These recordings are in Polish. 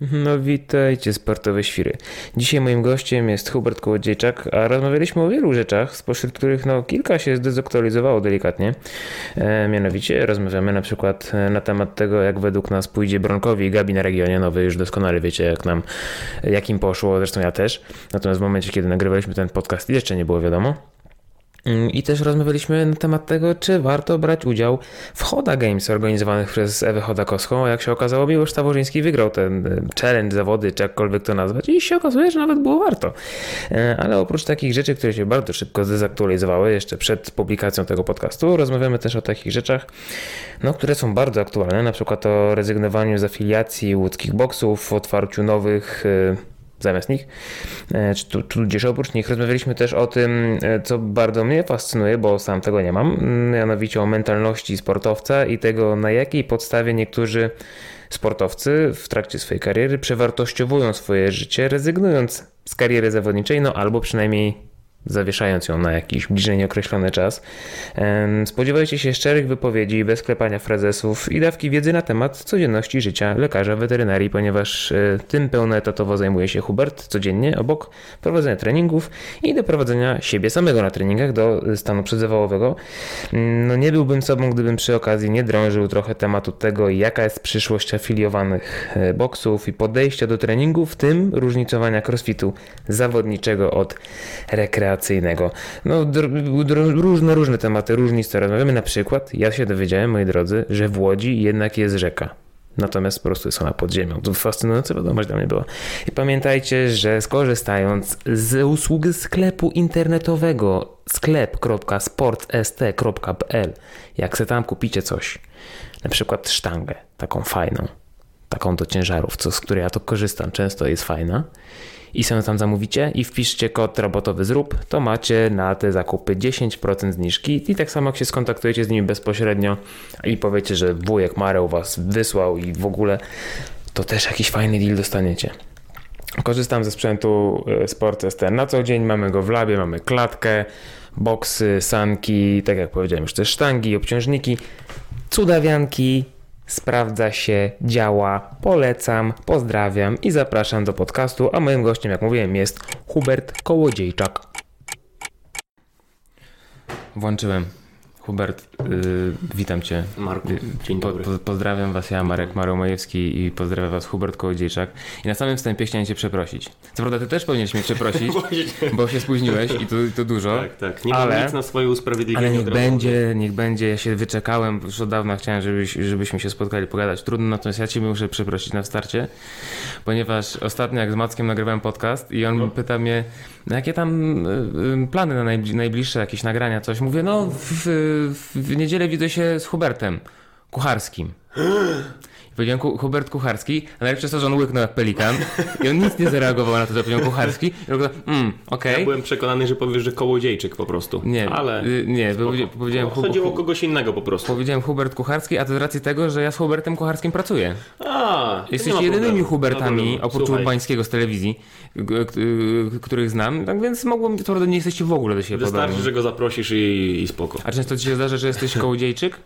No witajcie sportowe świry. Dzisiaj moim gościem jest Hubert Kołodziejczak, a rozmawialiśmy o wielu rzeczach, spośród których no kilka się zdezaktualizowało delikatnie. E, mianowicie rozmawiamy na przykład e, na temat tego, jak według nas pójdzie Bronkowi i Gabi na regionie. No wy już doskonale wiecie, jak nam, jak im poszło, zresztą ja też. Natomiast w momencie, kiedy nagrywaliśmy ten podcast jeszcze nie było wiadomo. Mm, I też rozmawialiśmy na temat tego, czy warto brać udział w Hoda Games organizowanych przez Ewę Chodakowską. A jak się okazało, Miłosz Taborzyński wygrał ten e, challenge, zawody, czy jakkolwiek to nazwać. I się okazuje, że nawet było warto. E, ale oprócz takich rzeczy, które się bardzo szybko zdezaktualizowały jeszcze przed publikacją tego podcastu, rozmawiamy też o takich rzeczach, no, które są bardzo aktualne, na przykład o rezygnowaniu z afiliacji łódzkich boksów, otwarciu nowych e, zamiast nich, e, czy tudzież oprócz nich. Rozmawialiśmy też o tym, e, co bardzo mnie fascynuje, bo sam tego nie mam, mianowicie o mentalności sportowca i tego, na jakiej podstawie niektórzy sportowcy w trakcie swojej kariery przewartościowują swoje życie, rezygnując z kariery zawodniczej, no albo przynajmniej zawieszając ją na jakiś bliżej nieokreślony czas. Spodziewajcie się szczerych wypowiedzi, bez klepania frazesów i dawki wiedzy na temat codzienności życia lekarza weterynarii, ponieważ e, tym pełnoetatowo zajmuje się Hubert codziennie, obok prowadzenia treningów i doprowadzenia siebie samego na treningach do stanu przedzawałowego. Mm, no nie byłbym sobą, gdybym przy okazji nie drążył trochę tematu tego, jaka jest przyszłość afiliowanych e, boksów i podejścia do treningów, w tym różnicowania crossfitu zawodniczego od rekreacji No, różne, różne tematy, różnice rozmawiamy. Na przykład, ja się dowiedziałem, moi drodzy, że w Łodzi jednak jest rzeka. Natomiast po prostu jest ona pod ziemią. To fascynująca wiadomość dla mnie była. I pamiętajcie, że skorzystając z usługi sklepu internetowego sklep.sportst.pl jak se tam kupicie coś, na przykład sztangę, taką fajną, taką do ciężarów, co, z której ja to korzystam, często jest fajna i sobie tam zamówicie i wpiszcie kod robotowy zrób, to macie na te zakupy 10% zniżki i tak samo jak się skontaktujecie z nimi bezpośrednio i powiecie, że wujek Mareł was wysłał i w ogóle, to też jakiś fajny deal dostaniecie. Korzystam ze sprzętu e, Sport ST na co dzień, mamy go w labie, mamy klatkę, boksy, sanki, tak jak powiedziałem już też sztangi, obciążniki, cudawianki, Sprawdza się, działa, polecam, pozdrawiam i zapraszam do podcastu, a moim gościem, jak mówiłem, jest Hubert Kołodziejczak. Włączyłem. Hubert, yy, witam Cię. Marku, dzień dobry. Po, pozdrawiam Was, ja Marek Maromajewski i pozdrawiam Was Hubert Kołodziejczak. I na samym wstępie chciałem Cię przeprosić. Co prawda Ty też powinieneś mnie przeprosić, bo się spóźniłeś i to, to dużo. Tak, tak. Nie ale, mam nic na swoje usprawiedliwienie. Ale niech będzie, niech będzie. Ja się wyczekałem, już od dawna chciałem, żebyś, żebyśmy się spotkali, pogadać. Trudno, natomiast ja Cię muszę przeprosić na starcie, ponieważ ostatnio jak z Mackiem nagrywałem podcast i on no. pyta mnie, jakie tam y, y, plany na najbliższe jakieś nagrania, coś. Mówię, no w, w niedzielę widzę się z Hubertem Kucharskim. Powiedziałem Hubert Kucharski, a najlepsze jest to, że on łyknął jak pelikan i on nic nie zareagował na to, że powiedział Kucharski. I on mm, okej. Okay. Ja byłem przekonany, że powiesz, że Kołodziejczyk po prostu. Nie, ale... Y, nie, powiedziałem... No, chodziło o kogoś innego po prostu. Powiedziałem Hubert Kucharski, a to z racji tego, że ja z Hubertem Kucharskim pracuję. A, Jesteście jedynymi Hubertami, oprócz Urbańskiego z telewizji, których znam, tak więc mogłem, to nie jesteście w ogóle do siebie Wystarczy, podobni. że go zaprosisz i, i spoko. A często ci się zdarza, że jesteś Kołodziejczyk?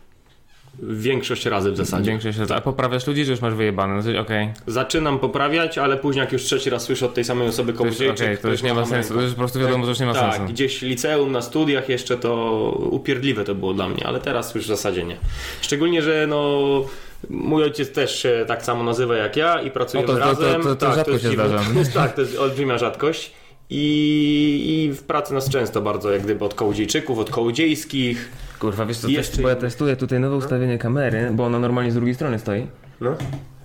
Większość razy w zasadzie. Większość razy. A poprawiasz ludzi, że już masz wyjebane? No okay. Zaczynam poprawiać, ale później jak już trzeci raz słyszę od tej samej osoby komuś Okej, okay, to, już nie ma sensu. To już po prostu wiadomo, że już nie ma tak, sensu. gdzieś liceum, na studiach jeszcze to upierdliwe to było dla mnie, ale teraz już w zasadzie nie. Szczególnie, że no Mój ojciec też się tak samo nazywa jak ja i pracujemy o, to, razem. To, to, to, tak, rzadko się zdarza. tak, to jest olbrzymia rzadkość. I, I w pracy nas często bardzo, jak gdyby od kołodziejczyków, od kołodziejskich. Kurwa, wiesz co, Jeszcze... bo ja testuję tutaj nowe ustawienie kamery, bo ona normalnie z drugiej strony stoi. No.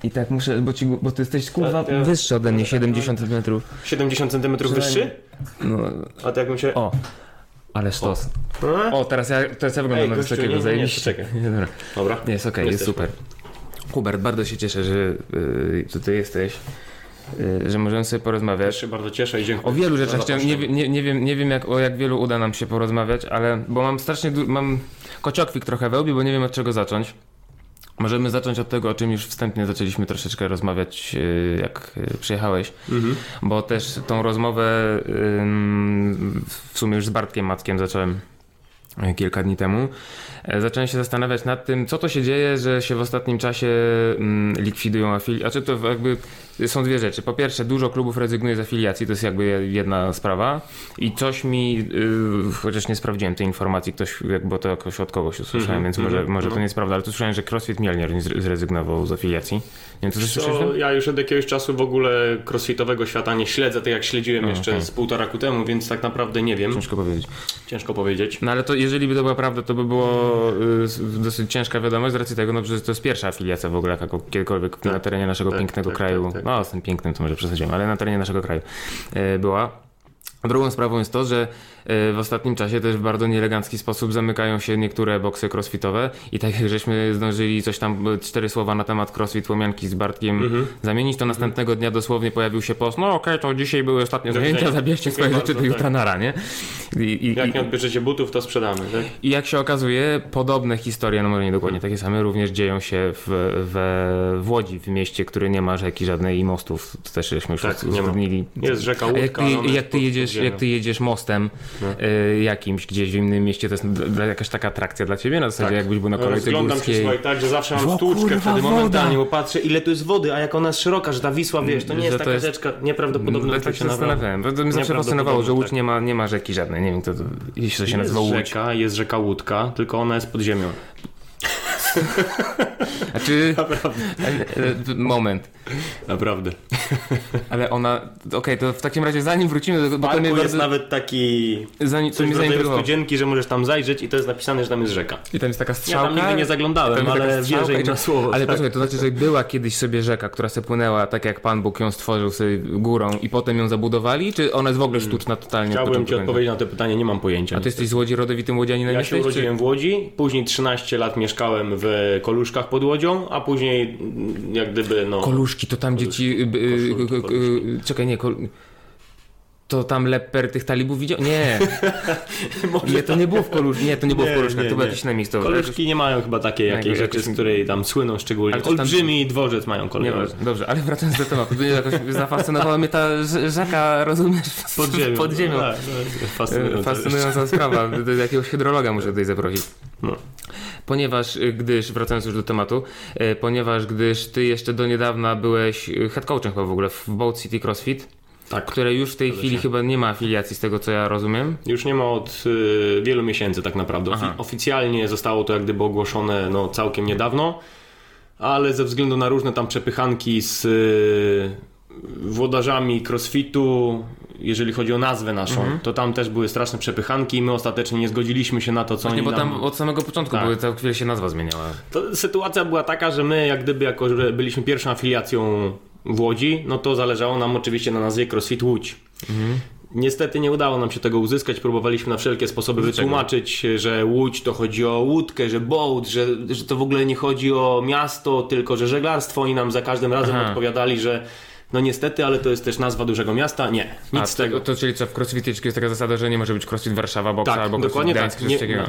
I tak muszę, bo, ci, bo ty jesteś kurwa ja, wyższy ode mnie, 70 cm. 70 cm wyższy? No. A to jakbym się... O. Ale sztos. O, o teraz, ja, teraz ja wyglądam na wysokiego, zajebiście. Czekaj. dobra. dobra. Nie, jest okej, jest super. Hubert, bardzo się cieszę, że yy, tutaj jesteś. Y, że możemy sobie porozmawiać. Ja się bardzo cieszę i dziękuję. O wielu rzeczach chciałem, nie, nie, nie, wiem, nie wiem jak, o jak wielu uda nam się porozmawiać, ale bo mam strasznie, mam kociokwik trochę we łbie, bo nie wiem od czego zacząć. Możemy zacząć od tego, o czym już wstępnie zaczęliśmy troszeczkę rozmawiać, y, jak y, przyjechałeś, mhm. bo też tą rozmowę w sumie już z Bartkiem Mackiem zacząłem kilka dni temu, e, zacząłem się zastanawiać nad tym, co to się dzieje, że się w ostatnim czasie likwidują afiliacje. Znaczy to jakby są dwie rzeczy. Po pierwsze, dużo klubów rezygnuje z afiliacji, to jest jakby jedna sprawa i coś mi, yy, chociaż nie sprawdziłem tej informacji, ktoś, bo to jakoś od kogoś usłyszałem, Mhm, więc może, mhm, może to mhm. nie jest prawda, ale tu słyszałem, że CrossFit Mielnier nie zre- zrezygnował z afiliacji. Nie wiem, to słyszałeś? To ja już od jakiegoś czasu w ogóle crossfitowego świata nie śledzę, tak jak śledziłem jeszcze okej. z półtora roku temu, więc tak naprawdę nie wiem. Ciężko powiedzieć. Ciężko powiedzieć. No ale to jeżeli by to była prawda, to by było y, dosyć ciężka wiadomość z racji tego, no, że to jest pierwsza afiliacja w ogóle jaka kiedykolwiek na terenie naszego tak, pięknego tak, kraju. No z tym pięknym to może przesadziłem, ale na terenie naszego kraju y, była. Drugą sprawą jest to, że w ostatnim czasie też w bardzo nieelegancki sposób zamykają się niektóre boksy crossfitowe i tak jak żeśmy zdążyli coś tam, y, cztery słowa na temat crossfit Łomianki z Bartkiem Mhm. zamienić, to następnego dnia dosłownie pojawił się post, no okej, to dzisiaj były ostatnie zajęcia, zabierzcie swoje rzeczy bardzo, do tak. jutra nara, nie? I, i, Jak nie odbierzecie butów, to sprzedamy, tak? i jak się okazuje, podobne historie, no może nie dokładnie takie same, również dzieją się w, w, w Łodzi, w mieście, które nie ma rzeki żadnej i mostów. To też żeśmy już Tak. Jest rzeka jak Łódka, ty, ale ona jak, ty jedziesz, jak ty jedziesz mostem No. y, jakimś gdzieś w innym mieście, to jest jakaś taka atrakcja dla ciebie, na zasadzie Tak. jakbyś był na kolejce Rozglądam się górskiej. słuchaj tak, że zawsze mam kurwa, wtedy momentalnie, bo patrzę ile tu jest wody, a jak ona jest szeroka, że ta Wisła, wiesz, to nie jest to taka jest- rzeczka nieprawdopodobna. No, tak się zastanawiałem. To mnie zawsze fascynowało, że Łódź tak. nie ma, nie ma rzeki żadnej. Nie wiem, to, to, jeśli to się Jest nazywa Łódź. rzeka, jest rzeka Łódka, tylko ona jest pod ziemią. Znaczy, e, moment. Naprawdę. Ale ona, okej, to w takim razie zanim wrócimy do bo to mnie jest bardzo, nawet taki zanim, co coś zaintrygowało. studzienki, że możesz tam zajrzeć i to jest napisane, że tam jest rzeka. I tam jest taka Ja strzałka. tam nigdy nie zaglądałem, ale wierzę im na słowo. Ale tak. posłuchaj, to znaczy, że była kiedyś sobie rzeka, która se płynęła tak jak Pan Bóg ją stworzył sobie górą i potem ją zabudowali, czy ona jest w ogóle sztuczna totalnie? Chciałbym ci odpowiedzieć na to pytanie, nie mam pojęcia. A ty jesteś z Łodzi rodowitym łodzianinem Ja się urodziłem w Łodzi, później 13 lat mieszkałem w Koluszkach pod Łodzią, a później mm, jak gdyby no... Koluszki, to tam dzieci... y, y, Koszulki, y, y, Czekaj, nie, kol... To tam leper tych talibów widział? Nie, nie, to nie było w Koluszkach, nie, to nie było w Nie, Koluszkach, nie, to była nie. jakaś inna miejscowość. Koluszki nie mają chyba takiej jakiejś Jakoś- rzeczy, jakoś- z której tam słyną szczególnie. Tam- Olbrzymi dworzec mają ważne, dobrze, ale wracając do tematu, to jakoś zafascynowała mnie ta rzeka, rozumiesz, Pod ziemią. Pod ziemią. Tak, no, fascynujące. Fascynująca sprawa. Do jakiegoś hydrologa muszę tutaj zaprosić. No. Ponieważ, y, gdyż, wracając już do tematu, y, ponieważ gdyż ty jeszcze do niedawna byłeś head coachem chyba w ogóle w Boat City CrossFit, Tak. które już w tej chwili chyba nie ma afiliacji z tego co ja rozumiem. Już nie ma od y, wielu miesięcy tak naprawdę. Aha. oficjalnie zostało to jak gdyby ogłoszone no, całkiem niedawno, ale ze względu na różne tam przepychanki z y, włodarzami crossfitu, jeżeli chodzi o nazwę naszą, Mhm. to tam też były straszne przepychanki i my ostatecznie nie zgodziliśmy się na to, co Właśnie, oni bo nam... tam od samego początku Tak. były, co chwilę się nazwa zmieniała. To sytuacja była taka, że my jak gdyby jako, że byliśmy pierwszą afiliacją w Łodzi, no to zależało nam oczywiście na nazwie CrossFit Łódź. Niestety nie udało nam się tego uzyskać, próbowaliśmy na wszelkie sposoby Dlaczego? wytłumaczyć, że Łódź to chodzi o łódkę, że boat, że, że to w ogóle nie chodzi o miasto, tylko że żeglarstwo. Oni nam za każdym razem Aha. odpowiadali, że no niestety, ale to jest też nazwa dużego miasta. Nie, nic A, z tego. To, to czyli co, w CrossFit jest taka zasada, że nie może być CrossFit Warszawa, Boksa Tak, albo CrossFit dokładnie Gdańsk, tak. Nie, takiego.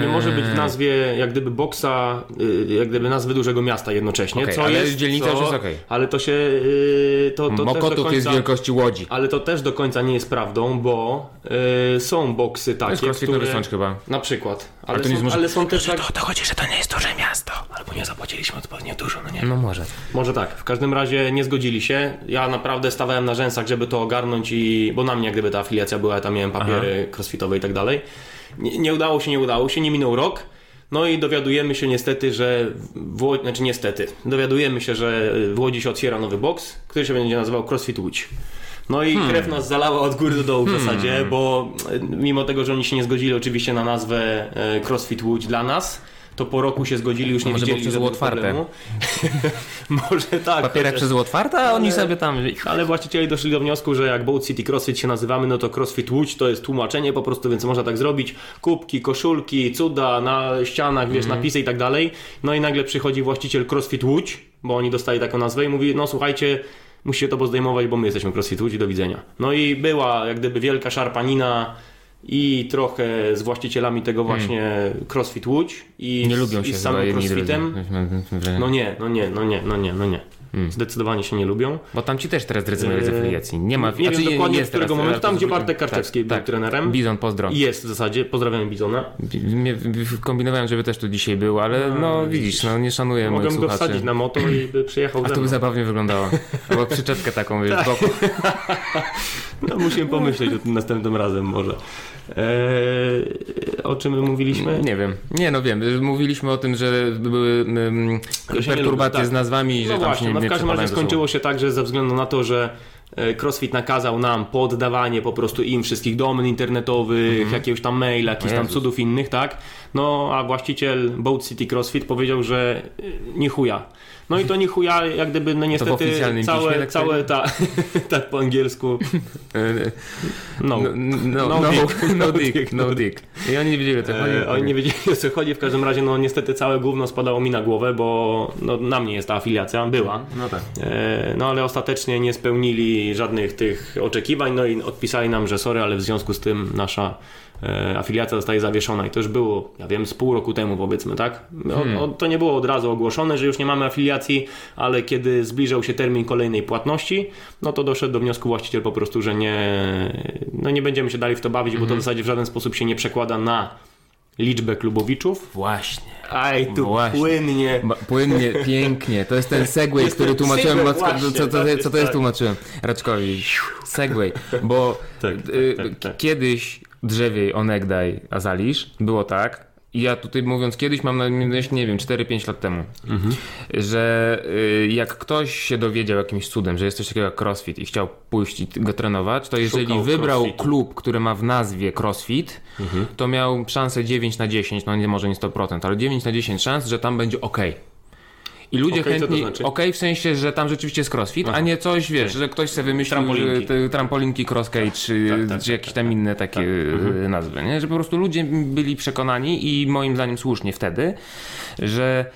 nie, może być w nazwie jak gdyby boksa, y, jak gdyby nazwy dużego miasta jednocześnie. Okej, co ale jest, dzielnica co, już jest okej. Ale to się... y, to, to też do Mokotów końca, jest wielkości Łodzi. Ale to też do końca nie jest prawdą, bo y, są boksy To jest takie, CrossFit które... Sącz chyba. Na przykład. Ale, to nie są, może- ale są też tak... to chodzi, że to nie jest duże miasto. Albo nie zapłaciliśmy odpowiednio dużo, no nie No może. może tak, w każdym razie nie zgodzili się. Ja naprawdę stawałem na rzęsach, żeby to ogarnąć i bo na mnie jak gdyby ta afiliacja była, ja tam miałem papiery crossfitowe i tak dalej. Nie, nie udało się, nie udało się, nie minął rok. No i dowiadujemy się niestety, że w Łodzi, znaczy niestety, dowiadujemy się, że w Łodzi się otwiera nowy boks, który się będzie nazywał CrossFit Łódź. No i Hmm. krew nas zalała od góry do dołu w zasadzie, bo e, mimo tego, że oni się nie zgodzili oczywiście na nazwę e, CrossFit Łódź dla nas, to po roku się zgodzili, już nie Może było widzieli przez żadnego otwarte. Może tak. Papierek przez otwarte, a oni sobie tam... ale właściciele doszli do wniosku, że jak Boat City CrossFit się nazywamy, no to CrossFit Łódź to jest tłumaczenie po prostu, więc można tak zrobić. Kubki, koszulki, cuda na ścianach, wiesz, napisy i tak dalej. No i nagle przychodzi właściciel CrossFit Łódź, bo oni dostali taką nazwę i mówi, no słuchajcie, musicie to pozdejmować, bo my jesteśmy CrossFit Łódź i do widzenia. No i była jak gdyby wielka szarpanina i trochę z właścicielami tego właśnie CrossFit Łódź i, Nie lubią z, się i z samym. CrossFitem. No nie, no nie, no nie, no nie, no nie. Zdecydowanie się nie lubią. Bo tam ci też teraz rezygnują z Eee, afiliacji. Nie ma nie wiem znaczy, dokładnie, od którego momentu, tam, gdzie Bartek Karczewski był trenerem. Bizon, pozdro. Jest w zasadzie, pozdrawiamy Bizona. Kombinowałem, żeby też tu dzisiaj był, ale no widzisz, no nie szanuję moich Mogłem go słuchaczy. wsadzić na moto i by przyjechał A to by zabawnie wyglądało. Albo przyczepkę taką, wiesz, z boku. No, musimy pomyśleć o tym następnym razem może. Eee, o czym my mówiliśmy? Nie wiem. Nie, no wiem. Mówiliśmy o tym, że były um, nie perturbacje tak. z nazwami i że No tam właśnie, się nie no w każdym razie skończyło się tak, że ze względu na to, że e, CrossFit nakazał nam poddawanie po prostu im wszystkich domen internetowych, jakiegoś tam maila, jakichś tam cudów innych, tak? No a właściciel Boat City CrossFit powiedział, że e, nie chuja. No i to nie chuja, jak gdyby no niestety całe, całe ta, tak po angielsku, E, no. No, no, No no, dick. no, No dick, dick, no no dick. I oni nie wiedzieli o co chodzi. E, oni nie wiedzieli o co chodzi, w każdym razie no niestety całe gówno spadało mi na głowę, bo no, na mnie jest ta afiliacja, była. No tak. E, No ale ostatecznie nie spełnili żadnych tych oczekiwań, no i odpisali nam, że sorry, ale w związku z tym nasza e, afiliacja zostaje zawieszona i to już było, ja wiem, z pół roku temu powiedzmy, tak? O, o, to nie było od razu ogłoszone, że już nie mamy afiliacji, ale kiedy zbliżał się termin kolejnej płatności, no to doszedł do wniosku właściciel po prostu, że nie, no nie będziemy się dalej w to bawić, bo to w zasadzie w żaden sposób się nie przekłada na liczbę klubowiczów. Właśnie. Aj, tu Właśnie. płynnie. Ba- Płynnie, pięknie. To jest ten segway, Jest który tłumaczyłem. Macka- właśnie, co, co, tak co, jest, co to jest tak. tłumaczyłem Raczkowi? Segway. Bo Tak, y, tak, tak, tak. kiedyś drzewiej onegdaj azalisz było tak. I ja tutaj mówiąc kiedyś mam na myśli, nie wiem, 4-5 lat temu, Mhm. że y, jak ktoś się dowiedział jakimś cudem, że jest coś takiego jak crossfit i chciał pójść i go trenować, to jeżeli Szukał wybrał crossfitu. klub, który ma w nazwie crossfit, Mhm. to miał szansę 9 na 10, no nie może nie 100%, ale 9 na 10 szans, że tam będzie ok. I ludzie to chętnie, znaczy? okej w sensie, że tam rzeczywiście jest crossfit, a nie coś, wiesz, że ktoś sobie wymyślił, Trampolinki. te trampolinki, crosscage, czy, Tak, tak, czy tak, jakieś tam inne takie y, nazwy, nie? Że po prostu ludzie byli przekonani i moim zdaniem słusznie wtedy, że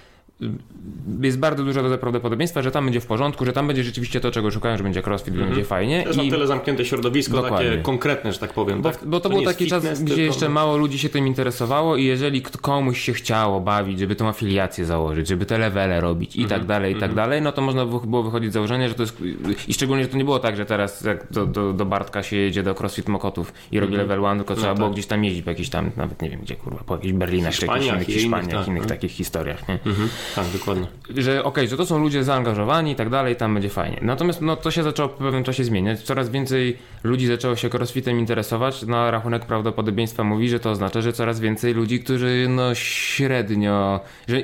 jest bardzo dużo do prawdopodobieństwa, że tam będzie w porządku, że tam będzie rzeczywiście to, czego szukają, że będzie crossfit, że będzie fajnie. To jest I- na tyle zamknięte środowisko, Dokładnie. takie konkretne, że tak powiem. bo, tak? bo to, nie był taki czas, gdzie jeszcze mało ludzi się tym interesowało i jeżeli komuś się chciało bawić, żeby tą afiliację założyć, żeby te levele robić i Mhm, tak dalej, i tak dalej, no to można było- wychodzić z założenia, że to jest... I szczególnie, że to nie było tak, że teraz jak do, do, do Bartka się jedzie do CrossFit Mokotów i robi level 1, tylko trzeba było gdzieś tam jeździć po jakichś tam, nawet nie wiem gdzie, kurwa, po jakichś Berlinach, czy jakichś Hiszpaniach innych i innych, Hiszpaniach, tak, innych no. takich historiach, nie? Mhm, tak, dokładnie. że okej, że to są ludzie zaangażowani i tak dalej, tam będzie fajnie. Natomiast no, to się zaczęło po pewnym czasie zmieniać. Coraz więcej ludzi zaczęło się crossfitem interesować. Na rachunek prawdopodobieństwa mówi, że to oznacza, że coraz więcej ludzi, którzy no średnio, że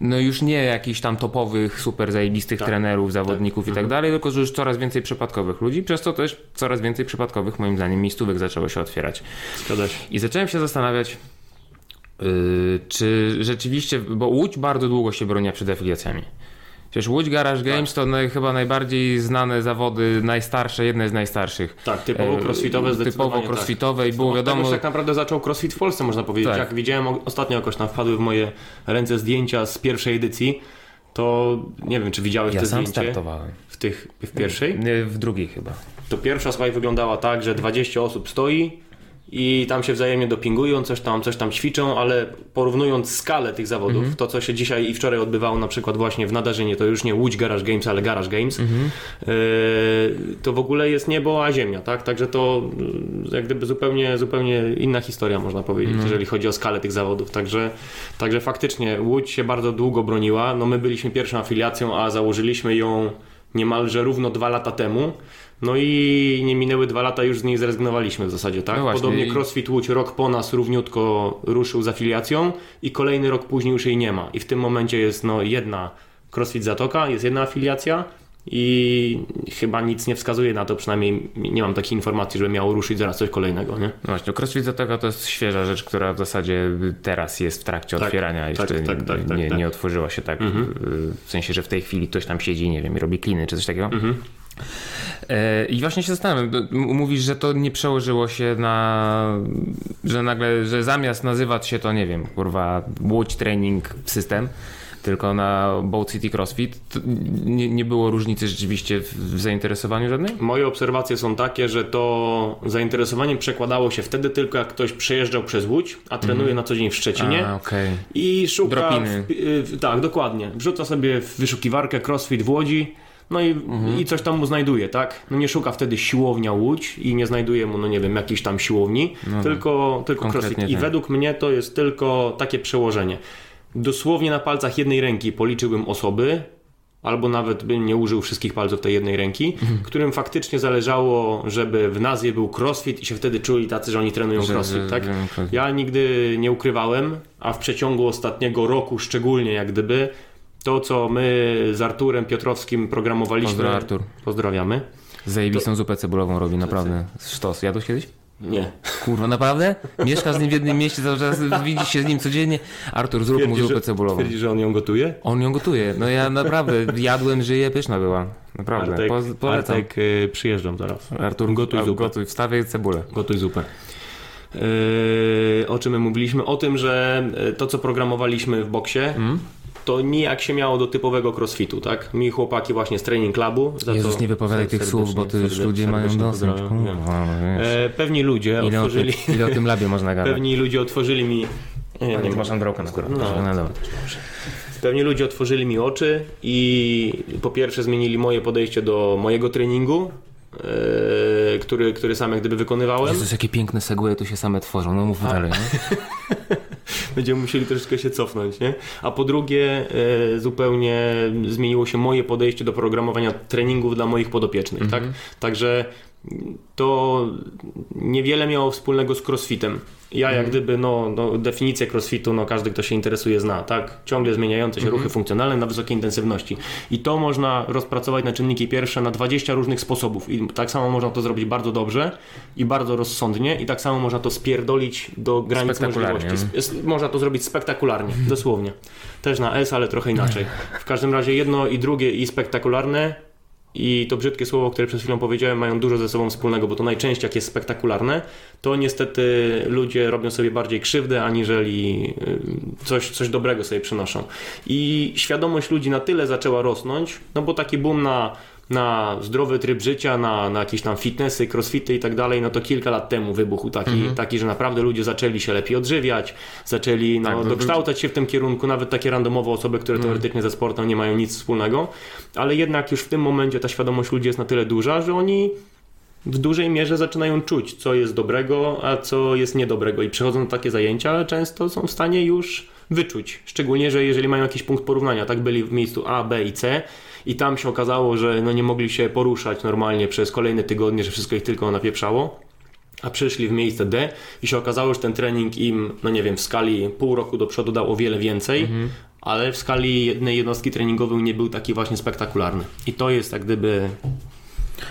no już nie jakichś tam topowych, super zajebistych Tak. trenerów, zawodników i tak dalej, tylko że już coraz więcej przypadkowych ludzi, przez co też coraz więcej przypadkowych, moim zdaniem, miejscówek zaczęło się otwierać. Zgadza się. I zacząłem się zastanawiać, yy, czy rzeczywiście, bo Łódź bardzo długo się broniła przed afiliacjami. Przecież Łódź Garage Games to naj, chyba najbardziej znane zawody, najstarsze, jedne z najstarszych. Tak, typowo E, crossfitowe zdecydowanie Typowo crossfitowe i było tak. wiadomo... Tego tak naprawdę zaczął crossfit w Polsce, można powiedzieć. Tak. Jak widziałem ostatnio jakoś tam wpadły w moje ręce zdjęcia z pierwszej edycji, to nie wiem, czy widziałeś Ja to sam zdjęcie startowałem. w tych, w pierwszej? Nie, w drugiej chyba. To pierwsza słuchaj wyglądała tak, że 20 osób stoi i tam się wzajemnie dopingują, coś tam, coś tam ćwiczą, ale porównując skalę tych zawodów, Mhm. to co się dzisiaj i wczoraj odbywało na przykład właśnie w Nadarzynie, to już nie Łódź Garage Games, ale Garage Games, Mhm. yy, to w ogóle jest niebo a ziemia, tak? Także to yy, jak gdyby zupełnie, zupełnie inna historia można powiedzieć, Mhm. jeżeli chodzi o skalę tych zawodów. Także, także faktycznie Łódź się bardzo długo broniła. No my byliśmy pierwszą afiliacją, a założyliśmy ją niemalże równo dwa lata temu. No i nie minęły dwa lata, już z niej zrezygnowaliśmy w zasadzie, tak? No Podobnie CrossFit Łódź rok po nas równiutko ruszył z afiliacją i kolejny rok później już jej nie ma. I w tym momencie jest no jedna CrossFit Zatoka, jest jedna afiliacja i chyba nic nie wskazuje na to, przynajmniej nie mam takiej informacji, żeby miało ruszyć zaraz coś kolejnego, nie? No właśnie, CrossFit Zatoka to jest świeża rzecz, która w zasadzie teraz jest w trakcie Tak, otwierania. tak, Jeszcze tak, tak, tak, nie, tak. nie otworzyła się tak, Mhm. w sensie, że w tej chwili ktoś tam siedzi, nie wiem, i robi kliny czy coś takiego. Mhm. E, I właśnie się zastanawiam, mówisz, że to nie przełożyło się na, że nagle, że zamiast nazywać się to, nie wiem, kurwa, Łódź Training System, tylko na Boat City CrossFit, nie, nie było różnicy rzeczywiście w, zainteresowaniu żadnej? Moje obserwacje są takie, że to zainteresowanie przekładało się wtedy tylko, jak ktoś przejeżdżał przez Łódź, a trenuje na co dzień w Szczecinie. A, okej. I szuka. Dropiny. W, tak, dokładnie. Wrzuca sobie w wyszukiwarkę CrossFit w Łodzi no i, i coś tam mu znajduje, tak? No nie szuka wtedy siłownia Łódź i nie znajduje mu, no nie wiem, jakiejś tam siłowni, tylko, tylko Konkretnie crossfit. I tak. według mnie to jest tylko takie przełożenie. Dosłownie na palcach jednej ręki policzyłbym osoby, albo nawet bym nie użył wszystkich palców tej jednej ręki, Mhm. którym faktycznie zależało, żeby w nazwie był crossfit i się wtedy czuli tacy, że oni trenują Że- crossfit, że- tak? że. Ja nigdy nie ukrywałem, a w przeciągu ostatniego roku szczególnie jak gdyby, to co my z Arturem Piotrowskim programowaliśmy... Pozdro, Artur. Pozdrawiamy. Zajebistą zupę cebulową robi, naprawdę. Sztos. Jadłeś kiedyś? Nie. Kurwa, naprawdę? Mieszkasz z nim w jednym mieście, cały czas widzisz się z nim codziennie. Artur, zrób mu zupę cebulową. twierdzi, że on ją gotuje? On ją gotuje. No ja naprawdę jadłem, żyję, pyszna była. Naprawdę. Artek, Po, polecam. Artek y, przyjeżdżam zaraz. Artur, gotuj zupę. Gotuj, wstawiaj cebulę. Gotuj zupę. Yy, o czym my mówiliśmy? O tym, że yy, to, co programowaliśmy w boksie, Mhm. To nijak się miało do typowego crossfitu, tak? Mi chłopaki właśnie z Training Clubu. Za Jezus, to nie wypowiadaj tych słów, bo to już ludzie mają dosyć. no. E, pewni ludzie Ile o, otworzyli, ile o tym labie można gadać? pewni ludzie otworzyli mi nie, Nie, nie, masz Androka na skórę. No. No, dobra. Pewnie ludzie otworzyli mi oczy i po pierwsze zmienili moje podejście do mojego treningu, e, który, który sam jak gdyby wykonywałem. Jezus, jakie piękne segwaye tu się same tworzą. No mów dalej. Nie? Będziemy musieli troszeczkę się cofnąć, nie? A po drugie, e, zupełnie zmieniło się moje podejście do programowania treningów dla moich podopiecznych, tak? Także to niewiele miało wspólnego z crossfitem. Ja jak gdyby, no, no definicję crossfitu, no każdy, kto się interesuje, zna, tak? Ciągle zmieniające się ruchy funkcjonalne na wysokiej intensywności. I to można rozpracować na czynniki pierwsze na 20 różnych sposobów. I tak samo można to zrobić bardzo dobrze i bardzo rozsądnie i tak samo można to spierdolić do granic możliwości. Jest, można to zrobić spektakularnie, dosłownie. Też na S, ale trochę inaczej. W każdym razie jedno i drugie i spektakularne i to brzydkie słowo, które przed chwilą powiedziałem, mają dużo ze sobą wspólnego, bo to najczęściej jak jest spektakularne, to niestety ludzie robią sobie bardziej krzywdę, aniżeli y, coś, coś dobrego sobie przynoszą. I świadomość ludzi na tyle zaczęła rosnąć, no bo taki boom na na zdrowy tryb życia, na, na jakieś tam fitnessy, crossfity i tak dalej, no to kilka lat temu wybuchł taki, taki że naprawdę ludzie zaczęli się lepiej odżywiać, zaczęli no, Tak, to- dokształcać się w tym kierunku, nawet takie randomowe osoby, które teoretycznie ze sportem nie mają nic wspólnego, ale jednak już w tym momencie ta świadomość ludzi jest na tyle duża, że oni w dużej mierze zaczynają czuć, co jest dobrego, a co jest niedobrego. I przychodzą na takie zajęcia, często są w stanie już wyczuć, szczególnie, że jeżeli mają jakiś punkt porównania, tak byli w miejscu A, B i C i tam się okazało, że no nie mogli się poruszać normalnie przez kolejne tygodnie, że wszystko ich tylko napieprzało, a przyszli w miejsce D i się okazało, że ten trening im, no nie wiem, w skali pół roku do przodu dał o wiele więcej, ale w skali jednej jednostki treningowej nie był taki właśnie spektakularny. I to jest jak gdyby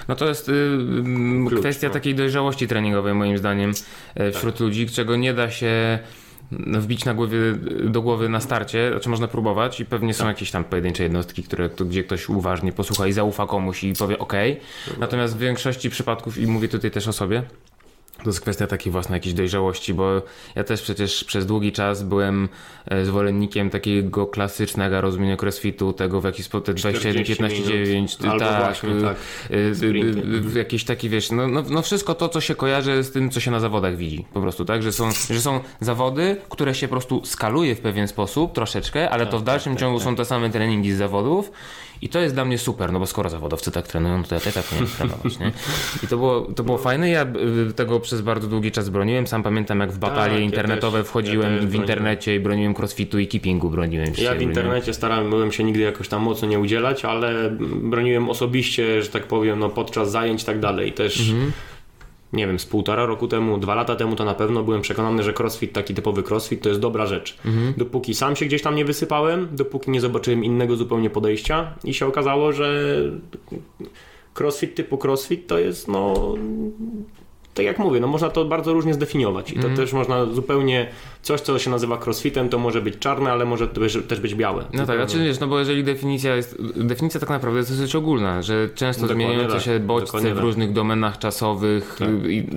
No to jest y, y, Klucz, kwestia no. takiej dojrzałości treningowej moim zdaniem e, wśród ludzi, czego nie da się wbić na głowy, do głowy na starcie, znaczy można próbować? I pewnie są jakieś tam pojedyncze jednostki, które, to, gdzie ktoś uważnie posłucha i zaufa komuś i powie ok. Natomiast w większości przypadków, i mówię tutaj też o sobie, to jest kwestia takiej własnej jakiejś dojrzałości, bo ja też przecież przez długi czas byłem e, zwolennikiem takiego klasycznego rozumienia crossfitu, tego w jaki sposób 21, 15, 9, Albo tak, właśnie, y, tak. y, y, y, jakieś takie, wiesz, no, no, no wszystko to, co się kojarzy z tym, co się na zawodach widzi, po prostu, tak, że są, że są zawody, które się po prostu skaluje w pewien sposób, troszeczkę, ale to w dalszym ciągu są te same treningi z zawodów i to jest dla mnie super, no bo skoro zawodowcy tak trenują, to ja też tak powinienem trenować, nie? I to było, to było fajne, ja y, tego przez bardzo długi czas broniłem, sam pamiętam jak w batalie Tak, ja internetowe też- wchodziłem ja w internecie i broniłem crossfitu i keepingu broniłem się. Ja w internecie starałem się nigdy jakoś tam mocno nie udzielać, ale broniłem osobiście, że tak powiem, no podczas zajęć i tak dalej. Też nie wiem, z półtora roku temu, dwa lata temu to na pewno byłem przekonany, że crossfit, taki typowy crossfit, to jest dobra rzecz. Dopóki sam się gdzieś tam nie wysypałem, dopóki nie zobaczyłem innego zupełnie podejścia i się okazało, że crossfit typu crossfit to jest no tak jak mówię, no można to bardzo różnie zdefiniować i to też można zupełnie coś, co się nazywa crossfitem, to może być czarne, ale może też- być białe. No tak, a czy wiesz, no bo jeżeli definicja jest, definicja tak naprawdę jest dosyć ogólna, że często Dokładnie zmieniające tak, się bodźce w tak. różnych domenach czasowych, Tak, i,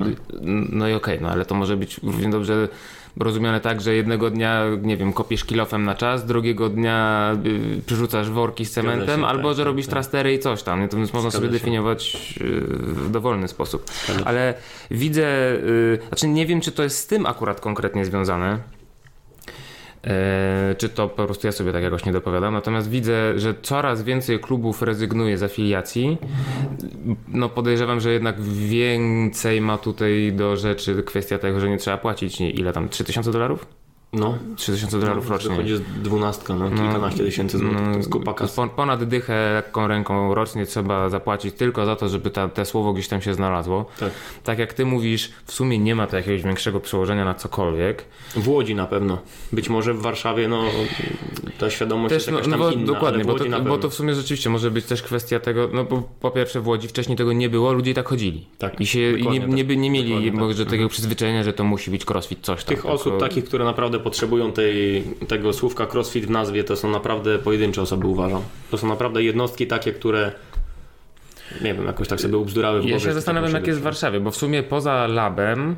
no i okej, no ale to może być równie dobrze rozumiane tak, że jednego dnia, nie wiem, kopiesz kilofem na czas, drugiego dnia y, przerzucasz worki z cementem, się, albo tak, że tak, robisz tak. trastery i coś tam, to więc można Zgadza sobie się. definiować y, w dowolny sposób. Ale widzę, y, znaczy nie wiem, czy to jest z tym akurat konkretnie związane, czy to po prostu ja sobie tak jakoś nie dopowiadam. Natomiast widzę, że coraz więcej klubów rezygnuje z afiliacji. No podejrzewam, że jednak więcej ma tutaj do rzeczy kwestia tego, że nie trzeba płacić nie, ile tam 3000 dolarów? No, 3000 dolarów rocznie. Wychodzi z dwunastka, no, kilkanaście tysięcy złotych, kupa kasy. Po- Ponad dychę lekką ręką rocznie trzeba zapłacić tylko za to, żeby ta, te słowo gdzieś tam się znalazło. Tak. Tak jak ty mówisz, w sumie nie ma to jakiegoś większego przełożenia na cokolwiek. W Łodzi na pewno. Być może w Warszawie, no, ta świadomość Też, jest no, jakaś no tam bo, inna, dokładnie, bo to, bo to w sumie rzeczywiście może być też kwestia tego, no bo po pierwsze w Łodzi wcześniej tego nie było, ludzie tak chodzili. Tak, I się i nie, nie, tak. by nie mieli tak. może takiego przyzwyczajenia, że to musi być crossfit coś tam. Tych tylko- osób takich, które naprawdę potrzebują tej, tego słówka crossfit w nazwie, to są naprawdę pojedyncze osoby, uważam. To są naprawdę jednostki takie, które nie wiem, jakoś tak sobie ubzdurały w głowie. Ja się zastanawiam, jak jest w. Warszawie, bo w sumie poza labem,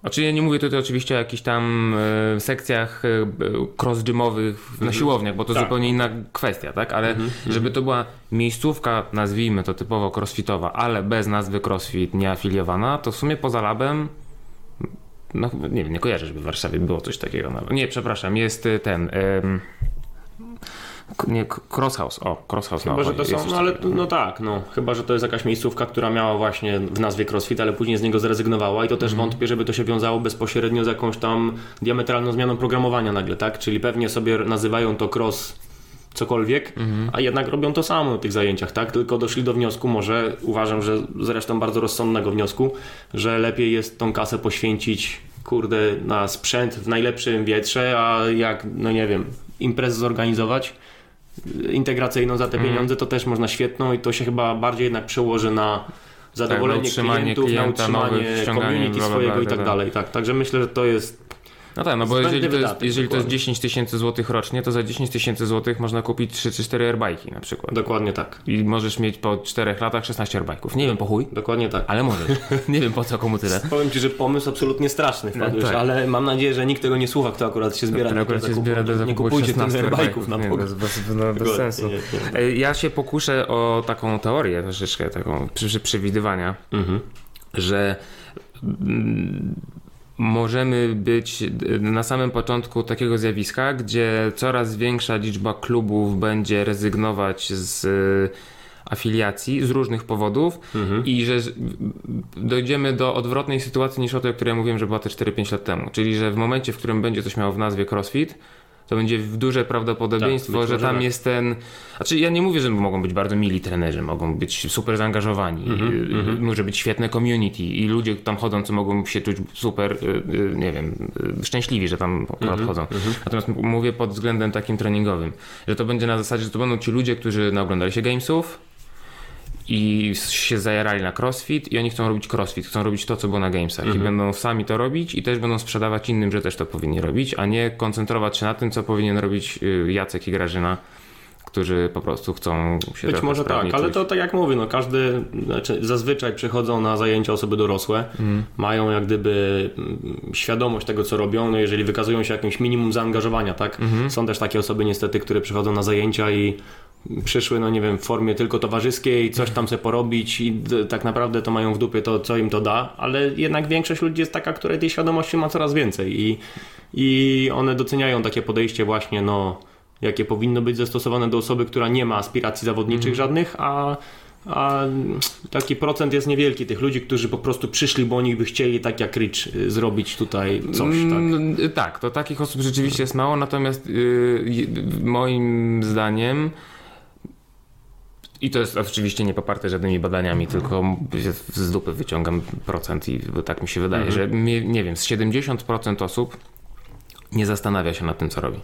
znaczy ja nie mówię tutaj oczywiście o jakichś tam e, sekcjach e, cross-gymowych na siłowniach, bo to Tak. zupełnie inna kwestia, tak? Ale żeby to była miejscówka, nazwijmy to typowo crossfitowa, ale bez nazwy crossfit, nieafiliowana, to w sumie poza labem no nie wiem, nie kojarzę, żeby w Warszawie było coś takiego. nawet. Nie, przepraszam, jest e, ten... k- nie, Crosshouse, o, Crosshouse. Chyba, no, że to są, no ale no tak, no. Chyba, że to jest jakaś miejscówka, która miała właśnie w nazwie CrossFit, ale później z niego zrezygnowała i to też Mhm. wątpię, żeby to się wiązało bezpośrednio z jakąś tam diametralną zmianą programowania nagle, tak? Czyli pewnie sobie nazywają to cross cokolwiek, Mhm. a jednak robią to samo na tych zajęciach, tak? Tylko doszli do wniosku, może uważam, że zresztą bardzo rozsądnego wniosku, że lepiej jest tą kasę poświęcić, kurde, na sprzęt w najlepszym wietrze, a jak, no nie wiem, imprez zorganizować, integracyjną za te Mhm. pieniądze, to też można świetną i to się chyba bardziej jednak przełoży na zadowolenie Tak, na klientów, na klienta, utrzymanie nowych, community bla, bla, swojego bla, i tak tak. dalej. Tak, także myślę, że to jest No tak, no bo jeżeli to, jest, jeżeli to jest dokładnie. 10 tysięcy złotych rocznie, to za 10 tysięcy złotych można kupić 3 czy 4 airbike'i na przykład. dokładnie tak. I możesz mieć po 4 latach 16 airbike'ów. Nie wiem po chuj, Dokładnie tak. ale możesz. Nie wiem po co komu tyle. Powiem Ci, że pomysł absolutnie straszny wpadłeś, tak. ale mam nadzieję, że nikt tego nie słucha, kto akurat się zbiera na akurat się zbiera do Nie kupujcie tych 16 airbike'ów na Nie, Boga. bez, bez, no, bez sensu. nie, nie. E, Ja się pokuszę o taką teorię troszeczkę, taką przy, przy przewidywania, Mhm. że mm, możemy być na samym początku takiego zjawiska, gdzie coraz większa liczba klubów będzie rezygnować z e, afiliacji z różnych powodów Mhm. i że dojdziemy do odwrotnej sytuacji niż o tej, o której mówiłem, że była te 4-5 lat temu. Czyli, że w momencie, w którym będzie coś miało w nazwie CrossFit, to będzie w duże prawdopodobieństwo, Tak, że tam tak. jest ten. Znaczy, ja nie mówię, że mogą być bardzo mili trenerzy, mogą być super zaangażowani, Mhm, y, może być świetne community i ludzie tam chodzą, co mogą się czuć super, y, nie wiem, szczęśliwi, że tam Mhm, chodzą. Natomiast m- mówię pod względem takim treningowym, że to będzie na zasadzie, że to będą ci ludzie, którzy naoglądali się gamesów, i się zajarali na crossfit i oni chcą robić crossfit, chcą robić to, co było na gamesach Mhm. i będą sami to robić i też będą sprzedawać innym, że też to powinni robić, a nie koncentrować się na tym, co powinien robić y, Jacek i Grażyna, którzy po prostu chcą się Być może tak, ale czuć. to tak jak mówię, no każdy, znaczy zazwyczaj przychodzą na zajęcia osoby dorosłe, Mhm. mają jak gdyby mm, świadomość tego, co robią, no jeżeli wykazują się jakimś minimum zaangażowania, tak? Mhm. Są też takie osoby niestety, które przychodzą na zajęcia i przyszły, no nie wiem, w formie tylko towarzyskiej, coś tam sobie porobić i tak naprawdę to mają w dupie to, co im to da, ale jednak większość ludzi jest taka, która tej świadomości ma coraz więcej i, i one doceniają takie podejście właśnie, no jakie powinno być zastosowane do osoby, która nie ma aspiracji zawodniczych żadnych, a, a taki procent jest niewielki tych ludzi, którzy po prostu przyszli, bo oni by chcieli tak jak Rich y, zrobić tutaj coś, tak? Mm, y, tak, to takich osób rzeczywiście jest mało, natomiast yy, moim zdaniem i to jest oczywiście nie poparte żadnymi badaniami, tylko z dupy wyciągam procent i tak mi się wydaje, że mnie, nie wiem, z 70% osób nie zastanawia się nad tym, co robi.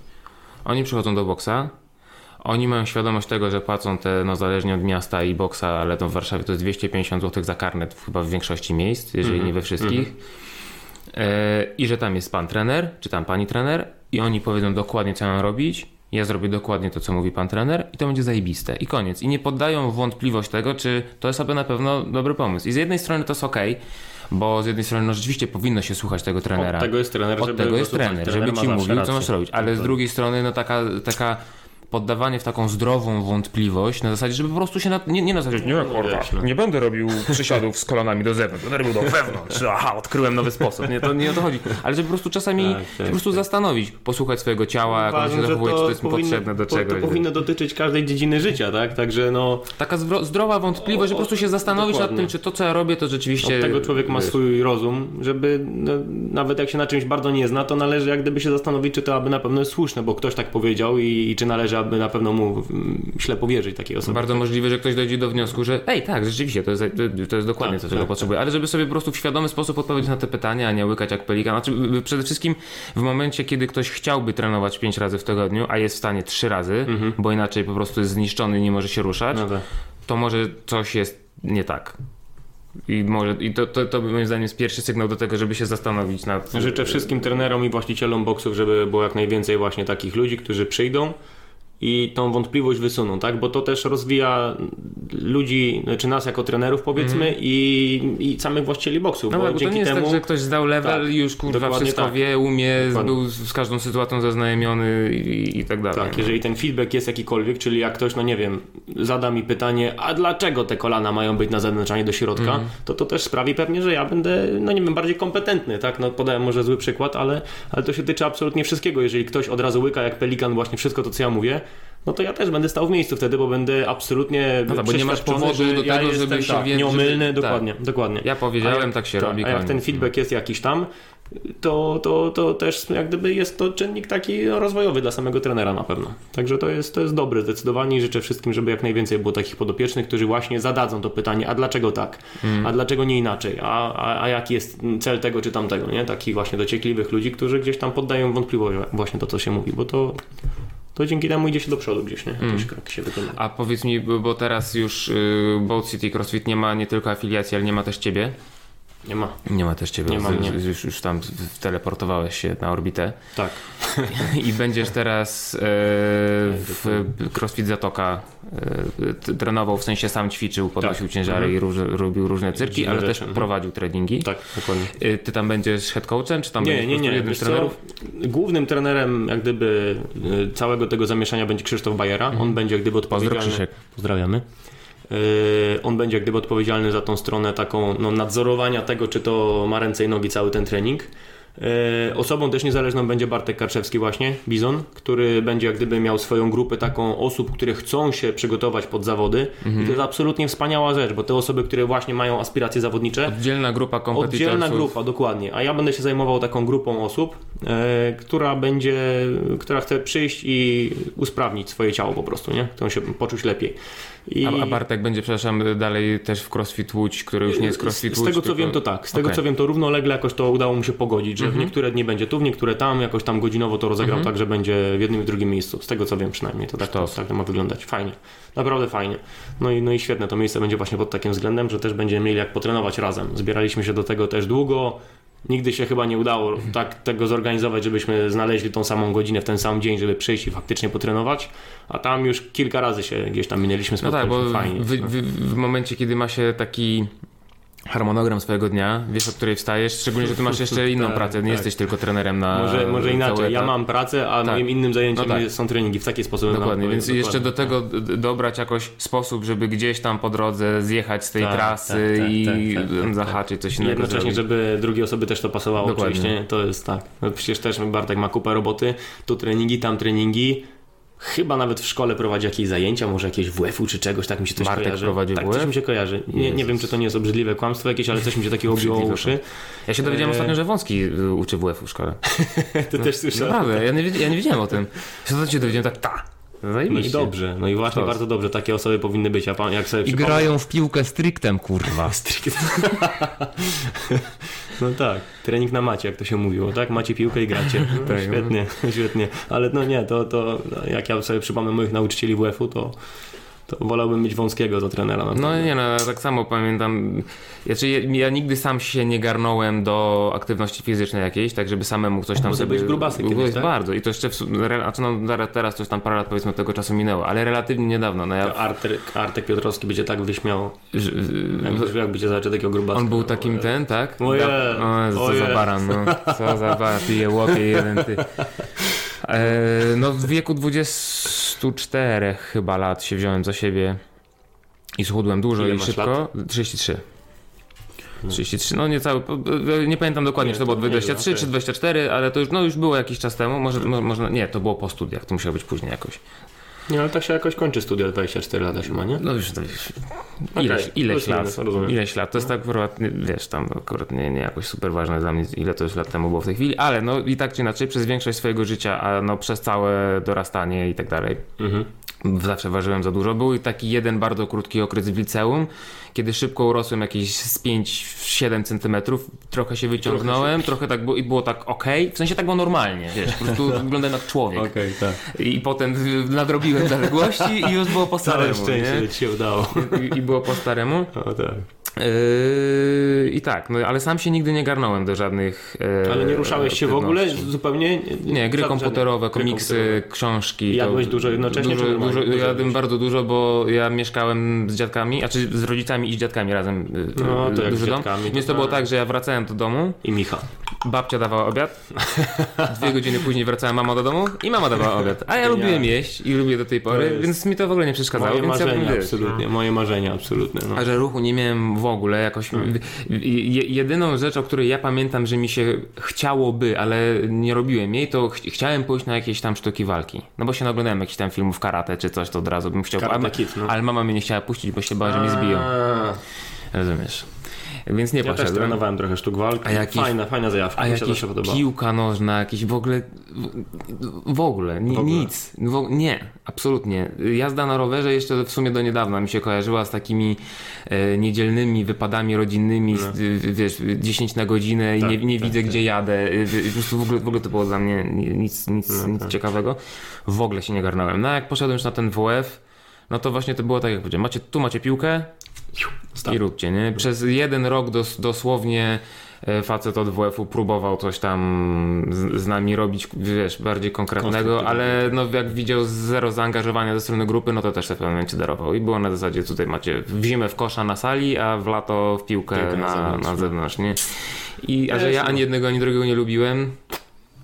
Oni przychodzą do boksa, oni mają świadomość tego, że płacą te, no zależnie od miasta i boksa, ale to w Warszawie to jest 250 zł za karnet chyba w większości miejsc, jeżeli nie we wszystkich. E, I że tam jest pan trener, czy tam pani trener i oni powiedzą dokładnie, co mam robić. Ja zrobię dokładnie to, co mówi pan trener i to będzie zajebiste. I koniec. I nie poddają wątpliwość tego, czy to jest sobie na pewno dobry pomysł. I z jednej strony to jest ok, bo z jednej strony no rzeczywiście powinno się słuchać tego trenera. Od tego jest trener, Od żeby tego go jest trener, Trener żeby ci mówił, co masz robić. Ale z drugiej strony, no taka, taka poddawanie w taką zdrową wątpliwość na zasadzie, żeby po prostu się na, nie, nie na zasadzie, nie kurwa, no. nie będę robił przysiadów z kolanami do zewnątrz, będę robił do wewnątrz, aha, odkryłem nowy sposób, nie, to nie o to chodzi, ale żeby po prostu czasami Tak, tak, po prostu zastanowić, posłuchać swojego ciała, jak ono się zachowuje, czy to jest mi powinno- potrzebne do czegoś. To powinno dotyczyć każdej dziedziny życia, tak? Także no, Taka zwro- zdrowa wątpliwość, że po prostu się zastanowić nad Dokładnie. tym, czy to, co ja robię, to rzeczywiście... od tego człowiek ma swój rozum, żeby no, nawet jak się na czymś bardzo nie zna, to należy jak gdyby się zastanowić, czy to aby na pewno jest słuszne, bo ktoś tak powiedział i, i czy należy aby na pewno mu mm, ślepo wierzyć takiej osobie. Bardzo możliwe, że ktoś dojdzie do wniosku, że ej, tak, rzeczywiście, to jest, to jest dokładnie Tak, to, czego tak, potrzebuję. Ale żeby sobie po prostu w świadomy sposób odpowiedzieć na te pytania, a nie łykać jak pelikan. Znaczy, przede wszystkim w momencie, kiedy ktoś chciałby trenować 5 razy w tygodniu, a jest w stanie 3 razy, bo inaczej po prostu jest zniszczony i nie może się ruszać, No tak. to może coś jest nie tak. I, może, i to, to, to moim zdaniem jest pierwszy sygnał do tego, żeby się zastanowić nad... Życzę wszystkim trenerom i właścicielom boksów, żeby było jak najwięcej właśnie takich ludzi, którzy przyjdą i tą wątpliwość wysuną, tak? Bo to też rozwija ludzi, czy nas jako trenerów powiedzmy i, i samych właścicieli boksów, Mhm. No bo tak, bo to dzięki nie jest temu... tak, że ktoś zdał level Tak, już kurwa wszystko tak. wie, umie, Dokładnie. był z każdą sytuacją zaznajomiony i, i tak dalej. Tak, jeżeli ten feedback jest jakikolwiek, czyli jak ktoś, no nie wiem, zada mi pytanie, a dlaczego te kolana mają być na zewnątrz, a nie do środka, Mhm. to to też sprawi pewnie, że ja będę, no nie wiem, bardziej kompetentny, tak? No podałem może zły przykład, ale, ale to się tyczy absolutnie wszystkiego. Jeżeli ktoś od razu łyka jak pelikan właśnie wszystko to, co ja mówię, no to ja też będę stał w miejscu wtedy, bo będę absolutnie No tak, bo nie masz powodu do ja tego, żeby jestem, się tak, nieomylny, że- dokładnie, dokładnie. Ja powiedziałem, jak- tak się robi, A jak koniec. ten feedback jest jakiś tam, to, to, to też jak gdyby jest to czynnik taki rozwojowy dla samego trenera na pewno. Także to jest, to jest dobre zdecydowanie i życzę wszystkim, żeby jak najwięcej było takich podopiecznych, którzy właśnie zadadzą to pytanie, a dlaczego tak, Mm. a dlaczego nie inaczej, a, a, a jaki jest cel tego czy tamtego, nie? Takich właśnie dociekliwych ludzi, którzy gdzieś tam poddają wątpliwość właśnie to, co się mówi, bo to, to dzięki temu idzie się do przodu gdzieś, nie? Mm. Jakieś kroki się wykona. A powiedz mi, bo bo teraz już y, Boat City CrossFit nie ma nie tylko afiliacji, ale nie ma też ciebie. Nie ma. Nie ma też ciebie. Nie ma mnie. już, już, tam teleportowałeś się na orbitę. Tak. I będziesz teraz e, w CrossFit Zatoka e, trenował, w sensie sam ćwiczył, podnosił Tak. ciężary i róż, robił różne cyrki, ale też mhm. prowadził treningi. Tak, dokładnie. E, Ty tam będziesz head coachem, czy tam Nie, będziesz nie, nie. jednym z co, trenerów? głównym trenerem jak gdyby y, całego tego zamieszania będzie Krzysztof Bajera. On będzie jak gdyby Mhm. Pozdro, odpowiedzialny. Krzysiek. Pozdrawiamy. Y, On będzie jak gdyby odpowiedzialny za tą stronę taką no, nadzorowania tego, czy to ma ręce i nogi cały ten trening. Y, Osobą też niezależną będzie Bartek Karczewski właśnie, Bizon, który będzie jak gdyby miał swoją grupę taką osób, które chcą się przygotować pod zawody. Mhm. I to jest absolutnie wspaniała rzecz, bo te osoby, które właśnie mają aspiracje zawodnicze, Oddzielna grupa kompetytorów. Oddzielna grupa, dokładnie. A ja będę się zajmował taką grupą osób, e, która będzie, która chce przyjść i usprawnić swoje ciało po prostu, nie? Chcą się poczuć lepiej. I A, Bartek będzie, przepraszam, dalej też w CrossFit Łódź, który już nie jest CrossFit z, z Łódź. tego co tylko- wiem to tak, z tego. Mhm. co wiem to równolegle jakoś to udało mu się pogodzić, że w niektóre dni będzie tu, w niektóre tam, jakoś tam godzinowo to rozegrał tak, że będzie w jednym i drugim miejscu. Z tego co wiem przynajmniej, to tak, to, tak to ma wyglądać. Fajnie. Naprawdę fajnie. No i, no i świetne to miejsce będzie właśnie pod takim względem, że też będziemy mieli jak potrenować razem. Zbieraliśmy się do tego też długo. Nigdy się chyba nie udało tak tego zorganizować, żebyśmy znaleźli tą samą godzinę w ten sam dzień, żeby przyjść i faktycznie potrenować, a tam już kilka razy się gdzieś tam minęliśmy, No tak, bo fajnie. w, w, w momencie, kiedy ma się taki harmonogram swojego dnia, wiesz o której wstajesz, szczególnie, że ty masz jeszcze inną Tak, pracę, nie tak. jesteś tylko trenerem na Może, może inaczej. Ja mam pracę, a moim innym zajęciem No tak. są treningi. W taki sposób. Dokładnie, więc powiedział. jeszcze do Dokładnie. tego dobrać jakoś sposób, żeby gdzieś tam po drodze zjechać z tej Tak, trasy tak, tak, i tak, tak, tak, zahaczyć coś innego. Jednocześnie, zrobić. żeby drugie osoby też to pasowało, Dokładnie. oczywiście, to jest tak. No przecież też Bartek ma kupę roboty, tu treningi, tam treningi. Chyba nawet w szkole prowadzi jakieś zajęcia, może jakieś WF-u czy czegoś, tak mi się coś Bartek kojarzy. prowadzi tak, WF? coś mi się kojarzy. Nie, nie wiem, czy to nie jest obrzydliwe kłamstwo jakieś, ale coś mi się takiego obiło uszy. Ja się dowiedziałem Eee. ostatnio, że Wąski y, uczy WF-u w szkole. To też słyszałem. Naprawdę, ja nie, ja nie wiedziałem o tym. Ja się się dowiedziałem tak, ta. No i dobrze, no i właśnie bardzo dobrze, takie osoby powinny być, a pan jak sobie I grają w piłkę strictem, kurwa. No tak, trening na macie, jak to się mówiło, tak? Macie piłkę i gracie. No, świetnie, świetnie. Ale no nie, to, to no, jak ja sobie przypomnę moich nauczycieli WF-u, to, to wolałbym mieć wąskiego do trenera. No nie, no tak samo pamiętam. Znaczy, ja, ja nigdy sam się nie garnąłem do aktywności fizycznej jakiejś, tak żeby samemu coś tam Bo sobie... byłeś grubasy kiedyś, tak? Bardzo. I to jeszcze, w, znaczy no, teraz- już tam parę lat powiedzmy tego czasu minęło, ale relatywnie niedawno. No ja, Artek, Artek Piotrowski będzie tak wyśmiał, że- jak, jak będzie zobaczył takiego grubasa. on był takim ten, tak? Ojej, Da- o, Jezu, co za baran, no. Co za baran, pije łopie jeden, ty. E, no w wieku 24 chyba lat się wziąłem za siebie i schudłem dużo Ile i szybko. lat? 33. 33, no niecałe, nie pamiętam dokładnie, Nie, czy to było to nie 23 wiem, czy okej. 24, ale to już, no już było jakiś czas temu, może, mo- może, nie, to było po studiach, to musiało być później jakoś. Nie, ale tak się jakoś kończy studia 24 lata się ma, nie? No już, Okej, ileś, ileś plus lat, rozumiem. ileś lat, to jest tak akurat, wiesz, tam akurat nie, nie jakoś super ważne dla mnie, ile to już lat temu było w tej chwili, ale no i tak czy inaczej, przez większość swojego życia, a no przez całe dorastanie i tak dalej, Mhm. zawsze ważyłem za dużo. Był taki jeden bardzo krótki okres w liceum, kiedy szybko urosłem jakieś z 5-7 centymetrów, trochę się wyciągnąłem, trochę, tak było i było tak ok, w sensie tak było normalnie, wiesz, po prostu wyglądałem jak człowiek. Okej, tak. I potem nadrobiłem zaległości i już było po Całe staremu, szczęście, nie? się udało. I, I było po staremu. O tak. Yy, I tak, no ale sam się nigdy nie garnąłem do żadnych. Yy, Ale nie ruszałeś się w ogóle? Zupełnie? Nie, gry komputerowe, gry komiksy, komputerowe. książki. Jadłeś dużo jednocześnie, Dużo, dużo, jadłem bardzo dużo, bo ja mieszkałem z dziadkami, a czy z rodzicami i z dziadkami razem. yy, No, to jak duży dom. dziadkami, Więc to było tak. tak, że ja wracałem do domu, I Micha. babcia dawała obiad, dwie godziny później wracała mama do domu i mama dawała obiad. A ja lubiłem jeść i lubię do tej pory, więc mi to w ogóle nie przeszkadzało. Moje ja marzenia, wiesz, absolutnie. Moje marzenia, absolutnie. No. A że ruchu nie miałem w ogóle jakoś. Je, jedyną rzecz, o której ja pamiętam, że mi się chciałoby, ale nie robiłem jej, to ch chciałem pójść na jakieś tam sztuki walki. No bo się naglądałem jakichś tam filmów karate czy coś, to od razu bym chciał. Karate ale, Kid, no. ale mama mnie nie chciała puścić, bo się bała, że mnie zbiją. A, Rozumiesz? Więc nie Ja też poszedłem. trenowałem trochę sztuk walki. A jakiś- Fajna, fajna zajawka. A mi się podobała. piłka nożna, jakieś w ogóle. W, w ogóle, ni, W ogóle. nic. W, nie, absolutnie. Jazda na rowerze jeszcze w sumie do niedawna mi się kojarzyła z takimi e, niedzielnymi wypadami rodzinnymi, y, wiesz, 10 na godzinę i Tak, nie, nie tak, widzę tak. gdzie jadę. Po prostu w ogóle, w ogóle to było dla mnie nic, nic, No nic tak. ciekawego. W ogóle się nie garnąłem. No jak poszedłem już na ten WF, no to właśnie to było tak jak powiedziałem. Macie, tu macie piłkę, i róbcie, nie? Przez jeden rok dos, dosłownie e, facet od WF-u próbował coś tam z, z nami robić, wiesz, bardziej konkretnego, ale no jak widział zero zaangażowania ze strony grupy, no to też w pewnym momencie darował. I było na zasadzie, tutaj macie w zimę w kosza na sali, a w lato w piłkę, Piłkę na na, zewnątrz, na no. zewnątrz, nie? I, a że ja no. ani jednego, ani drugiego nie lubiłem,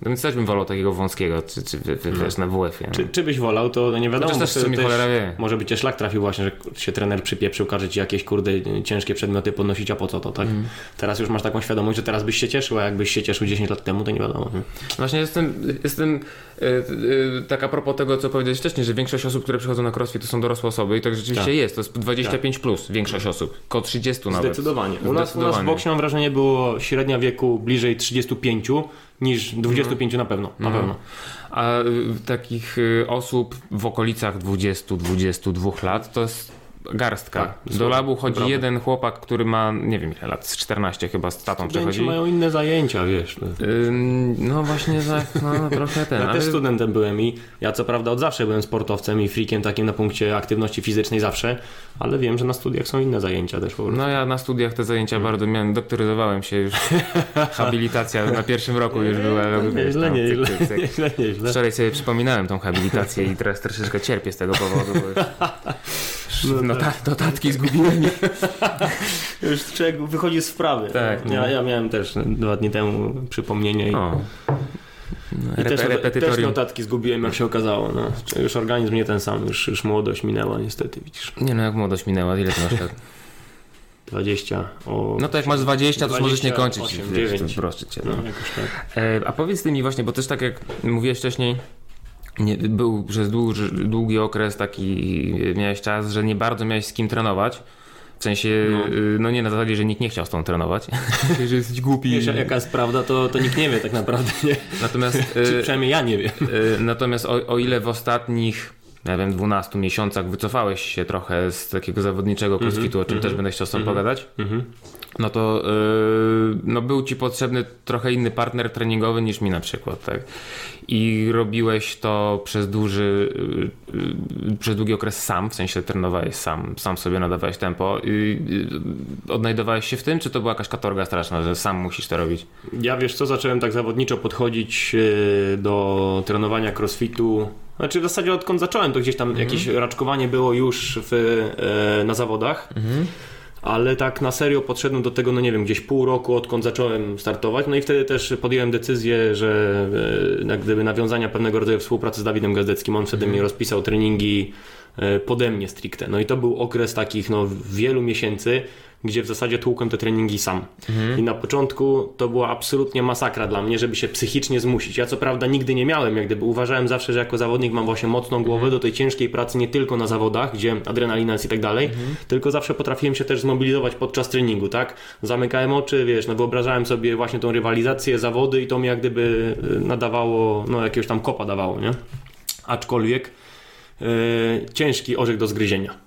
no więc też bym wolał takiego wąskiego, czy, czy wy- wiesz, na WF-ie. Czy, czy byś wolał, to nie wiadomo. Chociaż też też cholera wie. Może by cię szlak trafił właśnie, że się trener przypieprzył, każe ci jakieś kurde ciężkie przedmioty podnosić, a po co to, tak? Mhm. Teraz już masz taką świadomość, że teraz byś się cieszył, a jakbyś się cieszył 10 lat temu, to nie wiadomo. Nie? Właśnie jestem, jestem e, e, tak a propos tego, co powiedziałeś wcześniej, że większość osób, które przychodzą na crossfit to są dorosłe osoby i tak rzeczywiście Tak. jest, to jest 25 plus większość osób, koło 30 nawet. Zdecydowanie. U nas, u nas w Zdecydowanie. boksie mam wrażenie było średnia wieku bliżej 35 niż 25 na pewno. Na Mhm. pewno. A y, takich y, osób w okolicach 20-22 lat to jest garstka. Tak, Do labu chodzi jeden chłopak, który ma, nie wiem ile lat, z 14 chyba z tatą Studenci przechodzi. mają inne zajęcia, wiesz. No. No właśnie, tak, no, trochę ten. Ja ale- też studentem byłem i ja co prawda od zawsze byłem sportowcem i freakiem takim na punkcie aktywności fizycznej zawsze, ale wiem, że na studiach są inne zajęcia też po prostu. No ja na studiach te zajęcia Mm. bardzo miałem, doktoryzowałem się już, habilitacja na pierwszym roku już była. No, nieźle, nieźle, nieźle. Wczoraj sobie przypominałem tą habilitację i teraz troszeczkę cierpię z tego powodu, bo No już nota, notatki zgubiłem. i- Już człowiek wychodzi z wprawy. Tak, Ja, no. ja miałem też dwa dni temu przypomnienie i, O. i też, też notatki zgubiłem, jak się okazało. No. Już organizm nie ten sam, już, już młodość minęła niestety, widzisz. Nie no, jak młodość minęła, ile ty masz lat? 20, o... No to jak masz 20, to już możesz nie 28, kończyć. 9. Proszę cię. No, No. jakoś tak. E, a powiedz ty mi właśnie, bo też tak jak mówiłeś wcześniej, nie, był przez długi, długi okres taki, miałeś czas, że nie bardzo miałeś z kim trenować. W sensie, No. no, no nie na zasadzie, że nikt nie chciał z tą trenować, że jesteś głupi. Wiesz, jaka jest prawda, to, to nikt nie wie tak naprawdę, nie? Natomiast, Czy e, przynajmniej ja nie wiem. e, natomiast o, o ile w ostatnich, nie wiem, 12 miesiącach wycofałeś się trochę z takiego zawodniczego crossfitu, o czym też będę chciał z tobą pogadać, Mhm. No to yy, no był ci potrzebny trochę inny partner treningowy niż mi na przykład, tak? I robiłeś to przez duży, yy, yy, przez długi okres sam, w sensie trenowałeś sam, sam sobie nadawałeś tempo. Yy, yy, odnajdowałeś się w tym, czy to była jakaś katorga straszna, że sam musisz to robić? Ja wiesz co, zacząłem tak zawodniczo podchodzić e, do trenowania crossfitu. Znaczy w zasadzie odkąd zacząłem, to gdzieś tam jakieś raczkowanie było już w, e, na zawodach. Ale tak na serio podszedłem do tego, no nie wiem, gdzieś pół roku odkąd zacząłem startować, no i wtedy też podjąłem decyzję, że e, jak gdyby nawiązania pewnego rodzaju współpracy z Dawidem Gazdeckim, on wtedy mi rozpisał treningi e, pode mnie stricte, no i to był okres takich no wielu miesięcy, gdzie w zasadzie tłukłem te treningi sam. I na początku to była absolutnie masakra dla mnie, żeby się psychicznie zmusić. Ja co prawda nigdy nie miałem, jak gdyby uważałem zawsze, że jako zawodnik mam właśnie mocną głowę do tej ciężkiej pracy nie tylko na zawodach, gdzie adrenalina jest i tak dalej, tylko zawsze potrafiłem się też zmobilizować podczas treningu, tak? Zamykałem oczy, wiesz, no wyobrażałem sobie właśnie tą rywalizację, zawody i to mi jak gdyby y, nadawało, no jakiegoś tam kopa dawało, nie? Aczkolwiek yy, ciężki orzech do zgryzienia.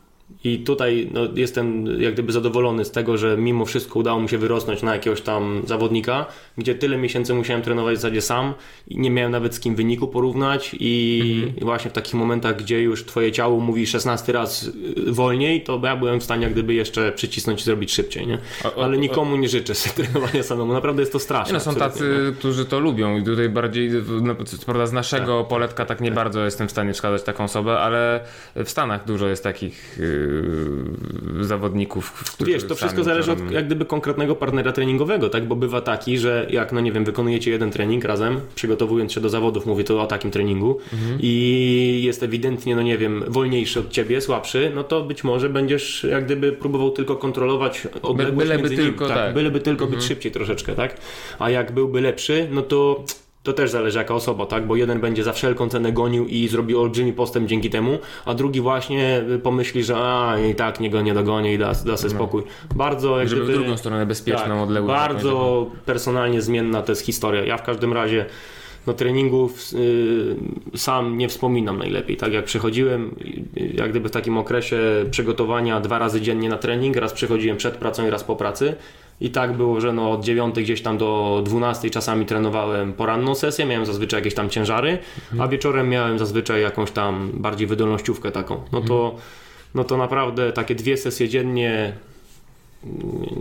I tutaj no, jestem jak gdyby zadowolony z tego, że mimo wszystko udało mi się wyrosnąć na jakiegoś tam zawodnika, gdzie tyle miesięcy musiałem trenować w zasadzie sam i nie miałem nawet z kim wyniku porównać i Mhm. właśnie w takich momentach, gdzie już twoje ciało mówi 16 raz y, wolniej, to ja byłem w stanie jak gdyby jeszcze przycisnąć i zrobić szybciej, nie? Ale nikomu nie życzę sobie trenowania samemu, naprawdę jest to straszne. Nie no, są tacy, którzy to lubią i tutaj bardziej, no, prawda z naszego poletka tak nie bardzo jestem w stanie wskazać taką osobę, ale w Stanach dużo jest takich yy, zawodników, którzy Wiesz, to wszystko zależy od jak gdyby konkretnego partnera treningowego, tak? Bo bywa taki, że jak, no nie wiem, wykonujecie jeden trening razem, przygotowując się do zawodów, mówię tu o takim treningu Mhm. i jest ewidentnie, no nie wiem, wolniejszy od ciebie, słabszy, no to być może będziesz jak gdyby próbował tylko kontrolować odległość byleby między tylko, nimi, tak. byleby tylko być szybciej troszeczkę, tak? A jak byłby lepszy, no to to też zależy jaka osoba, tak? Bo jeden będzie za wszelką cenę gonił i zrobi olbrzymi postęp dzięki temu, a drugi właśnie pomyśli, że a i tak nie go nie dogonię i da, da sobie spokój. Bardzo jak Żeby w gdyby, drugą stronę bezpieczną tak, odległość. Bardzo personalnie zmienna to jest historia. Ja w każdym razie no, treningów y, sam nie wspominam najlepiej. Tak jak przychodziłem, y, jak gdyby w takim okresie przygotowania dwa razy dziennie na trening, raz przychodziłem przed pracą i raz po pracy. I tak było, że no od 9 gdzieś tam do 12 czasami trenowałem poranną sesję, miałem zazwyczaj jakieś tam ciężary, a wieczorem miałem zazwyczaj jakąś tam bardziej wydolnościówkę taką. No to, no to naprawdę takie dwie sesje dziennie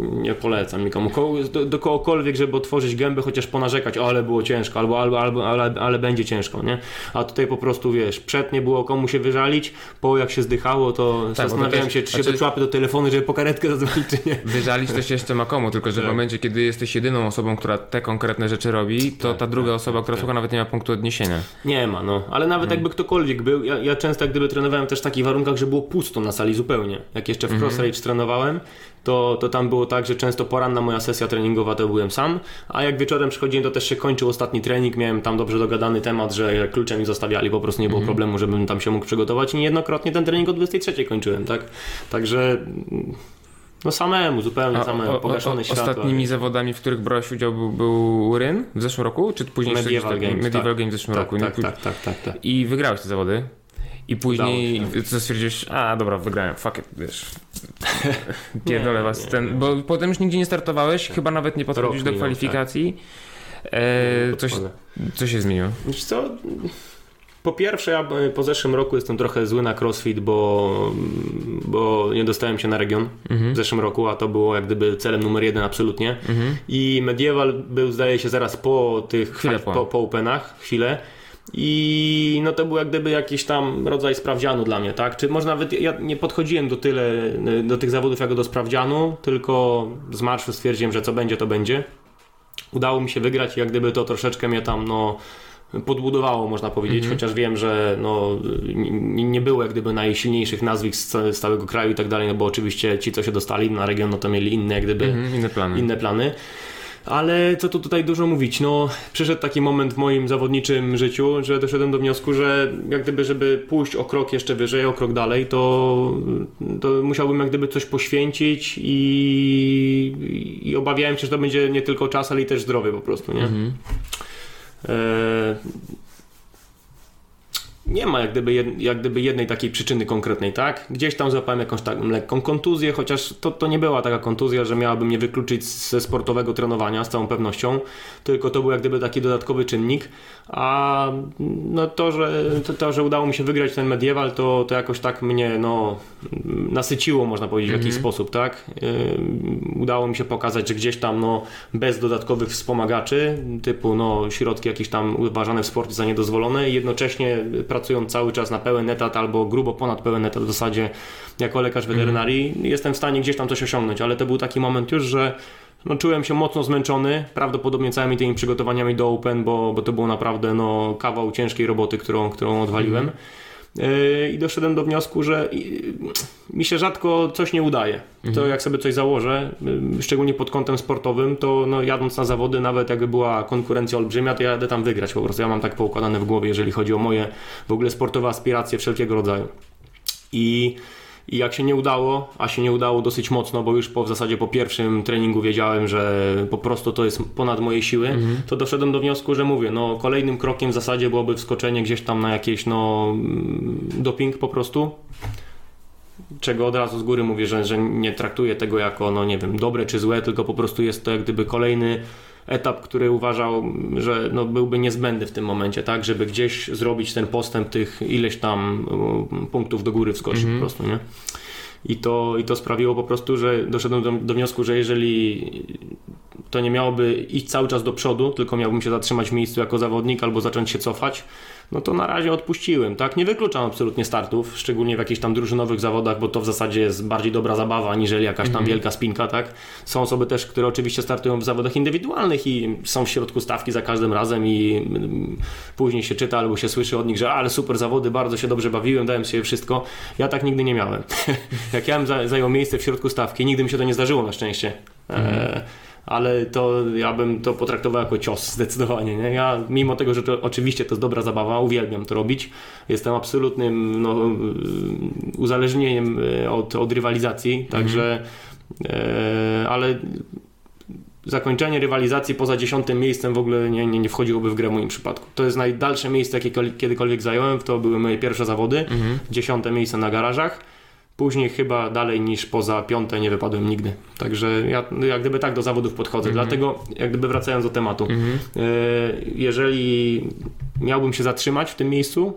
nie polecam nikomu. Ko- do, do kogokolwiek, żeby otworzyć gębę, chociaż ponarzekać, o, ale było ciężko, albo, albo, albo ale, ale będzie ciężko, nie? A tutaj po prostu, wiesz, przed nie było komu się wyżalić, po jak się zdychało, to to zastanawiałem też- się, czy się znaczy- doczłapy do telefonu, żeby po karetkę zadzwonić, czy nie. Wyżalić to się jeszcze ma komu, tylko że w Tak. momencie, kiedy jesteś jedyną osobą, która te konkretne rzeczy robi, to Tak, ta druga osoba, która słucha, nawet nie ma punktu odniesienia. Nie ma, no. Ale nawet jakby ktokolwiek był, ja, ja często jak gdyby trenowałem też w takich warunkach, że było pusto na sali zupełnie. Jak jeszcze w Cross Rage trenowałem, to, to tam było tak, że często poranna moja sesja treningowa to byłem sam, a jak wieczorem przychodziłem, to też się kończył ostatni trening, miałem tam dobrze dogadany temat, że klucze mi zostawiali, po prostu nie było problemu, żebym tam się mógł przygotować i niejednokrotnie ten trening o 23 kończyłem, tak? Także mm, no samemu, zupełnie A samemu, o, pogaszone o, światło. ostatnimi zawodami, w których brałeś udział, był, był Ryn w zeszłym roku, czy później Medieval Games, Medieval tak. Games w zeszłym tak, roku? tak, tak, tak, tak, tak. I wygrałeś te zawody. I później co stwierdziłeś, a dobra, wygrałem, fuck it, wiesz. Pierdolę Nie, was nie, ten, bo potem już nigdzie nie startowałeś, chyba nawet nie podchodzisz do kwalifikacji. E, coś, Podchodzę. co się zmieniło? Wiesz co? Po pierwsze, ja po zeszłym roku jestem trochę zły na CrossFit, bo, bo nie dostałem się na region Mhm. w zeszłym roku, a to było jak gdyby celem numer jeden absolutnie. Mhm. I Medieval był zdaje się zaraz po tych Chwilę po. po. Po, Openach, chwilę. I no to był jak gdyby jakiś tam rodzaj sprawdzianu dla mnie, tak? Czy może nawet ja nie podchodziłem do tyle do tych zawodów jako do sprawdzianu, tylko z marszu stwierdziłem, że co będzie, to będzie. Udało mi się wygrać i jak gdyby to troszeczkę mnie tam no podbudowało, można powiedzieć, chociaż wiem, że no, nie, nie było jak gdyby najsilniejszych nazwisk z całego kraju i tak dalej, no bo oczywiście ci, co się dostali na region, no to mieli inne jak gdyby Mhm, inne plany. inne plany. Ale co tu tutaj dużo mówić? No, przyszedł taki moment w moim zawodniczym życiu, że doszedłem do wniosku, że jak gdyby, żeby pójść o krok jeszcze wyżej, o krok dalej, to, to musiałbym jak gdyby coś poświęcić i, i obawiałem się, że to będzie nie tylko czas, ale i też zdrowie po prostu, nie? Mhm. E, nie ma jak gdyby, jed, jak gdyby jednej takiej przyczyny konkretnej, tak? Gdzieś tam złapałem jakąś taką lekką kontuzję, chociaż to, to nie była taka kontuzja, że miałaby mnie wykluczyć ze sportowego trenowania z całą pewnością, tylko to był jak gdyby taki dodatkowy czynnik, a no to, że, to, to, że udało mi się wygrać ten medieval, to, to jakoś tak mnie no, nasyciło, można powiedzieć, w jakiś sposób, tak? Ym, udało mi się pokazać, że gdzieś tam no, bez dodatkowych wspomagaczy, typu no, środki jakieś tam uważane w sporcie za niedozwolone, jednocześnie pracując cały czas na pełen etat albo grubo ponad pełen etat w zasadzie jako lekarz weterynarii, mm. jestem w stanie gdzieś tam coś osiągnąć, ale to był taki moment już, że no, czułem się mocno zmęczony, prawdopodobnie całymi tymi przygotowaniami do Open, bo, bo to było naprawdę no, kawał ciężkiej roboty, którą, którą odwaliłem. Mm. I doszedłem do wniosku, że mi się rzadko coś nie udaje. To mhm. jak sobie coś założę, y, szczególnie pod kątem sportowym, to no, jadąc na zawody, nawet jakby była konkurencja olbrzymia, to ja jadę tam wygrać po prostu. Ja mam tak poukładane w głowie, jeżeli chodzi o moje w ogóle sportowe aspiracje wszelkiego rodzaju. I i jak się nie udało, a się nie udało dosyć mocno, bo już po, w zasadzie po pierwszym treningu wiedziałem, że po prostu to jest ponad moje siły, mhm. to doszedłem do wniosku, że mówię, no kolejnym krokiem w zasadzie byłoby wskoczenie gdzieś tam na jakieś no doping po prostu czego od razu z góry mówię, że, że nie traktuję tego jako, no nie wiem, dobre czy złe, tylko po prostu jest to jak gdyby kolejny etap, który uważał, że no, byłby niezbędny w tym momencie, tak, żeby gdzieś zrobić ten postęp tych ileś tam punktów do góry wskoczyć mm -hmm. po prostu, nie? I to, I to sprawiło po prostu, że doszedłem do, do, wniosku, że jeżeli to nie miałoby iść cały czas do przodu, tylko miałbym się zatrzymać w miejscu jako zawodnik albo zacząć się cofać, no to na razie odpuściłem, tak? Nie wykluczam absolutnie startów, szczególnie w jakichś tam drużynowych zawodach, bo to w zasadzie jest bardziej dobra zabawa, aniżeli jakaś tam mm. wielka spinka, tak? Są osoby też, które oczywiście startują w zawodach indywidualnych i są w środku stawki za każdym razem i mm, później się czyta albo się słyszy od nich, że ale super zawody, bardzo się dobrze bawiłem, dałem sobie wszystko. Ja tak nigdy nie miałem. Jak ja bym zajął miejsce w środku stawki, nigdy mi się to nie zdarzyło na szczęście. Mm. E ale to ja bym to potraktował jako cios zdecydowanie. Nie? Ja mimo tego, że to oczywiście to jest dobra zabawa, uwielbiam to robić. Jestem absolutnym no, uzależnieniem e, od, od rywalizacji, mhm. także e, ale zakończenie rywalizacji poza dziesiątym miejscem w ogóle nie, nie, nie wchodziłoby w grę w moim przypadku. To jest najdalsze miejsce, jakie kiedykolwiek zająłem. To były moje pierwsze zawody. Mhm. Dziesiąte miejsce na garażach. Później chyba dalej niż poza piąte nie wypadłem nigdy. Także ja jak gdyby tak do zawodów podchodzę. Mm -hmm. Dlatego jak gdyby wracając do tematu. Mm -hmm. Jeżeli miałbym się zatrzymać w tym miejscu,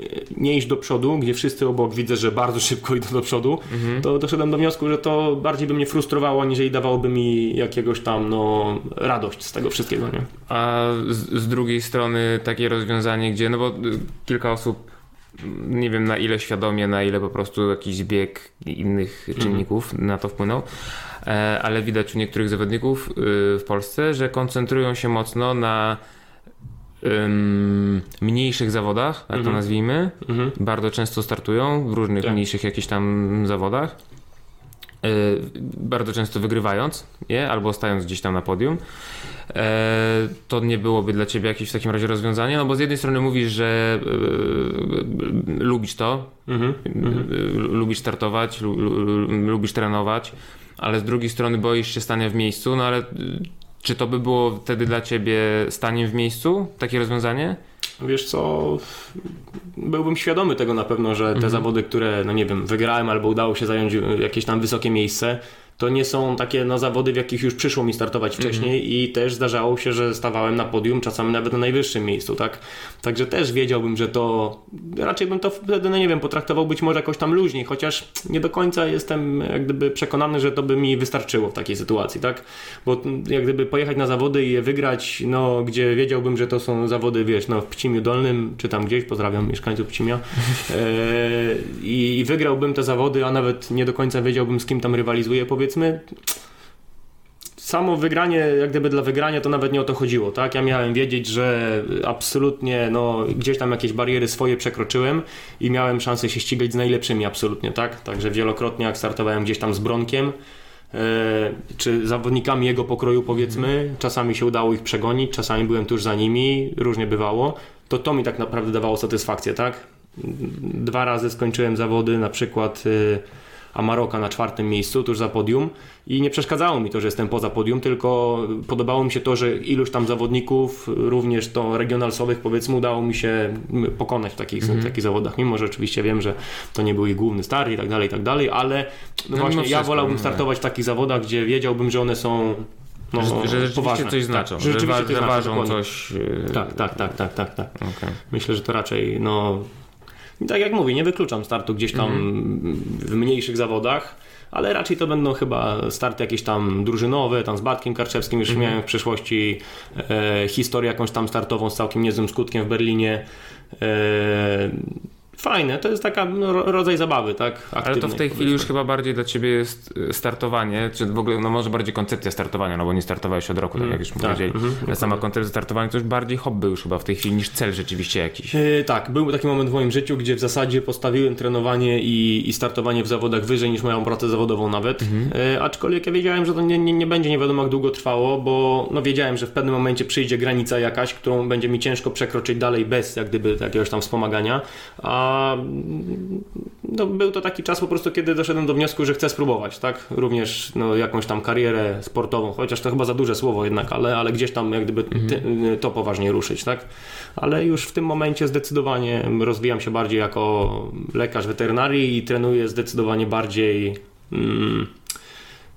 e, nie iść do przodu, gdzie wszyscy obok widzę, że bardzo szybko idą do przodu, -hmm. to doszedłem do wniosku, że to bardziej by mnie frustrowało, aniżeli dawałoby mi jakiegoś tam no, radość z tego wszystkiego. Nie? A z, z drugiej strony takie rozwiązanie, gdzie no bo kilka osób nie wiem na ile świadomie, na ile po prostu jakiś bieg innych mhm. czynników na to wpłynął, e, ale widać u niektórych zawodników y, w Polsce, że koncentrują się mocno na mniejszych zawodach, tak to mhm. nazwijmy. Mhm. Bardzo często startują w różnych tak. mniejszych jakichś tam zawodach. E, bardzo często wygrywając je, albo stając gdzieś tam na podium. E, to nie byłoby dla ciebie jakieś w takim razie rozwiązanie? No bo z jednej strony mówisz, że e, lubisz to, mhm. lubisz startować, lubisz trenować, ale z drugiej strony boisz się stania w miejscu, no ale czy to by było wtedy dla ciebie staniem w miejscu, takie rozwiązanie? Wiesz co, byłbym świadomy tego na pewno, że te mhm. zawody, które, no nie wiem, wygrałem albo udało się zająć jakieś tam wysokie miejsce, to nie są takie no, zawody, w jakich już przyszło mi startować wcześniej mm -hmm. i też zdarzało się, że stawałem na podium, czasami nawet na najwyższym miejscu, tak? Także też wiedziałbym, że to raczej bym to wtedy, no nie wiem, potraktował być może jakoś tam luźniej, chociaż nie do końca jestem jak gdyby przekonany, że to by mi wystarczyło w takiej sytuacji, tak? Bo jak gdyby pojechać na zawody i je wygrać, no gdzie wiedziałbym, że to są zawody, wiesz, no w Pcimiu Dolnym, czy tam gdzieś, pozdrawiam mieszkańców Pcimia, e, i wygrałbym te zawody, a nawet nie do końca wiedziałbym, z kim tam rywalizuję, powiedzmy, powiedzmy samo wygranie, jak gdyby dla wygrania to nawet nie o to chodziło, tak? Ja miałem wiedzieć, że absolutnie no, gdzieś tam jakieś bariery swoje przekroczyłem i miałem szansę się ścigać z najlepszymi absolutnie, tak? Także wielokrotnie jak startowałem gdzieś tam z Bronkiem, e, czy zawodnikami jego pokroju powiedzmy, czasami się udało ich przegonić, czasami byłem tuż za nimi, różnie bywało, to to mi tak naprawdę dawało satysfakcję, tak? Dwa razy skończyłem zawody, na przykład y, a Maroka na czwartym miejscu, tuż za podium i nie przeszkadzało mi to, że jestem poza podium, tylko podobało mi się to, że iluś tam zawodników, również to regionalsowych powiedzmy, udało mi się pokonać w takich, mm -hmm. takich zawodach, mimo że oczywiście wiem, że to nie był ich główny start i tak dalej, i tak dalej, ale no, no właśnie ja wolałbym no. startować w takich zawodach, gdzie wiedziałbym, że one są no, że, że rzeczywiście poważne. coś znaczą, tak, że, rzeczywiście że, coś ważą coś. Tak, tak, tak, tak, tak, tak. Okay. Myślę, że to raczej no, tak jak mówię, nie wykluczam startu gdzieś tam mm -hmm. w mniejszych zawodach, ale raczej to będą chyba starty jakieś tam drużynowe, tam z Bartkiem Karczewskim już Mhm. miałem w przeszłości e, historię jakąś tam startową z całkiem niezłym skutkiem w Berlinie. E, fajne, to jest taka no, ro- rodzaj zabawy, tak? Ale to w aktywnej, tej chwili już chyba bardziej dla ciebie jest y, startowanie, czy w ogóle, no może bardziej koncepcja startowania, no bo nie startowałeś od roku, tak jak już tak, powiedzieli. Ale sama koncepcja startowania to już bardziej hobby już chyba w tej chwili niż cel rzeczywiście jakiś. E, tak, był taki moment w moim życiu, gdzie w zasadzie postawiłem trenowanie i, i startowanie w zawodach wyżej niż moją pracę zawodową nawet. E, aczkolwiek ja wiedziałem, że to nie, nie, nie będzie nie wiadomo jak długo trwało, bo no, wiedziałem, że w pewnym momencie przyjdzie granica jakaś, którą będzie mi ciężko przekroczyć dalej bez jak gdyby jakiegoś tam wspomagania. A no, był to taki czas po prostu, kiedy doszedłem do wniosku, że chcę spróbować, tak? Również no, jakąś tam karierę sportową, chociaż to chyba za duże słowo jednak, ale, ale gdzieś tam jak gdyby ty, to poważnie ruszyć, tak? Ale już w tym momencie zdecydowanie rozwijam się bardziej jako lekarz weterynarii i trenuję zdecydowanie bardziej. Mm,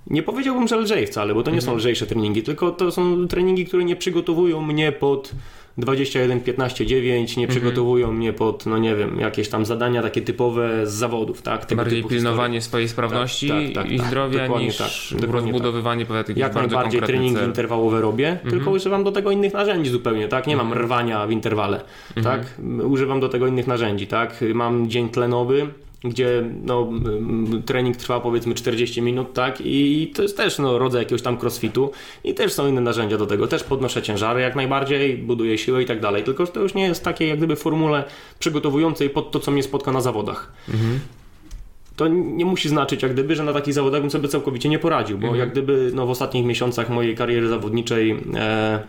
nie powiedziałbym, że lżej wcale, bo to nie są lżejsze treningi, tylko to są treningi, które nie przygotowują mnie pod 21, 15, 9, nie przygotowują mnie pod, no nie wiem, jakieś tam zadania takie typowe z zawodów, tak? Tego Bardziej pilnowanie swojej sprawności Tak, tak, tak, i tak. zdrowia niż tak, dokładnie rozbudowywanie tak. jakichś jak najbardziej treningi cel. interwałowe robię, tylko używam do tego innych narzędzi zupełnie, tak? Nie mam rwania w interwale, tak? Używam do tego innych narzędzi, tak? Mam dzień tlenowy, gdzie no, trening trwa powiedzmy 40 minut, tak? I to jest też no, rodzaj jakiegoś tam crossfitu i też są inne narzędzia do tego. Też podnoszę ciężary jak najbardziej, buduję siłę i tak dalej. Tylko że to już nie jest takie jak gdyby formule przygotowującej pod to, co mnie spotka na zawodach to nie musi znaczyć jak gdyby, że na takich zawodach bym sobie całkowicie nie poradził, bo jak gdyby no, w ostatnich miesiącach mojej kariery zawodniczej e,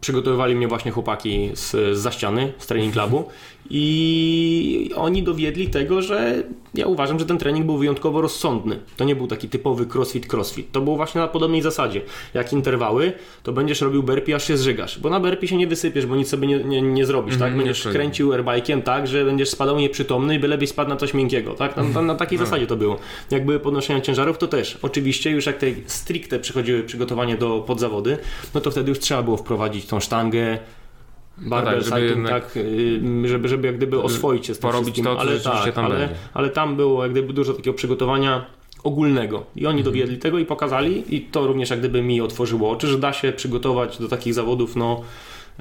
przygotowywali mnie właśnie chłopaki z, z zaściany, z trening clubu i oni dowiedli tego, że ja uważam, że ten trening był wyjątkowo rozsądny. To nie był taki typowy crossfit, crossfit. To było właśnie na podobnej zasadzie. Jak interwały, to będziesz robił burpee, aż się zżygasz. Bo na burpee się nie wysypiesz, bo nic sobie nie, nie, nie zrobisz, tak? Mhm, Będziesz kręcił airbikiem tak, że będziesz spadał nieprzytomny i byś spadł na coś miękkiego, tak? Na, na, na takiej zasadzie to było. Jak były podnoszenia ciężarów, to też. Oczywiście już jak te stricte przychodziły przygotowanie do podzawody, no to wtedy już trzeba było wprowadzić tą sztangę, barbell tak, żeby jednak- tak, y, żeby, żeby jak gdyby oswoić się z tym porobić wszystkim. to, ale tak, tam ale, ale tam było jak gdyby dużo takiego przygotowania ogólnego i oni dowiedli tego i pokazali i to również jak gdyby mi otworzyło oczy, że da się przygotować do takich zawodów no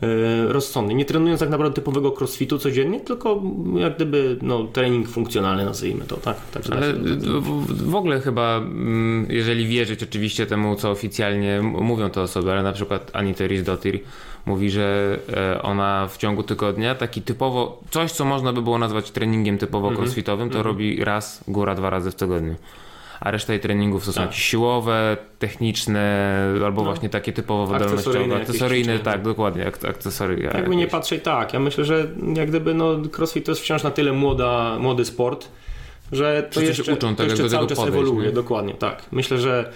e, rozsądnie, nie trenując tak naprawdę typowego crossfitu codziennie, tylko jak gdyby no, trening funkcjonalny nazwijmy to, tak? Da Ale do tego- w, ogóle chyba, mm, jeżeli wierzyć oczywiście temu, co oficjalnie mówią te osoby, ale na przykład Anita Rizdottir mówi, że e, ona w ciągu tygodnia taki typowo, coś co można by było nazwać treningiem typowo Mhm. crossfitowym, to robi raz, góra dwa razy w tygodniu. A reszta jej treningów to są Tak. jakieś siłowe, techniczne, albo właśnie takie typowo wydolnościowe. Akcesoryjne, tak, dokładnie, ak- akcesory. Jakby nie patrzeć tak, ja myślę, że jak gdyby no, crossfit to jest wciąż na tyle młoda, młody sport, że to Wszyscy się jeszcze, uczą to tego, jeszcze cały czas podejść, ewoluuje, nie? dokładnie, tak. Myślę, że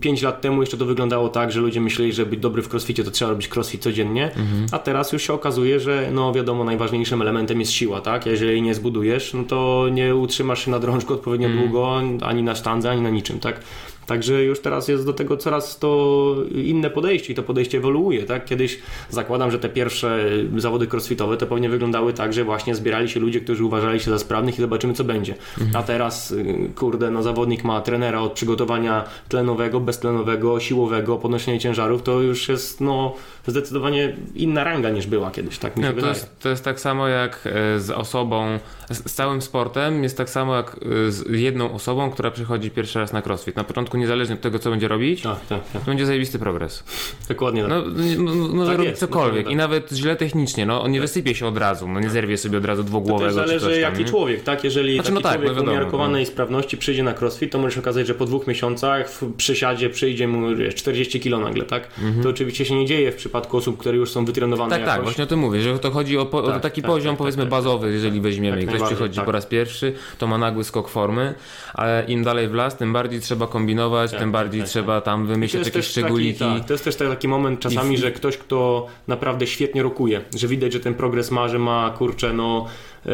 5 lat temu jeszcze to wyglądało tak, że ludzie myśleli, że być dobry w crossficie to trzeba robić crossfit codziennie, Mhm. a teraz już się okazuje, że no wiadomo, najważniejszym elementem jest siła, tak? Jeżeli jej nie zbudujesz, no to nie utrzymasz się na drążku odpowiednio Mhm. długo, ani na sztandze, ani na niczym, tak? Także już teraz jest do tego coraz to inne podejście i to podejście ewoluuje, tak? Kiedyś zakładam, że te pierwsze zawody crossfitowe to pewnie wyglądały tak, że właśnie zbierali się ludzie, którzy uważali się za sprawnych i zobaczymy co będzie. A teraz, y, kurde, no zawodnik ma trenera od przygotowania tlenowego, beztlenowego, siłowego, podnoszenia ciężarów, to już jest no zdecydowanie inna ranga niż była kiedyś, tak mi się No, to, jest, to jest tak samo jak e, z osobą, z, całym sportem jest tak samo jak e, z jedną osobą, która przychodzi pierwszy raz na crossfit. Na początku niezależnie od tego, co będzie robić, Tak, tak, tak. to będzie zajebisty progres. Dokładnie tak. No, nie- no, może Tak robić jest, cokolwiek i nawet źle technicznie, no on nie wysypie się od razu, no nie zerwie sobie od razu To dwugłowego czy zależy tam, jaki nie? człowiek, tak? Jeżeli Znaczy, taki no tak, człowiek no umiarkowanej sprawności przyjdzie na crossfit, to może się okazać, że po dwóch miesiącach w przysiadzie przyjdzie mu wiesz, 40 kilo nagle, tak? To oczywiście się nie dzieje w przypadku osób, które już są wytrenowane Tak, jakoś. tak, właśnie o tym mówię, że to chodzi o, po, o Tak, taki tak, poziom tak, powiedzmy tak, bazowy, jeżeli weźmiemy Jak i ktoś przychodzi tak. po raz pierwszy, to ma nagły skok formy, ale im dalej w las, tym bardziej trzeba kombinować, tym tak, bardziej tak, trzeba tam jest, jakieś taki, szczególiki. tak, to jest też taki moment czasami, I- że ktoś, kto naprawdę świetnie rokuje, że widać, że ten progres ma, że ma kurczę, no e,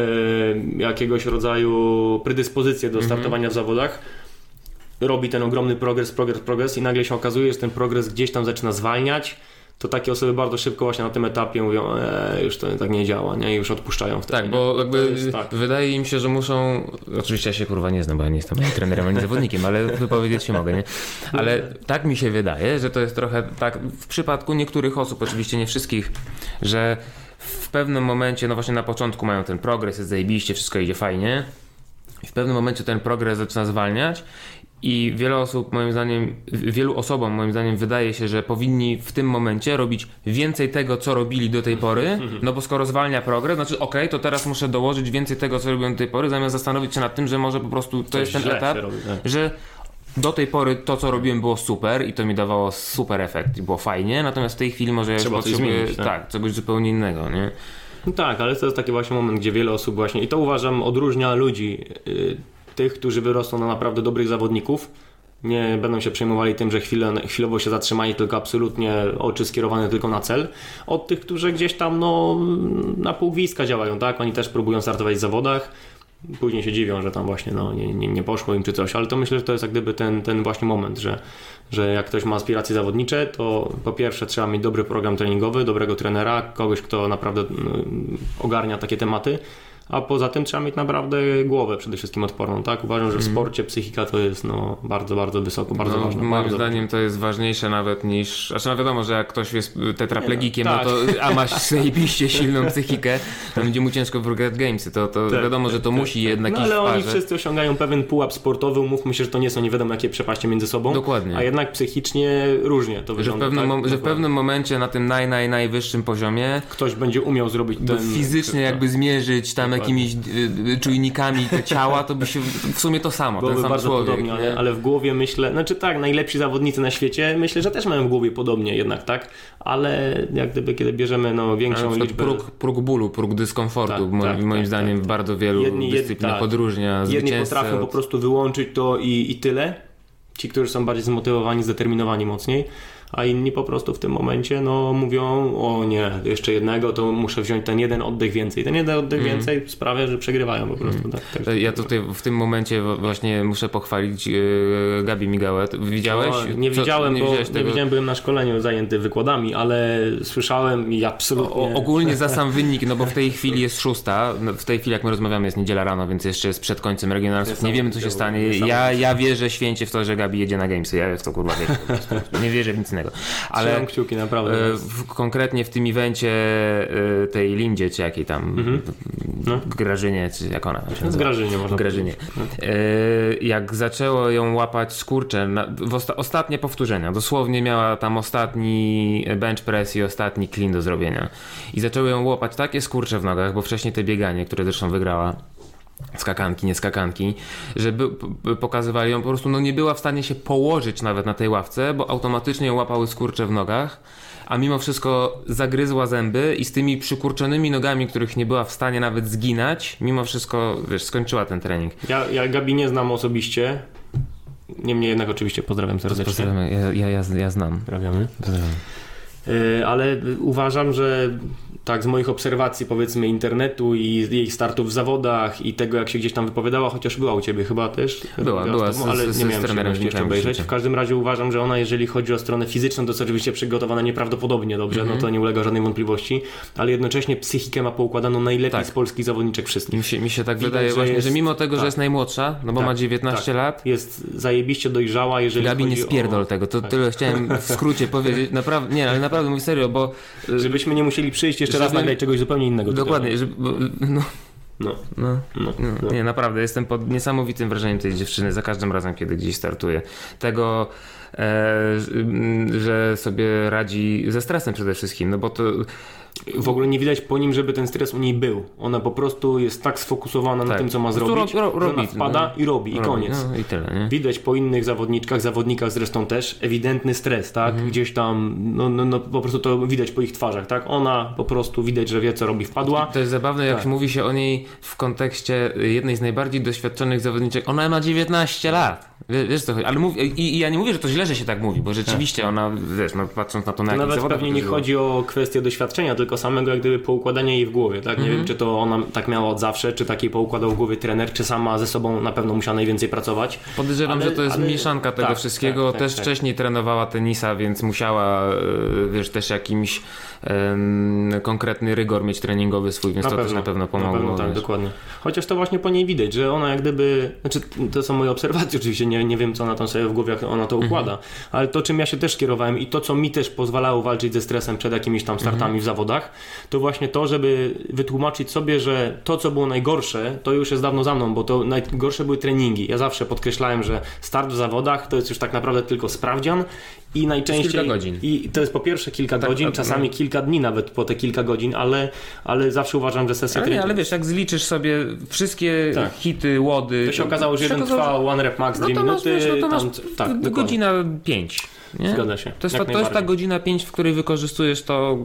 jakiegoś rodzaju predyspozycję Mhm. do startowania w zawodach, robi ten ogromny progres, progres, progres i nagle się okazuje, że ten progres gdzieś tam zaczyna zwalniać, to takie osoby bardzo szybko właśnie na tym etapie mówią, e, już to tak nie działa, nie? I już odpuszczają wtedy. Tak, bo jakby jest tak. wydaje im się, że muszą. Oczywiście ja się kurwa nie znam, bo ja nie jestem trenerem, ani zawodnikiem, ale wypowiedzieć się mogę, nie? Ale tak mi się wydaje, że to jest trochę tak w przypadku niektórych osób, oczywiście nie wszystkich, że w pewnym momencie, no właśnie na początku mają ten progres, jest zajebiście, wszystko idzie fajnie. I w pewnym momencie ten progres zaczyna zwalniać i wiele osób, moim zdaniem, wielu osobom, moim zdaniem, wydaje się, że powinni w tym momencie robić więcej tego, co robili do tej pory, no bo skoro zwalnia progres, znaczy okej, to teraz muszę dołożyć więcej tego, co robiłem do tej pory, zamiast zastanowić się nad tym, że może po prostu to Coś jest ten etap, robi, tak. że do tej pory to, co robiłem, było super i to mi dawało super efekt i było fajnie, natomiast w tej chwili może ja już Trzeba coś potrzebuję, zmienić, tak. tak, czegoś zupełnie innego, nie? No tak, ale to jest taki właśnie moment, gdzie wiele osób właśnie, i to uważam odróżnia ludzi, y, tych, którzy wyrosną na naprawdę dobrych zawodników, nie będą się przejmowali tym, że chwilę, chwilowo się zatrzymali, tylko absolutnie oczy skierowane tylko na cel, od tych, którzy gdzieś tam no, na pół gwizdka działają, tak? Oni też próbują startować w zawodach, później się dziwią, że tam właśnie no, nie, nie, nie poszło im czy coś, ale to myślę, że to jest jak gdyby ten, ten właśnie moment, że, że jak ktoś ma aspiracje zawodnicze, to po pierwsze trzeba mieć dobry program treningowy, dobrego trenera, kogoś, kto naprawdę mm, ogarnia takie tematy, a poza tym trzeba mieć naprawdę głowę przede wszystkim odporną, tak? Uważam, że w sporcie psychika to jest no, bardzo, bardzo wysoko, bardzo no, ważne. Moim bardzo zdaniem to jest ważniejsze nawet niż. Znaczy, no wiadomo, że jak ktoś jest tetraplegikiem, no, no, to, a ma zajebiście silną psychikę, to będzie mu ciężko wygrać gamesy. To, to Tak, wiadomo, że to musi jednak No iść ale w oni wszyscy osiągają pewien pułap sportowy, umówmy się, że to nie są nie wiadomo jakie przepaście między sobą. Dokładnie. A jednak psychicznie różnie to Że w, wygląda. pewnym, tak? że w pewnym momencie na tym naj, naj, najwyższym poziomie Ktoś będzie umiał zrobić ten... fizycznie tak. jakby zmierzyć tam. Jakimiś y, y, czujnikami te ciała, to by się w sumie to samo, ten Byłoby sam bardzo człowiek. podobnie, nie? ale, ale w głowie myślę, znaczy tak, najlepsi zawodnicy na świecie, myślę, że też mają w głowie podobnie jednak, tak? Ale jak gdyby, kiedy bierzemy no, większą liczbę... próg, próg bólu, próg dyskomfortu, Tak, moim, tak, moim tak, zdaniem tak. w bardzo wielu Jedni- jed- dyscyplinach tak. odróżnia Jedni potrafią po od- prostu wyłączyć to i, i tyle, ci, którzy są bardziej zmotywowani, zdeterminowani mocniej, a inni po prostu w tym momencie no, mówią, o nie, jeszcze jednego, to muszę wziąć ten jeden oddech więcej. Ten jeden oddech Mhm. więcej sprawia, że przegrywają po prostu. Tak, tak, Ja tutaj w tym momencie właśnie muszę pochwalić e, Gabi Migałę. Widziałeś? O, nie Co- widziałem, nie bo nie widziałem, byłem na szkoleniu zajęty wykładami, ale słyszałem i absolutnie... O, ogólnie za sam wynik, no bo w tej chwili jest szósta, no w tej chwili jak my rozmawiamy jest niedziela rano, więc jeszcze jest przed końcem regionalsów, nie wiemy co się stanie. Ja, ja wierzę święcie w to, że Gabi jedzie na Gamesy, ja w to kurwa wierzę. Nie wierzę w nic innego. Ale kciuki, naprawdę. e, w, konkretnie w tym evencie e, tej Lindzie, czy jakiej tam No. Grażynie, czy jak ona się nazywa? Grażynie można Grażynie. E, jak zaczęło ją łapać skurcze, w osta- ostatnie powtórzenia, dosłownie miała tam ostatni bench press i ostatni clean do zrobienia. I zaczęły ją łapać takie skurcze w nogach, bo wcześniej te bieganie, które zresztą wygrała, skakanki, nie skakanki, że by, p- pokazywali ją po prostu, no nie była w stanie się położyć nawet na tej ławce, bo automatycznie ją łapały skurcze w nogach, a mimo wszystko zagryzła zęby i z tymi przykurczonymi nogami, których nie była w stanie nawet zginać, mimo wszystko, wiesz, skończyła ten trening. Ja, ja Gabi nie znam osobiście. Niemniej jednak oczywiście pozdrawiam serdecznie. Pozdrawiamy, ja, ja, ja, ja znam. Pozdrawiamy. Pozdrawiam. Yy, ale uważam, że tak z moich obserwacji powiedzmy internetu i jej startów w zawodach i tego jak się gdzieś tam wypowiadała, chociaż była u Ciebie chyba też. Była, była, z tobą, z- ale z- nie z miałem trenerem jeszcze obejrzeć. życie. W każdym razie uważam, że ona jeżeli chodzi o stronę fizyczną to jest oczywiście przygotowana nieprawdopodobnie dobrze, Mhm. no to nie ulega żadnej wątpliwości, ale jednocześnie psychikę ma poukładaną najlepiej Tak. z polskich zawodniczek wszystkich. Mi się, mi się tak Widać, wydaje że właśnie, jest- że mimo tego, że tak. jest najmłodsza, no bo Tak, ma 19 lat, Jest zajebiście dojrzała, jeżeli Gabi nie spierdol o... tego, to tak. tyle chciałem w skrócie powiedzieć, naprawdę, nie, ale naprawdę mówię serio, bo y, Żebyśmy nie musieli przyjść jeszcze raz Żeby- nagrać czegoś zupełnie innego. dokładnie, że, bo, no, No, no, no, no, no. nie, naprawdę, jestem pod niesamowitym wrażeniem tej dziewczyny za każdym razem, kiedy gdzieś startuje. Tego, że- że sobie radzi ze stresem przede wszystkim, no bo to W ogóle nie widać po nim, żeby ten stres u niej był. Ona po prostu jest tak sfokusowana na Tak. tym, co ma zrobić, ro- ro- że robi, ona wpada no. i robi, i robi, koniec. No i tyle? Widać po innych zawodniczkach, zawodnikach zresztą też, ewidentny stres, tak? Mhm. Gdzieś tam, no, no, no po prostu to widać po ich twarzach, tak? Ona po prostu widać, że wie, co robi, wpadła. To jest zabawne, jak Tak. mówi się o niej w kontekście jednej z najbardziej doświadczonych zawodniczek. Ona ma 19 lat. Wie- Wiesz co chodzi, ale mów, i, i ja nie mówię, że to źle, że się tak mówi, bo rzeczywiście ona, wiesz, no, patrząc na to na To nawet zawodach pewnie nie uderzyła. chodzi o kwestię doświadczenia, tylko samego jak gdyby poukładania jej w głowie, tak? Nie Mhm. wiem, czy to ona tak miała od zawsze, czy takiej poukładał w głowie trener, czy sama ze sobą na pewno musiała najwięcej pracować. Podejrzewam, Ale- że to jest ale- mieszanka tego tak, wszystkiego. tak, tak, też tak. wcześniej trenowała tenisa, więc musiała, e, wiesz, też jakimś em, konkretny rygor mieć treningowy swój, więc to też na pewno pomogło. Na pewno, tak, wiesz. dokładnie. Chociaż to właśnie po niej widać, że ona jak gdyby, znaczy to są moje obserwacje oczywiście, nie, nie wiem co ona tam sobie w głowie, jak ona to układa, Mhm. ale to czym ja się też kierowałem i to co mi też pozwalało walczyć ze stresem przed jakimiś tam startami Mhm. w zawodach, to właśnie to, żeby wytłumaczyć sobie, że to co było najgorsze, to już jest dawno za mną, bo to najgorsze były treningi. Ja zawsze podkreślałem, że start w zawodach to jest już tak naprawdę tylko sprawdzian i najczęściej... kilka godzin. I to jest po pierwsze kilka Tak, godzin, a- czasami kilka dni nawet po te kilka godzin, ale, ale zawsze uważam, że sesja treningu- ale wiesz, jak zliczysz sobie wszystkie Tak. hity, łody... to się okazało, że jeden trwa one rep max No 2 to masz, minuty. wiesz, no to masz tam, tak, godzina 5. Nie? Zgadza się. To jest, ta, to jest ta godzina 5, w której wykorzystujesz to,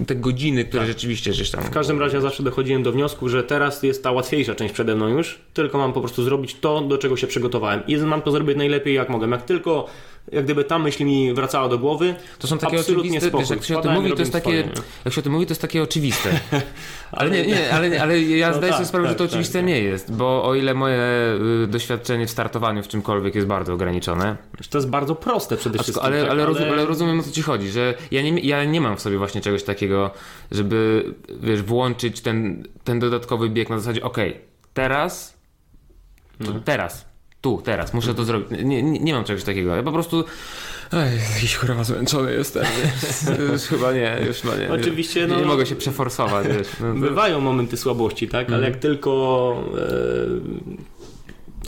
y, te godziny, które rzeczywiście gdzieś tam... W każdym razie ja zawsze dochodziłem do wniosku, że teraz jest ta łatwiejsza część przede mną już, tylko mam po prostu zrobić to, do czego się przygotowałem. I mam to zrobić najlepiej jak mogę. Jak tylko jak gdyby ta myśl mi wracała do głowy, To są takie absolutnie oczywiste, spokój. wiesz, jak się o tym mówi, to jest takie, swoje, jak się o tym mówi, to jest takie oczywiste. Ale nie, nie, ale, ale ja No zdaję tak, sobie sprawę, że tak, to tak, oczywiste tak. nie jest, bo o ile moje y, doświadczenie w startowaniu w czymkolwiek jest bardzo ograniczone, To jest bardzo proste przede wszystkim. ale, tak? ale, rozum, ale rozumiem o co ci chodzi, że ja nie, ja nie mam w sobie właśnie czegoś takiego, żeby wiesz, włączyć ten, ten dodatkowy bieg na zasadzie, okej, teraz, to No. teraz, tu, teraz, muszę to zrobić. Nie, nie, nie mam czegoś takiego. Ja po prostu Ej, jakiś kurwa zmęczony jestem. Już chyba nie, już chyba nie. Oczywiście, nie, no- nie mogę się przeforsować, wiesz. No, to- Bywają momenty słabości, tak? Ale Mhm. jak tylko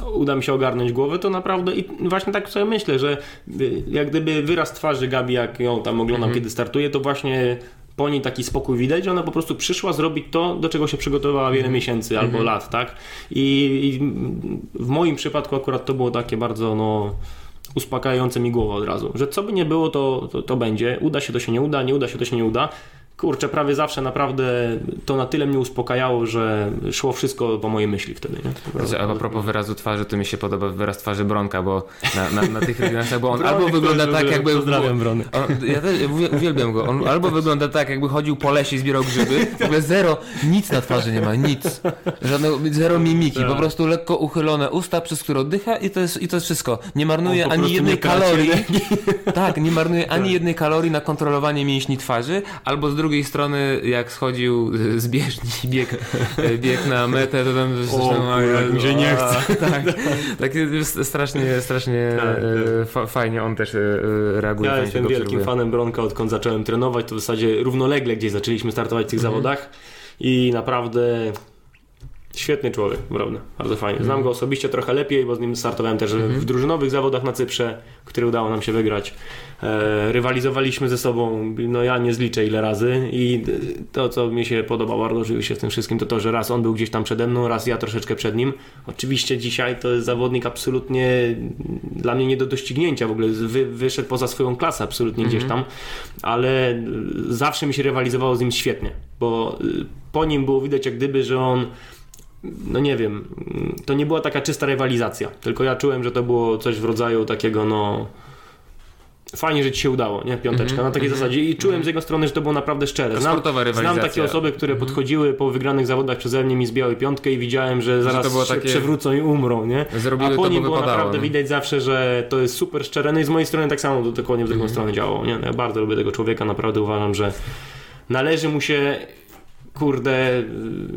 e, uda mi się ogarnąć głowę, to naprawdę i właśnie tak sobie myślę, że y, jak gdyby wyraz twarzy Gabi, jak ją tam oglądam, Mhm. kiedy startuje, to właśnie po niej taki spokój widać, że ona po prostu przyszła zrobić to, do czego się przygotowała wiele Mhm. miesięcy albo lat, tak? I, I w moim przypadku akurat to było takie bardzo, no uspokajające mi głowę od razu, że co by nie było, to, to, to będzie, uda się, to się nie uda, nie uda się, to się nie uda. Kurczę, prawie zawsze naprawdę to na tyle mnie uspokajało, że szło wszystko po mojej myśli wtedy. Nie? A propos wyrazu twarzy, to mi się podoba wyraz twarzy Bronka, bo na, na, na tych relacjach, bo on Bronek, albo wygląda tak, jakby... pozdrawiam, Bronek. On, ja też uwie- uwielbiam go. On albo wygląda tak, jakby chodził po lesie i zbierał grzyby. W ogóle zero, nic na twarzy nie ma, nic. Żadne, zero mimiki, po prostu lekko uchylone usta, przez które oddycha i to jest, i to jest wszystko. Nie marnuje ani jednej kalorii. Tak, nie marnuje ani Tak. jednej kalorii na kontrolowanie mięśni twarzy, albo z drugiej strony, jak schodził z bieżni i bieg, bieg na metę, to tam jak mi się nie chce. Tak, tak strasznie, strasznie Tak, e, fa, fajnie on też e, reaguje. Ja jestem wielkim obserwuje. fanem Bronka, odkąd zacząłem trenować, to w zasadzie równolegle gdzieś zaczęliśmy startować w tych Mhm. zawodach i naprawdę świetny człowiek, prawda, bardzo fajnie. Mhm. Znam go osobiście trochę lepiej, bo z nim startowałem też w drużynowych zawodach na Cyprze, które udało nam się wygrać. E, rywalizowaliśmy ze sobą, no ja nie zliczę ile razy i to, co mi się podoba bardzo oczywiście w tym wszystkim, to to, że raz on był gdzieś tam przede mną, raz ja troszeczkę przed nim. Oczywiście dzisiaj to jest zawodnik absolutnie dla mnie nie do doścignięcia w ogóle, wy, wyszedł poza swoją klasę absolutnie gdzieś tam, ale zawsze mi się rywalizowało z nim świetnie, bo po nim było widać jak gdyby, że on no nie wiem, mm, to nie była taka czysta rywalizacja, tylko ja czułem, że to było coś w rodzaju takiego no fajnie, że ci się udało, nie? Piąteczka, Mhm, na takiej zasadzie i czułem z jego strony, że to było naprawdę szczere. Znam, znam takie osoby, które Mhm. podchodziły po wygranych zawodach przeze mnie, mi zbijały piątkę i widziałem, że zaraz się takie- przewrócą i umrą, nie? Zrobiły A po nim było wypadało, naprawdę nie? widać zawsze, że to jest super szczere. No i z mojej strony tak samo dokładnie w drugą Mhm. stronę działało. Nie? Ja bardzo lubię tego człowieka, naprawdę uważam, że należy mu się kurde y,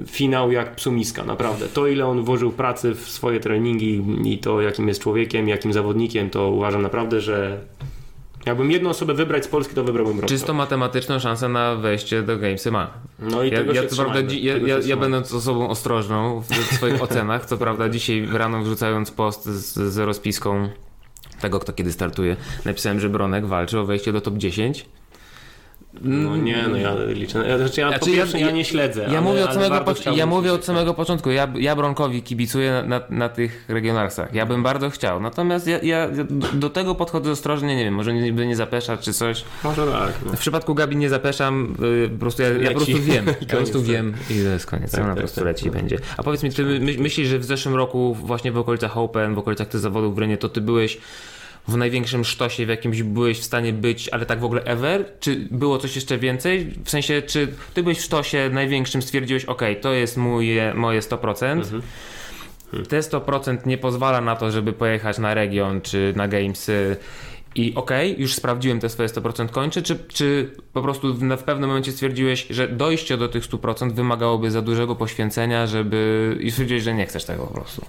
finał jak psu miska, naprawdę. To ile on włożył pracy w swoje treningi i to jakim jest człowiekiem, jakim zawodnikiem, to uważam naprawdę, że jakbym jedną osobę wybrać z Polski, to wybrałbym Brączka. Czysto matematyczną szansę na wejście do Gamesy ma. No i Ja, tego ja, się prawda, ja, tego ja, się ja będąc osobą ostrożną w swoich ocenach, co prawda dzisiaj rano wrzucając post z, z rozpiską tego, kto kiedy startuje, napisałem, że Bronek walczy o wejście do top 10. No nie, no ja liczę. Ja, znaczy ja, Znaczy, po pierwsze, ja, ja- nie śledzę. Ja ale, mówię od samego, chciałbym ja mówię od samego początku. Ja, ja Bronkowi kibicuję na, na tych regionalsach. Ja bym bardzo chciał. Natomiast ja, ja do, do tego podchodzę ostrożnie, nie wiem, może nie, by nie zapeszać czy coś. Może tak. No. W przypadku Gabi nie zapeszam, y, po prostu ja, ja po prostu wiem. Ja po prostu koniec, wiem i to jest koniec. Tak, Ona po tak, prostu tak. leci i będzie. A powiedz mi, ty my, myślisz, że w zeszłym roku właśnie w okolicach Open, w okolicach tych zawodów w Renie, to ty byłeś w największym sztosie, w jakimś byłeś w stanie być, ale tak w ogóle ever? Czy było coś jeszcze więcej? W sensie, czy ty byłeś w sztosie największym, stwierdziłeś, ok, to jest moje, moje 100%, Mhm. te 100% nie pozwala na to, żeby pojechać na region czy na gamesy i okej, już sprawdziłem te swoje 100% kończę, czy, czy po prostu w, w pewnym momencie stwierdziłeś, że dojście do tych 100% wymagałoby za dużego poświęcenia, żeby... i stwierdziłeś, że nie chcesz tego po prostu.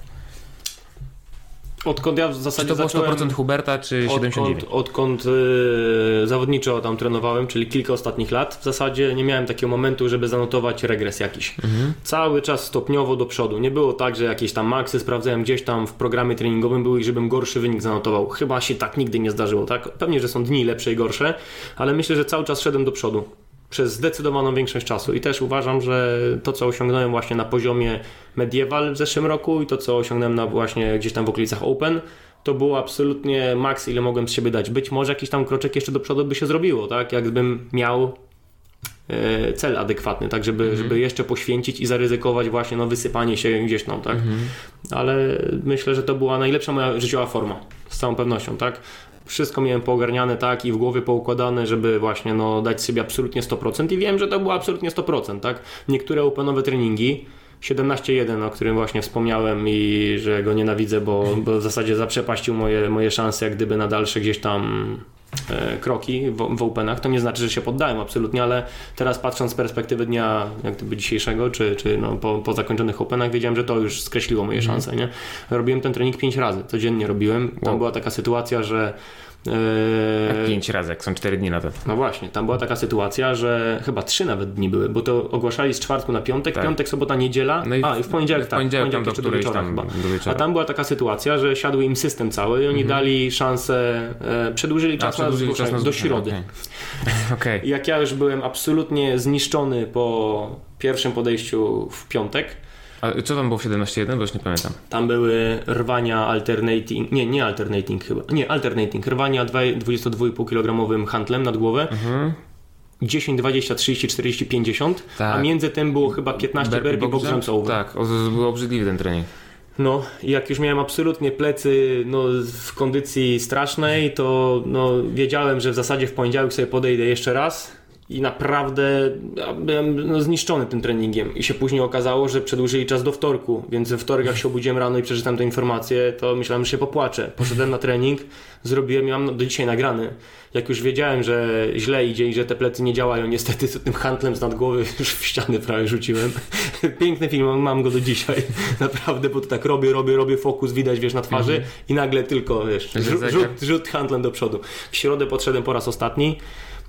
Odkąd ja w Czy zasadzie to było zacząłem... 100% Huberta, czy 79%? Odkąd, odkąd y, zawodniczo tam trenowałem, czyli kilka ostatnich lat, w zasadzie nie miałem takiego momentu, żeby zanotować regres jakiś. Mhm. Cały czas stopniowo do przodu. Nie było tak, że jakieś tam maksy sprawdzałem gdzieś tam w programie treningowym były i żebym gorszy wynik zanotował. Chyba się tak nigdy nie zdarzyło, tak? Pewnie, że są dni lepsze i gorsze, ale myślę, że cały czas szedłem do przodu. Przez zdecydowaną większość czasu i też uważam, że to co osiągnąłem właśnie na poziomie medieval w zeszłym roku i to co osiągnąłem na właśnie gdzieś tam w okolicach Open, to było absolutnie maks, ile mogłem z siebie dać. Być może jakiś tam kroczek jeszcze do przodu by się zrobiło, tak? Jakbym miał e, cel adekwatny, tak? Żeby, żeby jeszcze poświęcić i zaryzykować właśnie no, wysypanie się gdzieś tam, tak? Ale myślę, że to była najlepsza moja życiowa forma, z całą pewnością, tak? Wszystko miałem poogarniane tak i w głowie poukładane, żeby właśnie no, dać sobie absolutnie 100% i wiem, że to było absolutnie 100%, tak? Niektóre openowe treningi 17.1, o którym właśnie wspomniałem i że go nienawidzę, bo, bo w zasadzie zaprzepaścił moje, moje szanse jak gdyby na dalsze gdzieś tam kroki w, w Openach. To nie znaczy, że się poddałem absolutnie, ale teraz patrząc z perspektywy dnia jak gdyby dzisiejszego, czy, czy no, po, po zakończonych Openach, wiedziałem, że to już skreśliło moje szanse. Nie? Robiłem ten trening 5 razy, codziennie robiłem. Tam Wow. była taka sytuacja, że Jak e, pięć razy, jak są cztery dni na to. no właśnie, tam była taka sytuacja, że chyba trzy nawet dni były, bo to ogłaszali z czwartku na piątek, Tak. piątek, sobota, niedziela, No i a i w poniedziałek w tak, poniedziałek tam do jeszcze do wieczora tam chyba. do wieczora. A tam była taka sytuacja, że siadł im system cały i oni dali szansę, e, przedłużyli A, czas, przedłużyli na czas na do środy. Okej. I jak ja już byłem absolutnie zniszczony po pierwszym podejściu w piątek, A co tam było w 17.1, bo już nie pamiętam. tam były rwania alternating, nie, nie alternating chyba, nie, alternating, rwania dwa- 22,5 kg handlem nad głowę, Mhm. 10, 20, 30, 40, 50, Tak. a między tym było chyba 15 burpee box jumps over. Tak, o, był obrzydliwy ten trening. No jak już miałem absolutnie plecy no, w kondycji strasznej, to no, wiedziałem, że w zasadzie w poniedziałek sobie podejdę jeszcze raz i naprawdę ja byłem no, zniszczony tym treningiem i się później okazało, że przedłużyli czas do wtorku, więc we wtorek jak się obudziłem rano i przeczytałem tę informację, to myślałem, że się popłaczę. Poszedłem na trening, zrobiłem, ja mam do dzisiaj nagrany. Jak już wiedziałem, że źle idzie i że te plecy nie działają, niestety z tym handlem z nad głowy już w ścianę prawie rzuciłem. Piękny film, mam- go do dzisiaj. Naprawdę, bo to tak robię, robię, robię, fokus widać, wiesz, na twarzy i nagle tylko, wiesz, rzut, rzut handlem do przodu. W środę podszedłem po raz ostatni.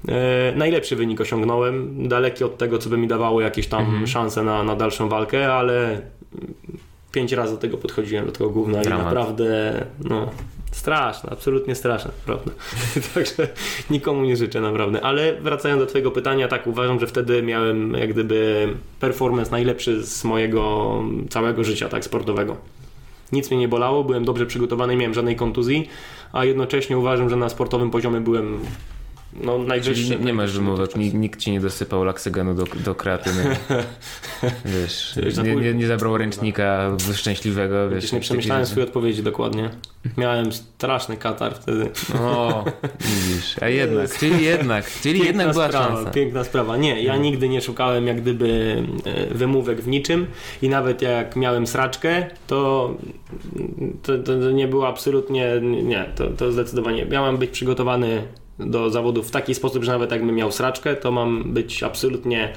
E, najlepszy wynik osiągnąłem, daleki od tego, co by mi dawało jakieś tam szanse na, na dalszą walkę, ale pięć razy do tego podchodziłem, do tego gówna Dramat. i naprawdę, no, straszne, absolutnie straszne, prawda. Także nikomu nie życzę naprawdę. Ale wracając do Twojego pytania, tak, uważam, że wtedy miałem jak gdyby performance najlepszy z mojego całego życia, tak, sportowego. Nic mnie nie bolało, byłem dobrze przygotowany, nie miałem żadnej kontuzji, a jednocześnie uważam, że na sportowym poziomie byłem no, najwyższy. Czyli nie, nie masz wymówek, nikt, ci nie dosypał laksygenu do, do kreatyny. Wiesz, nie, nie, nie zabrał ręcznika szczęśliwego, wiesz. Nie przemyślałem swojej odpowiedzi dokładnie. Miałem straszny katar wtedy. O, widzisz, a jednak, czyli jednak, czyli jednak była sprawa, szansa. Piękna sprawa. Nie, ja nigdy nie szukałem jak gdyby e, wymówek w niczym i nawet jak miałem sraczkę, to, to, to nie było absolutnie, nie, to, to zdecydowanie. Miałem być przygotowany do zawodów w taki sposób, że nawet jakbym miał sraczkę, to mam być absolutnie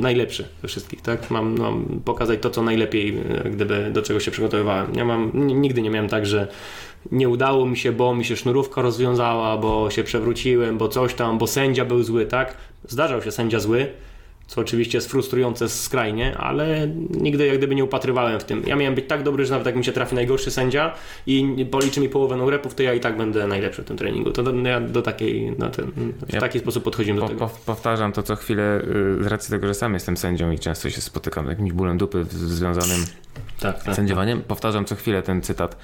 najlepszy ze wszystkich, tak? Mam, mam pokazać to, co najlepiej, e, gdyby do czego się przygotowywałem. Ja mam, nigdy nie miałem tak, że nie udało mi się, bo mi się sznurówka rozwiązała, bo się przewróciłem, bo coś tam, bo sędzia był zły, tak? Zdarzał się sędzia zły, co oczywiście jest frustrujące skrajnie, ale nigdy jak gdyby nie upatrywałem w tym. Ja miałem być tak dobry, że nawet jak mi się trafi najgorszy sędzia i policzy mi połowę no repów, to ja i tak będę najlepszy w tym treningu. To do, ja do takiej, na ten, w Ja taki sposób podchodzimy Po, do tego. po, powtarzam to co chwilę y, z racji tego, że sam jestem sędzią i często się spotykam z jakimś bólem dupy związanym Tak, tak. z sędziowaniem. Powtarzam co chwilę ten cytat.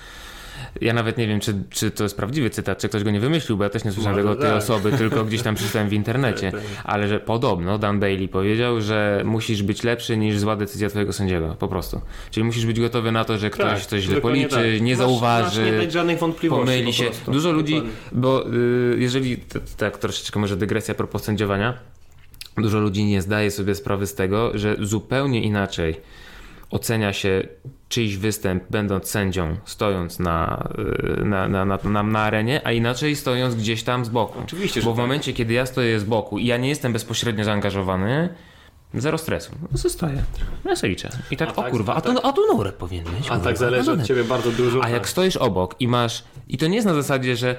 Ja nawet nie wiem, czy, czy to jest prawdziwy cytat, czy ktoś go nie wymyślił, bo ja też nie słyszałem tego od tej tak. osoby, tylko gdzieś tam przeczytałem w internecie. Tak, tak. Ale że podobno Dan Bailey powiedział, że musisz być lepszy niż zła decyzja twojego sędziego. Po prostu. Czyli musisz być gotowy na to, że ktoś Tak, coś źle policzy, tak. nie Masz- zauważy. Masz nie dać żadnych wątpliwości. pomyli po się. prostu. Dużo ludzi, bo y, jeżeli, tak troszeczkę może dygresja propos sędziowania, dużo ludzi nie zdaje sobie sprawy z tego, że zupełnie inaczej ocenia się czyjś występ będąc sędzią, stojąc na, y, na, na, na, na, arenie, a inaczej stojąc gdzieś tam z boku. Oczywiście, Bo w tak. momencie, kiedy ja stoję z boku i ja nie jestem bezpośrednio zaangażowany, Zero stresu. No zostaję. Ja sobie liczę. I tak, A o tak, kurwa, a tak. a tu Norek powinien być. A kurwa, tak zależy no od ciebie bardzo dużo. a jak tak. stoisz obok i masz. I to nie jest na zasadzie, że.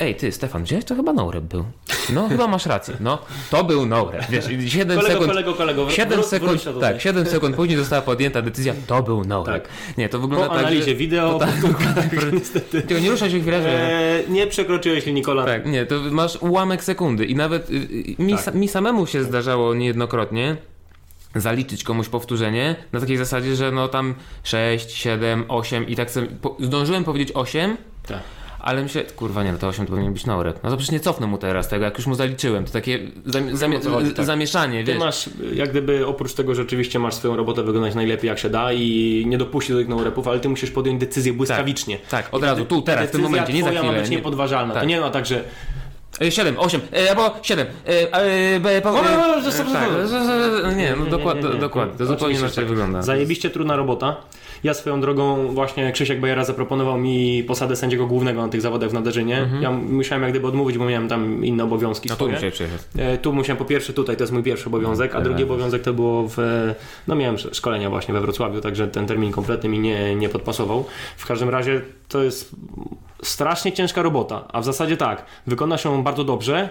Ej, ty, Stefan, gdzie to chyba Noureb był? No, chyba masz rację. No, to był Noureb. Wiesz, 7 Kolego, sekund. kolego, kolego, wró- 7 wró- sekund, tak, 7 sekund później została podjęta decyzja, to był Noureb. Tak. Nie, to wygląda Po tak, analizie że... wideo, tak, powtórkach, niestety. Tylko nie ruszaj się chwilę, że... E, nie przekroczyłeś linii kolan. Tak, nie, to masz ułamek sekundy i nawet y, y, mi, Tak. mi samemu się zdarzało niejednokrotnie zaliczyć komuś powtórzenie na takiej zasadzie, że no tam 6, 7, 8 i tak sobie, zdążyłem powiedzieć 8, Tak. Ale myślę, kurwa nie, no to 8 to powinien być Norek. No to przecież nie cofnę mu teraz tego, jak już mu zaliczyłem. To takie chodzi, tak. zamieszanie, Ty wiesz. masz, jak gdyby oprócz tego, że oczywiście masz swoją robotę wykonać najlepiej jak się da i nie dopuścić do tych no-repów, ale ty musisz podjąć decyzję błyskawicznie. Tak, od razu, tu, teraz, w tym momencie, nie za chwilę. ma być Nie, niepodważalna. Tak. To nie ma tak, że 7, 8, e, albo 7. E, e, b, po, O, o, o, e, o, stop, stop, tak, stop. z- z- Nie, no nie, dokładnie, nie, nie. dokładnie. To zupełnie inaczej tak. wygląda. Zajebiście trudna robota. Ja swoją drogą właśnie Krzysiek Bajera zaproponował mi posadę sędziego głównego na tych zawodach w Nadarzynie. Ja musiałem jak gdyby odmówić, bo miałem tam inne obowiązki Mhm. No tu swoje. musiałeś przyjechać. E, Tu musiałem po pierwsze tutaj, to jest mój pierwszy obowiązek, a Tak. drugi obowiązek to było w, no miałem sz- szkolenia właśnie we Wrocławiu, także ten termin kompletny mi nie, nie podpasował. W każdym razie to jest strasznie ciężka robota, a w zasadzie tak, wykona się ją bardzo dobrze,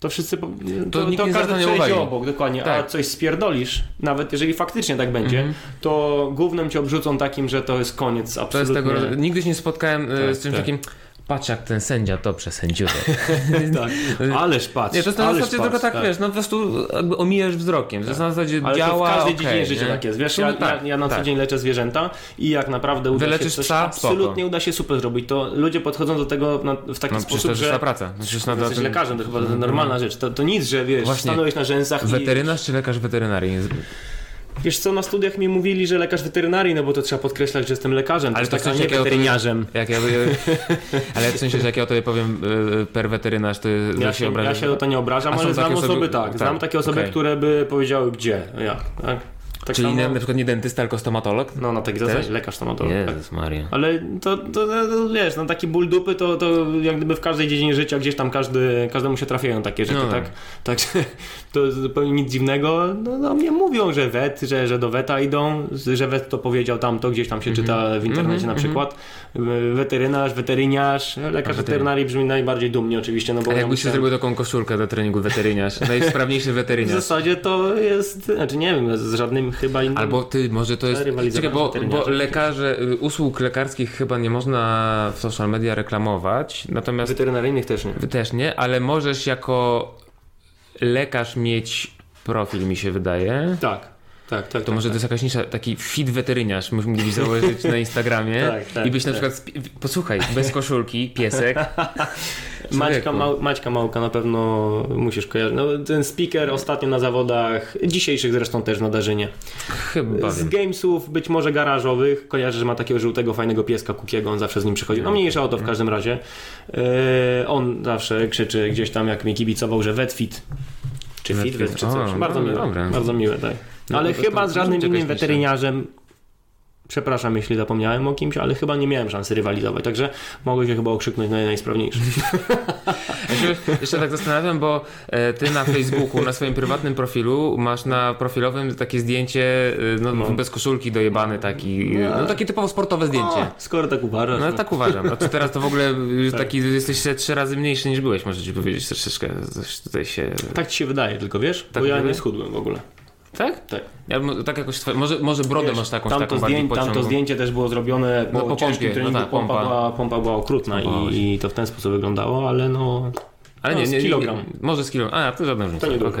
to wszyscy, po- to, nikt to nie każdy przejdzie obok, dokładnie, a Tak. Mhm. coś spierdolisz, nawet jeżeli faktycznie tak będzie, to głównym cię obrzucą takim, że to jest koniec To jest absolutnie. tego, nigdy się nie spotkałem e, Tak, z czymś tak. takim. Patrz jak ten sędzia to przesędziuje. tak. Ależ patrz, Nie, to jest na zasadzie patrz, tylko tak, wiesz, no po prostu jakby omijasz wzrokiem. To jest na zasadzie Ale działa, to w każdej okej, dziedzinie życia tak jest. Wiesz, No ja, tak, ja, ja na tak. co dzień leczę zwierzęta i jak naprawdę uda Wyleczysz się coś psa? absolutnie Spoko. uda się super zrobić, to ludzie podchodzą do tego na, w taki No przecież to sposób, jest że praca. No, Przecież na jesteś ten- lekarzem, to chyba normalna rzecz. To, to nic, że wiesz, Właśnie. stanąłeś na rzęsach i... Weterynarz czy lekarz weterynarii? Wiesz co, na studiach mi mówili, że lekarz weterynarii, no bo to trzeba podkreślać, że jestem lekarzem, Ale to tak, w sensie nie weteryniarzem. Jak ja, ale w sensie, że jak ja o tobie powiem y, per weterynarz, to Ja ja się, ja obrażasz? się o to nie obrażam, ale znam osoby, osoby- tak, tak, znam takie osoby, okej. które by powiedziały gdzie, jak, tak? tak Czyli samo- na, na przykład nie dentysta, tylko stomatolog? No na takiej zasadzie, lekarz stomatolog. tak. Jezus Maria. Ale to, to, to, to wiesz, no taki ból dupy to, to jak gdyby w każdej dziedzinie życia gdzieś tam każdy, każdemu się trafiają takie rzeczy, No. tak? Także to zupełnie nic dziwnego. No, no mnie mówią, że wet, że, że do weta idą, że wet to powiedział tamto, gdzieś tam się czyta w internecie Mhm, na przykład. Weterynarz, weteryniarz, lekarz weterynarii brzmi najbardziej dumnie oczywiście, no bo A ja jakbyś się musiałem- zrobił taką koszulkę do treningu weteryniarz? Najsprawniejszy w weteryniarz. zasadzie to jest, znaczy nie wiem, z żadnym chyba innym. Albo ty, może to jest. Czekaj, bo, bo lekarze, usług lekarskich chyba nie można w social media reklamować, natomiast Weterynaryjnych też nie. Też nie, ale możesz jako lekarz mieć profil, mi się wydaje. Tak, tak, tak. To tak, może to jest jakaś nisza, taki fit weteryniarz, mogli założyć na Instagramie Tak, tak, i być na tak. przykład, posłuchaj, bez koszulki, piesek. Maćka. Mał, Maćka Małka na pewno musisz kojarzyć. No, ten speaker ostatnio na zawodach, dzisiejszych zresztą też na Darzynie. Chyba Z gamesów, być może garażowych, kojarzę, że ma takiego żółtego, fajnego pieska Kukiego, on zawsze z nim przychodzi. No mniejsza o to w każdym razie. E, on zawsze krzyczy gdzieś tam, jak mi kibicował, że wetfit. Czy Wetfit. fitwet, czy O, coś. Bardzo no, miłe. dobra. Bardzo miłe, tak. No Ale chyba z żadnym innym weteryniarzem Przepraszam, jeśli zapomniałem o kimś, ale chyba nie miałem szansy rywalizować, także mogę się chyba okrzyknąć na najsprawniejszy. Ja się jeszcze tak zastanawiam, bo e, ty na Facebooku, na swoim prywatnym profilu masz na profilowym takie zdjęcie e, no, No. bez koszulki dojebany taki, no takie typowo sportowe zdjęcie. O, skoro tak uważasz. No no. tak uważam. A ty teraz to w ogóle Tak. taki jesteś te trzy razy mniejszy niż byłeś, może ci powiedzieć troszeczkę. Coś tutaj się... Tak ci się wydaje, tylko wiesz, Tak bo ja nie schudłem w ogóle. Tak? Tak. Ja, tak jakoś, twoje- może, może brodę Wiesz, masz taką, tamto, taką tamto zdjęcie też było zrobione po No, po ciężkim pompie, no treningu, tak, pompa, pompa. była, pompa była okrutna i, i to w ten sposób wyglądało, ale no... Ale No, nie, z nie, nie, kilogram. Może z kilogram. A, to żadna różnica. To nie nie dużo.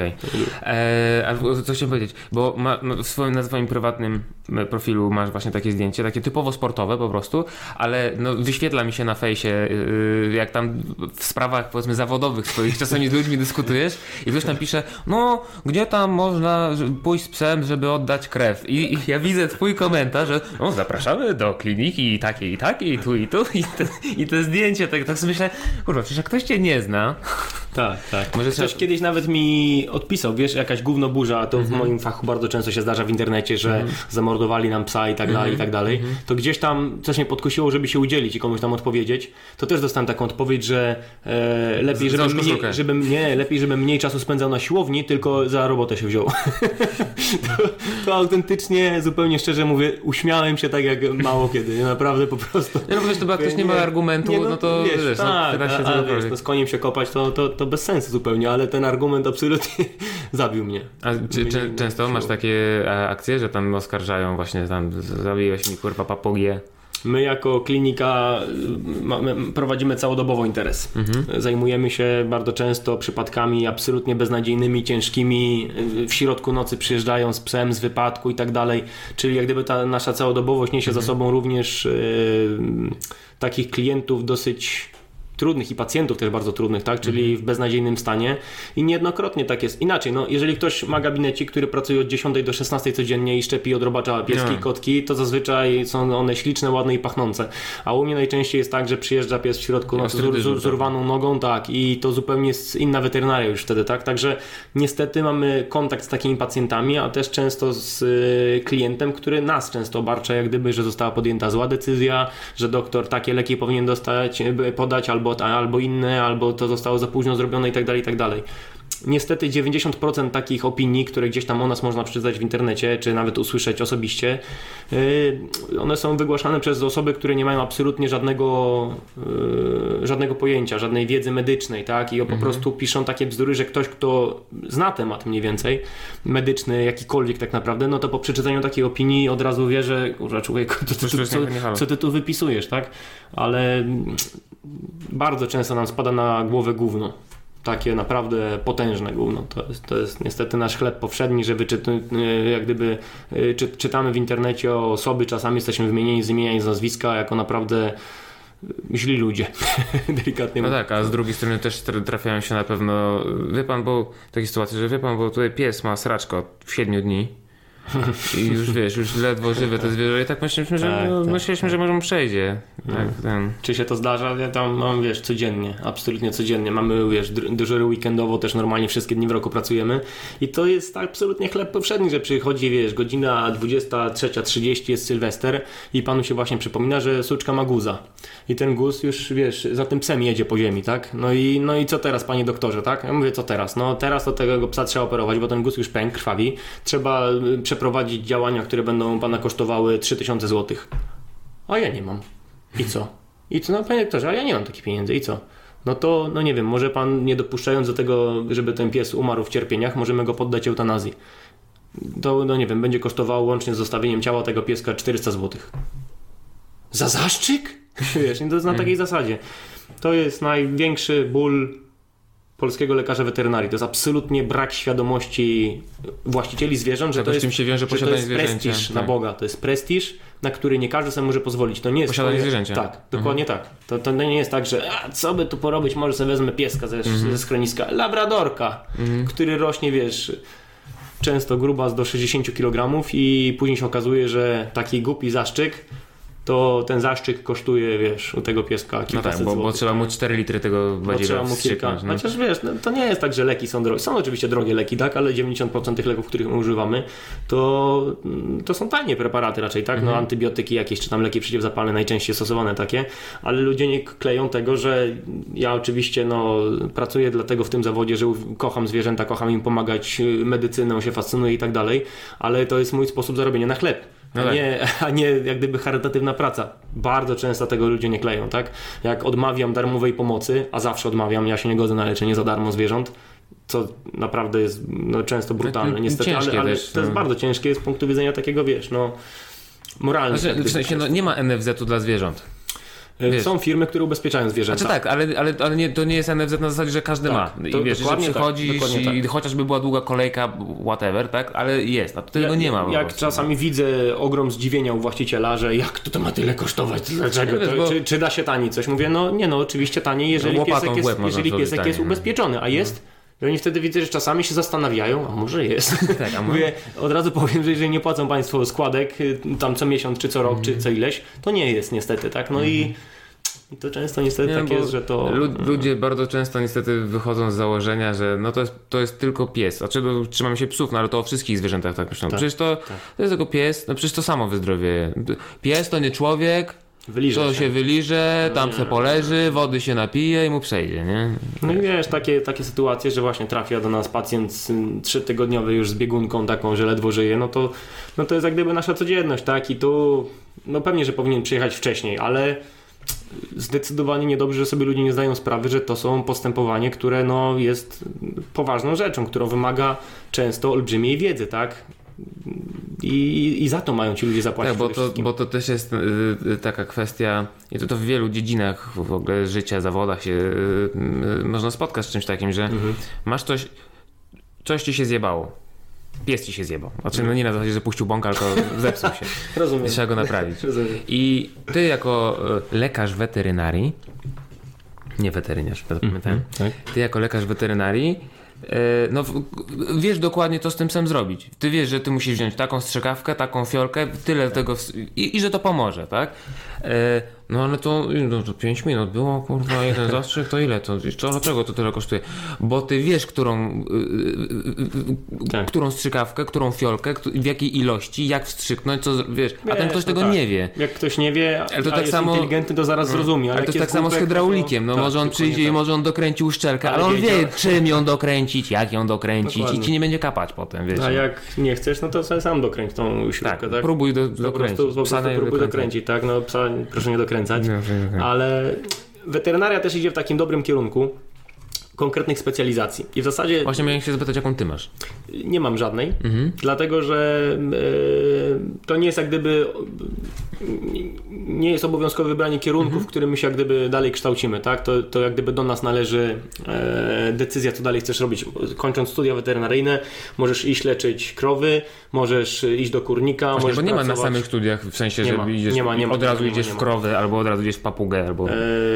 Eee, a co chciałem powiedzieć, bo ma, ma w swoim, na swoim prywatnym e, profilu masz właśnie takie zdjęcie, takie typowo sportowe po prostu, ale no, wyświetla mi się na fejsie, yy, jak tam w sprawach powiedzmy zawodowych swoich czasami z ludźmi dyskutujesz i ktoś tam pisze, no gdzie tam można pójść z psem, żeby oddać krew i, i ja widzę twój komentarz, że no zapraszamy do kliniki takiej i takiej, tu i tu i te, i te zdjęcie, tak, tak sobie myślę, kurwa, przecież jak ktoś cię nie zna, Tak, tak. Może Ktoś trzeba- kiedyś nawet mi odpisał, wiesz, jakaś gówno burza, to Mhm. w moim fachu bardzo często się zdarza w internecie, że zamordowali nam psa i tak dalej, i Mhm. tak dalej. To gdzieś tam coś mnie podkusiło, żeby się udzielić i komuś tam odpowiedzieć. To też dostałem taką odpowiedź, że e, lepiej, żebym mniej, żebym, nie, lepiej, żebym mniej czasu spędzał na siłowni, tylko za robotę się wziął. to, to autentycznie, zupełnie szczerze mówię, uśmiałem się tak jak mało kiedy, nie? naprawdę po prostu. Nie, no bo wiesz, to bo jak ktoś nie ma argumentu, no to wiesz, wiesz, no, tak, pyta się a, wiesz, no z koniem się kopać to, to, to bez sensu zupełnie, ale ten argument absolutnie zabił mnie. A czy, Mnie czy, często masz takie e, akcje, że tam oskarżają właśnie tam zabiłeś mi kurwa papugię. My jako klinika y, mamy, prowadzimy całodobowo interes. Mhm. Zajmujemy się bardzo często przypadkami absolutnie beznadziejnymi, ciężkimi. y, W środku nocy przyjeżdżają z psem z wypadku i tak dalej. Czyli jak gdyby ta nasza całodobowość niesie Mhm. za sobą również y, takich klientów dosyć trudnych i pacjentów też bardzo trudnych, tak? Czyli Mhm. w beznadziejnym stanie i niejednokrotnie tak jest. Inaczej, no, jeżeli ktoś ma gabinecik, który pracuje od 10 do 16 codziennie i szczepi od robacza pieski i kotki, to zazwyczaj są one śliczne, ładne i pachnące. A u mnie najczęściej jest tak, że przyjeżdża pies w środku no, z, z, z urwaną nogą, tak, i to zupełnie jest inna weterynaria już wtedy, tak? Także niestety mamy kontakt z takimi pacjentami, a też często z y, klientem, który nas często obarcza, jak gdyby, że została podjęta zła decyzja, że doktor takie leki powinien dostać, y, podać, albo, albo inne, albo to zostało za późno zrobione i tak dalej, i tak dalej. Niestety 90% takich opinii, które gdzieś tam o nas można przeczytać w internecie, czy nawet usłyszeć osobiście, yy, one są wygłaszane przez osoby, które nie mają absolutnie żadnego, yy, żadnego pojęcia, żadnej wiedzy medycznej, tak? I po prostu piszą takie bzdury, że ktoś, kto zna temat mniej więcej, medyczny, jakikolwiek tak naprawdę, no to po przeczytaniu takiej opinii od razu wie, że kurwa człowieku, co, nie halo. co ty tu wypisujesz, tak? Ale bardzo często nam spada na głowę gówno. Takie naprawdę potężne gówno. To jest, to jest niestety nasz chleb powszedni, że wyczytu, y, jak gdyby y, czy, czytamy w internecie o osoby, czasami jesteśmy wymienieni z imienia i z nazwiska jako naprawdę y, źli ludzie. Delikatnie No tak, a z drugiej strony też tra- trafiają się na pewno, wie pan, bo takie sytuacje, że wie pan, bo tutaj pies ma sraczkę od 7 dni i już wiesz, już ledwo żywe te zwierzę i tak myśleliśmy, że, Tak, no, tak, myśleliśmy, że może mu przejdzie. Tak, ten. Czy się to zdarza? Ja tam mam, wiesz, codziennie, absolutnie codziennie. Mamy, wiesz, dyżury weekendowo, też normalnie wszystkie dni w roku pracujemy i to jest absolutnie chleb powszedni, że przychodzi, wiesz, godzina 23.30 jest Sylwester i panu się właśnie przypomina, że suczka ma guza i ten guz już, wiesz, za tym psem jedzie po ziemi, tak? No i, no i co teraz, panie doktorze, tak? Ja mówię, co teraz? No teraz to tego psa trzeba operować, bo ten guz już pękł, krwawi. Trzeba y, przeprowadzić działania, które będą pana kosztowały 3000 zł. A ja nie mam. I co? I co? No panie doktorze, a ja nie mam takich pieniędzy. I co? No to, no nie wiem, może pan nie dopuszczając do tego, żeby ten pies umarł w cierpieniach, możemy go poddać eutanazji. To, no nie wiem, będzie kosztowało łącznie z zostawieniem ciała tego pieska 400 zł. Za zaszczyk? Wiesz, to jest na takiej zasadzie. To jest największy ból polskiego lekarza weterynarii. To jest absolutnie brak świadomości właścicieli zwierząt, że to z jest, się wiąże że to posiadanie jest prestiż na tak. Boga. To jest prestiż, na który nie każdy sobie może pozwolić. To nie jest Posiadanie zwierzęcia. Tak, dokładnie tak. To, to nie jest tak, że a, co by tu porobić, może sobie wezmę pieska ze, Mhm. ze schroniska. Labradorka, który rośnie, wiesz, często grubas do 60 kg i później się okazuje, że taki głupi zaszczyk to ten zaszczyk kosztuje, wiesz, u tego pieska No kilkaset tak, bo, bo trzeba mu 4 litry tego badziewa trzeba mu kilka. No. Chociaż wiesz, no, to nie jest tak, że leki są drogie. Są oczywiście drogie leki, tak, ale 90% tych leków, których my używamy, to, mm, to są tanie preparaty raczej, tak? Mhm. No antybiotyki jakieś, czy tam leki przeciwzapalne, najczęściej stosowane takie, ale ludzie nie kleją tego, że ja oczywiście no, pracuję dlatego w tym zawodzie, że kocham zwierzęta, kocham im pomagać, y, medycyną się fascynuję i tak dalej, ale to jest mój sposób zarobienia na chleb. No a, tak. nie, a nie jak gdyby charytatywna praca. Bardzo często tego ludzie nie kleją, tak? Jak odmawiam darmowej pomocy, a zawsze odmawiam, ja się nie godzę na leczenie za darmo zwierząt, co naprawdę jest no, często brutalne, niestety, ale, ale też, to jest no. bardzo ciężkie z punktu widzenia takiego, wiesz, no moralnego. Znaczy, w sensie, no, nie ma NFZ-u dla zwierząt. Wiesz. Są firmy, które ubezpieczają zwierzęta. Znaczy tak, ale, ale, ale nie, to nie jest NFZ na zasadzie, że każdy Tak, ma. to I wiesz, że dokładnie tak, przychodzisz dokładnie i tak. chociażby była długa kolejka, whatever, tak? Ale jest, a tego nie ma. Jak czasami widzę ogrom zdziwienia u właściciela, że jak to, to ma tyle kosztować, dlaczego? To, czy, czy da się taniej coś? Mówię, no nie no, oczywiście taniej, jeżeli Łopatą piesek jest, jeżeli piesek jest no. ubezpieczony, a jest? I oni wtedy widzę, że czasami się zastanawiają, a może jest. Tak, a Mówię, od razu powiem, że jeżeli nie płacą Państwo składek y, tam co miesiąc, czy co rok, czy co ileś, to nie jest niestety, tak? No i, i to często niestety Mhm. Nie, tak jest, że to... lu- Ludzie bardzo często niestety wychodzą z założenia, że no to jest, to jest tylko pies. Znaczy no, trzymamy się psów, no ale to o wszystkich zwierzętach tak myślą. Przecież to, to jest tylko pies, no przecież to samo wyzdrowieje. Pies to nie człowiek, Wyliże to się. się wyliże, tam se poleży, wody się napije i mu przejdzie, nie? No i wiesz, takie, takie sytuacje, że właśnie trafia do nas pacjent mm, trzytygodniowy już z biegunką taką, że ledwo żyje, no to, no to jest jak gdyby nasza codzienność, tak? I tu, no pewnie, że powinien przyjechać wcześniej, ale zdecydowanie niedobrze, że sobie ludzie nie zdają sprawy, że to są postępowanie, które no jest poważną rzeczą, którą wymaga często olbrzymiej wiedzy, tak? I, I za to mają ci ludzie zapłacić Tak, bo to, bo to też jest y, y, taka kwestia, i to, to w wielu dziedzinach w ogóle życia, zawodach się y, y, można spotkać z czymś takim, że Mhm. masz coś, coś ci się zjebało. Pies ci się zjebał. Znaczy, no nie na zasadzie, że puścił bąka, tylko zepsuł się. Rozumiem. Trzeba go naprawić. Rozumiem. I ty jako lekarz weterynarii, nie weterynarz, pamiętam, tak. ty jako lekarz weterynarii, no w- wiesz dokładnie co z tym psem zrobić. Ty wiesz, że ty musisz wziąć taką strzykawkę, taką fiolkę, tyle tego ws- i, i że to pomoże, tak? E, No ale to, no, to 5 minut było, kurwa, jeden zastrzyk, to ile to? Co, dlaczego to tyle kosztuje? Bo ty wiesz, którą, y, y, y, Tak. którą strzykawkę, którą fiolkę, w jakiej ilości, jak wstrzyknąć, co, wiesz, a ten ktoś no tego tak. nie wie. Jak ktoś nie wie, Ale to a tak jest samo- inteligentny, to zaraz zrozumie. Ale to jest tak samo z hydraulikiem. No to- może on tak, przyjdzie i tak. może on dokręci uszczelkę, ale Ale on wie, czym ją dokręcić, jak ją dokręcić i Dokładnie. ci nie będzie kapać potem, wiesz. A jak nie chcesz, no to sam dokręć tą śrubkę, tak, tak? próbuj do, Po dokręcić. prostu, po prostu próbuj dokręcić, tak? No psa proszę nie dokręcać. Ale weterynaria też idzie w takim dobrym kierunku konkretnych specjalizacji. I w zasadzie Właśnie miałem się zapytać, jaką ty masz. nie mam żadnej, Mhm. dlatego że e, to nie jest jak gdyby nie jest obowiązkowe wybranie kierunku, Mhm. w którym my się jak gdyby dalej kształcimy, tak? To, to jak gdyby do nas należy e, decyzja, co dalej chcesz robić. Kończąc studia weterynaryjne, możesz iść leczyć krowy, możesz iść do kurnika, Właśnie, bo nie ma na pracować- samych studiach w sensie, Nie że ma, idziesz, nie ma, nie ma, od razu nie ma, idziesz w krowę, albo od razu idziesz w papugę, albo... E,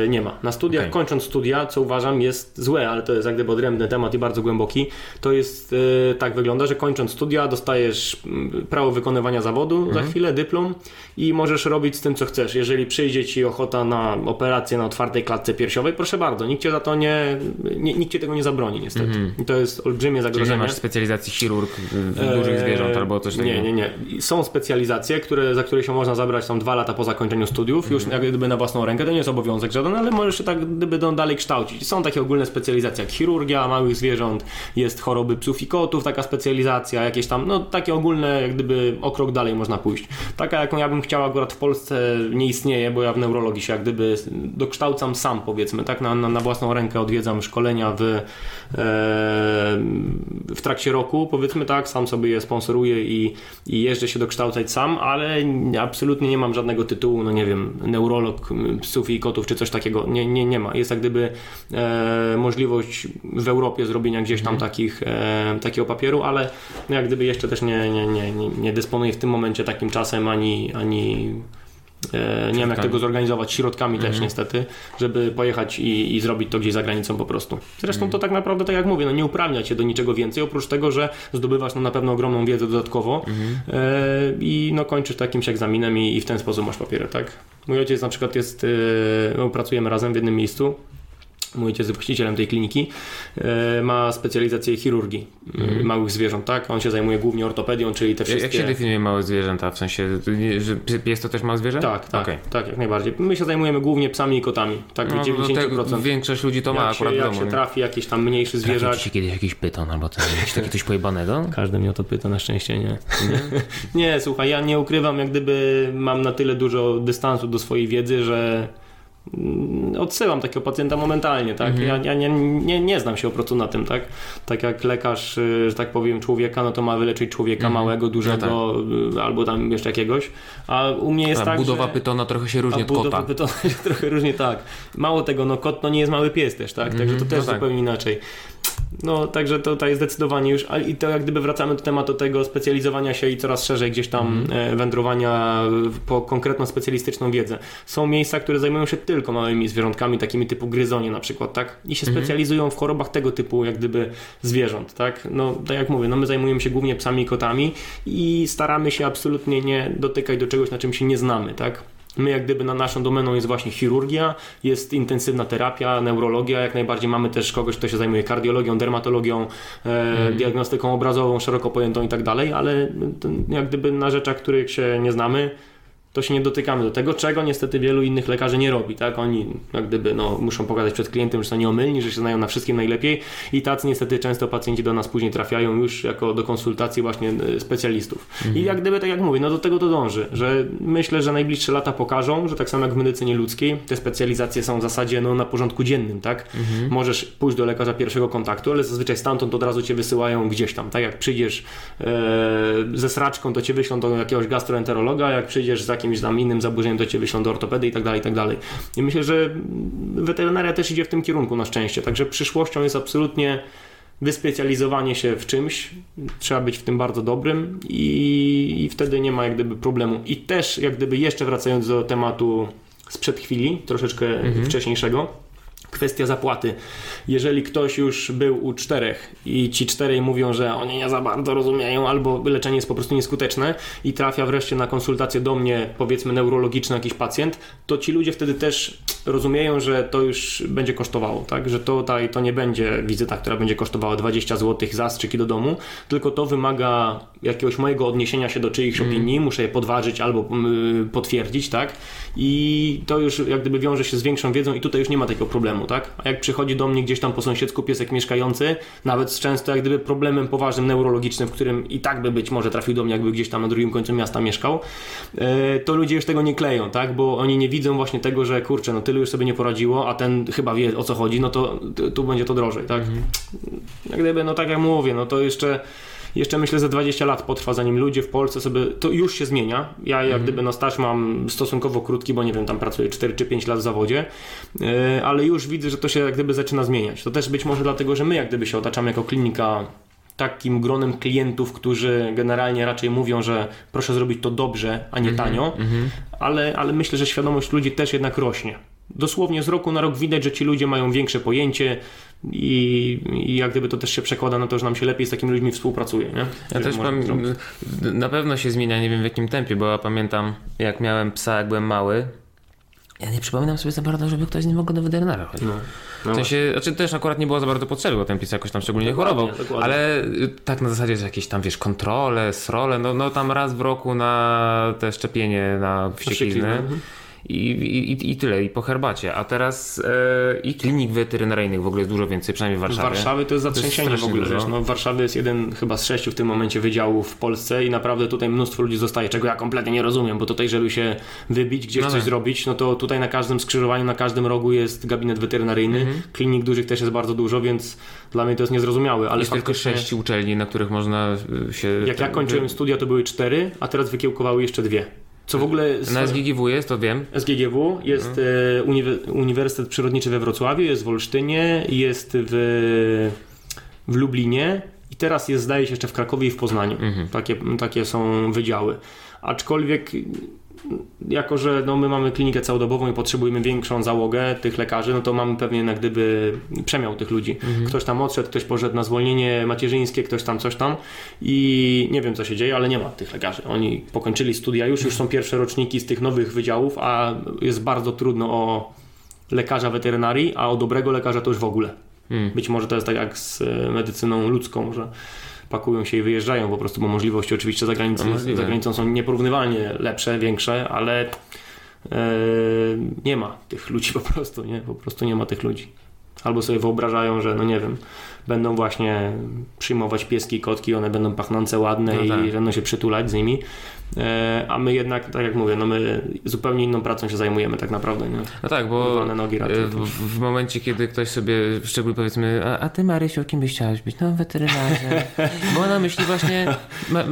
nie ma. Na studiach, Okej. kończąc studia, co uważam jest złe, ale to jest jak gdyby odrębny temat i bardzo głęboki, to jest e, tak wygląda, że kończąc studia dostajesz mm, prawo wykonywania zawodu Mhm. za chwilę, dyplom i możesz robić z tym, co chcesz. Jeżeli przyjdzie Ci ochota na operację na otwartej klatce piersiowej, proszę bardzo, nikt Cię za to nie, nie nikt Cię tego nie zabroni niestety. I to jest olbrzymie Mhm. Czyli nie zagrożenie. masz specjalizacji chirurg y, dużych Eee, zwierząt albo coś takiego. Nie, nie, nie. Są specjalizacje, które, za które się można zabrać tam dwa lata po zakończeniu studiów, już Mhm. jak gdyby na własną rękę, to nie jest obowiązek żaden, ale możesz się tak gdyby dalej kształcić. Są takie ogólne specjalizacje jak chirurgia małych zwierząt, jest choroby psów i kotów, taka specjalizacja, jakieś tam, no takie ogólne, jak gdyby o krok dalej można pójść. Taka, jaką ja bym chciał akurat w Polsce nie istnieje, bo ja w neurologii się jak gdyby dokształcam sam, powiedzmy, tak, na, na, na własną rękę odwiedzam szkolenia w, e, w trakcie roku, powiedzmy tak, sam sobie je sponsoruję i, i jeżdżę się dokształcać sam, ale absolutnie nie mam żadnego tytułu, no nie wiem, neurolog psów i kotów czy coś takiego, nie, nie, nie ma. Jest jak gdyby e, możliwość w Europie zrobienia gdzieś tam takich, e, takiego papieru, ale jak gdyby jeszcze też nie, nie, nie, nie, nie dysponuję w tym momencie takim czasem ani, ani E, nie wiem jak tego zorganizować, środkami też Mhm. niestety, żeby pojechać i, i zrobić to gdzieś za granicą po prostu. Zresztą Mhm. to tak naprawdę, tak jak mówię, no nie uprawnia cię do niczego więcej, oprócz tego, że zdobywasz no, na pewno ogromną wiedzę dodatkowo Mhm. e, i no kończysz to jakimś egzaminem i, i w ten sposób masz papiery, tak? Mój ojciec na przykład jest, e, no, pracujemy razem w jednym miejscu, Mój ojciec jest właścicielem tej kliniki, e, ma specjalizację chirurgii e, małych zwierząt, tak? On się zajmuje głównie ortopedią, czyli te Mhm. Jak- wszystkie... Jak się definiuje małe zwierzęta? W sensie, że jest to też małe zwierzę? Tak, tak, Okej. tak, jak najbardziej. My się zajmujemy głównie psami i kotami, tak, No, no, 90%. te, większość ludzi to ma jak się, akurat w jak domu. się nie? trafi jakiś tam mniejszy zwierzak. ci się kiedyś jakiś pyton albo coś, jakiś taki coś pojebanego? Każdy mnie o to pyta, na szczęście nie. nie, słuchaj, ja nie ukrywam, jak gdyby mam na tyle dużo dystansu do swojej wiedzy, że odsyłam takiego pacjenta momentalnie, tak? Ja, ja nie, nie, nie znam się po prostu na tym, tak? Tak jak lekarz, y, że tak powiem, człowieka, no to ma wyleczyć człowieka małego, dużego y, albo tam jeszcze jakiegoś, a u mnie jest A tak, budowa że... pytona trochę się różni A od budowa kota. pytona się trochę różnie tak. Mało tego, no kot to nie jest mały pies też, tak? Także to też no tak. zupełnie inaczej. No, także to tutaj zdecydowanie już, ale i to jak gdyby wracamy do tematu tego specjalizowania się i coraz szerzej gdzieś tam e, wędrowania po konkretną specjalistyczną wiedzę. Są miejsca, które zajmują się tylko małymi zwierzątkami, takimi typu gryzonie na przykład, tak? I się specjalizują w chorobach tego typu, jak gdyby zwierząt, tak? No, tak jak mówię, no my zajmujemy się głównie psami i kotami i staramy się absolutnie nie dotykać do czegoś, na czym się nie znamy, tak? My jak gdyby na naszą domeną jest właśnie chirurgia, jest intensywna terapia, neurologia, jak najbardziej mamy też kogoś, kto się zajmuje kardiologią, dermatologią, e, diagnostyką obrazową, szeroko pojętą i tak dalej, ale jak gdyby na rzeczach, których się nie znamy, to się nie dotykamy do tego, czego niestety wielu innych lekarzy nie robi, tak? Oni jak gdyby no, muszą pokazać przed klientem, że są nieomylni, że się znają na wszystkim najlepiej i tacy niestety często pacjenci do nas później trafiają już jako do konsultacji właśnie e, specjalistów. I jak gdyby, tak jak mówię, no do tego to dąży, że myślę, że najbliższe lata pokażą, że tak samo jak w medycynie ludzkiej, te specjalizacje są w zasadzie no, na porządku dziennym, tak? Możesz pójść do lekarza pierwszego kontaktu, ale zazwyczaj stamtąd od razu cię wysyłają gdzieś tam, tak? Jak przyjdziesz e, ze sraczką, to cię wyślą do jakiegoś gastroenterologa, jak przyjdziesz z jakimś tam innym zaburzeniem, to cię wyślą do ortopedy i tak dalej, i tak dalej. I myślę, że weterynaria też idzie w tym kierunku na szczęście, także przyszłością jest absolutnie wyspecjalizowanie się w czymś, trzeba być w tym bardzo dobrym i, i wtedy nie ma jak gdyby problemu. I też jak gdyby jeszcze wracając do tematu sprzed chwili, troszeczkę wcześniejszego, kwestia zapłaty. Jeżeli ktoś już był u czterech i ci czterej mówią, że oni nie za bardzo rozumieją albo leczenie jest po prostu nieskuteczne i trafia wreszcie na konsultację do mnie, powiedzmy neurologiczny jakiś pacjent, to ci ludzie wtedy też rozumieją, że to już będzie kosztowało, tak? Że to, to nie będzie wizyta, która będzie kosztowała 20 zł zastrzyki do domu, tylko to wymaga jakiegoś mojego odniesienia się do czyichś opinii, muszę je podważyć albo mm, potwierdzić, tak? I to już jak gdyby wiąże się z większą wiedzą i tutaj już nie ma takiego problemu, tak? A jak przychodzi do mnie gdzieś tam po sąsiedzku piesek mieszkający, nawet z często jak gdyby problemem poważnym neurologicznym, w którym i tak by być może trafił do mnie, jakby gdzieś tam na drugim końcu miasta mieszkał, e, to ludzie już tego nie kleją, tak? Bo oni nie widzą właśnie tego, że kurczę, no tyle już sobie nie poradziło, a ten chyba wie o co chodzi, no to tu będzie to drożej, tak? Jak gdyby, no tak jak mówię, no to jeszcze jeszcze myślę, że 20 lat potrwa, zanim ludzie w Polsce sobie. To już się zmienia. Ja, jak gdyby, no staż mam stosunkowo krótki, bo nie wiem, tam pracuję 4 czy 5 lat w zawodzie, yy, ale już widzę, że to się jak gdyby zaczyna zmieniać. To też być może dlatego, że my, jak gdyby, się otaczamy jako klinika takim gronem klientów, którzy generalnie raczej mówią, że proszę zrobić to dobrze, a nie tanio, ale, ale myślę, że świadomość ludzi też jednak rośnie. Dosłownie z roku na rok widać, że ci ludzie mają większe pojęcie i, i jak gdyby to też się przekłada na to, że nam się lepiej z takimi ludźmi współpracuje. Nie? Ja też zrobić. na pewno się zmienia, nie wiem w jakim tempie, bo ja pamiętam jak miałem psa, jak byłem mały. Ja nie przypominam sobie za bardzo, żeby ktoś w ogóle do weterynara chodził. No, no W sensie, znaczy też akurat nie było za bardzo potrzeby, bo ten pies jakoś tam szczególnie Dokładnie, chorował. dokładnie. Ale y, tak na zasadzie, że jakieś tam, wiesz, kontrole, srole, no, no tam raz w roku na te szczepienie na wścieklizny. wścieklizny, mhm. I, i, i- tyle, i po herbacie. A teraz e, i klinik weterynaryjnych w ogóle jest dużo więcej, przynajmniej w W Warszawie. Warszawie to jest zatrzęsienie w ogóle. dużo. Wiesz, no, w Warszawie jest jeden chyba z sześciu w tym momencie wydziałów w Polsce i naprawdę tutaj mnóstwo ludzi zostaje, czego ja kompletnie nie rozumiem, bo tutaj, żeby się wybić, gdzieś No coś tak. zrobić, no to tutaj na każdym skrzyżowaniu, na każdym rogu jest gabinet weterynaryjny. Mhm. Klinik dużych też jest bardzo dużo, więc dla mnie to jest niezrozumiałe. Ale Jest tylko sześć uczelni, na których można y, się... jak ja kończyłem studia, to były cztery, a teraz wykiełkowały jeszcze dwie. Co w ogóle... Na SGGW jest, to wiem. SGGW, jest Mhm. e, uniwe- Uniwersytet Przyrodniczy we Wrocławiu, jest w Olsztynie, jest w, w Lublinie i teraz jest zdaje się jeszcze w Krakowie i w Poznaniu. Mhm. Takie, takie są wydziały. Aczkolwiek jako że no, my mamy klinikę całodobową i potrzebujemy większą załogę tych lekarzy, no to mamy pewnie jak gdyby przemiał tych ludzi. Mhm. Ktoś tam odszedł, ktoś poszedł na zwolnienie macierzyńskie, ktoś tam coś tam i nie wiem co się dzieje, ale nie ma tych lekarzy. Oni pokończyli studia już, już są pierwsze roczniki z tych nowych wydziałów, a jest bardzo trudno o lekarza weterynarii, a o dobrego lekarza to już w ogóle. Hmm. Być może to jest tak jak z medycyną ludzką, że pakują się i wyjeżdżają po prostu, bo możliwości oczywiście za granicą, no, za granicą są nieporównywalnie lepsze, większe, ale e, nie ma tych ludzi po prostu, nie? Po prostu nie ma tych ludzi. Albo sobie wyobrażają, że no nie wiem, będą właśnie przyjmować pieski, kotki, one będą pachnące, ładne no tak. i będą się przytulać z nimi, a my jednak, tak jak mówię, no my zupełnie inną pracą się zajmujemy tak naprawdę. Nie? No tak, bo nogi w, w, momencie, kiedy ktoś sobie, szczególnie powiedzmy, a, a ty Marysiu, kim byś chciałaś być? No weterynarzem. bo ona myśli właśnie, ma,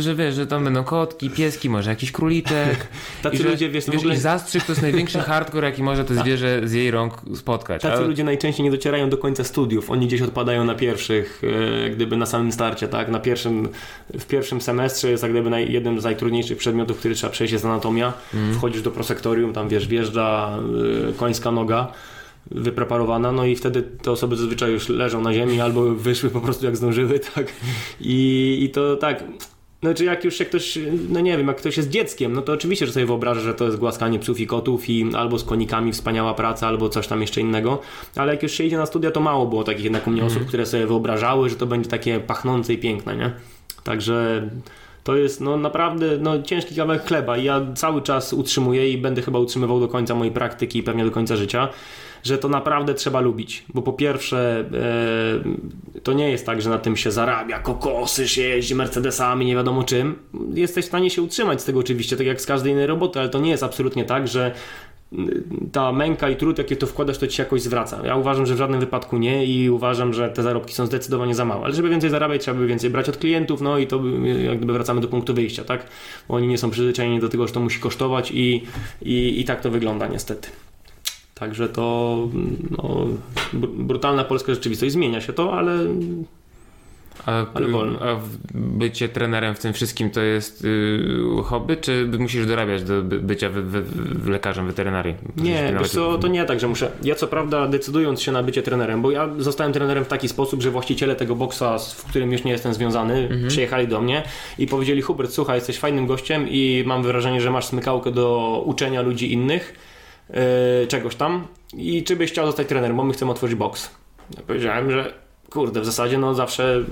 że wiesz, że tam będą kotki, pieski, może jakiś króliczek. Tacy że, ludzie, wiesz, wiesz ogóle... zastrzyk to jest największy hardcore, jaki może to zwierzę z jej rąk spotkać. Tacy ale... ludzie najczęściej nie docierają do końca studiów. Oni gdzieś odpadają na pierwszych, e, gdyby na samym starcie, tak? Na pierwszym, w pierwszym semestrze jest jak gdyby naj, jednym z najtrudniejszych przedmiotów, który trzeba przejść jest anatomia. Mm. Wchodzisz do prosektorium, tam wiesz, wjeżdża y, końska noga wypreparowana, no i wtedy te osoby zazwyczaj już leżą na ziemi albo wyszły po prostu jak zdążyły, tak. I, i to tak, znaczy jak już się ktoś, no nie wiem, jak ktoś jest dzieckiem, no to oczywiście, że sobie wyobraża, że to jest głaskanie psów i kotów i albo z konikami wspaniała praca, albo coś tam jeszcze innego, ale jak już się idzie na studia, to mało było takich jednak u mnie osób, mm. które sobie wyobrażały, że to będzie takie pachnące i piękne, nie? Także to jest no naprawdę no, ciężki kawałek chleba i ja cały czas utrzymuję i będę chyba utrzymywał do końca mojej praktyki i pewnie do końca życia, że to naprawdę trzeba lubić, bo po pierwsze e, to nie jest tak, że na tym się zarabia, kokosy się jeździ Mercedesami, nie wiadomo czym. Jesteś w stanie się utrzymać z tego oczywiście, tak jak z każdej innej roboty, ale to nie jest absolutnie tak, że ta męka i trud, jakie to wkładasz, to ci się jakoś zwraca. Ja uważam, że w żadnym wypadku nie i uważam, że te zarobki są zdecydowanie za małe. Ale żeby więcej zarabiać, trzeba by więcej brać od klientów, no i to jak gdyby wracamy do punktu wyjścia, tak? Bo oni nie są przyzwyczajeni do tego, że to musi kosztować i, i, i tak to wygląda niestety. Także to no, brutalna polska rzeczywistość. Zmienia się to, ale a, ale wolno. A bycie trenerem w tym wszystkim to jest yy, hobby, czy musisz dorabiać do bycia wy, wy, wy, lekarzem weterynarii? Nie, wiesz co, to nie tak, że muszę. Ja co prawda decydując się na bycie trenerem, bo ja zostałem trenerem w taki sposób, że właściciele tego boksa, w którym już nie jestem związany, mhm. przyjechali do mnie i powiedzieli Hubert, słuchaj, jesteś fajnym gościem i mam wrażenie, że masz smykałkę do uczenia ludzi innych, yy, czegoś tam i czy byś chciał zostać trenerem, bo my chcemy otworzyć boks. Ja powiedziałem, że kurde, w zasadzie no zawsze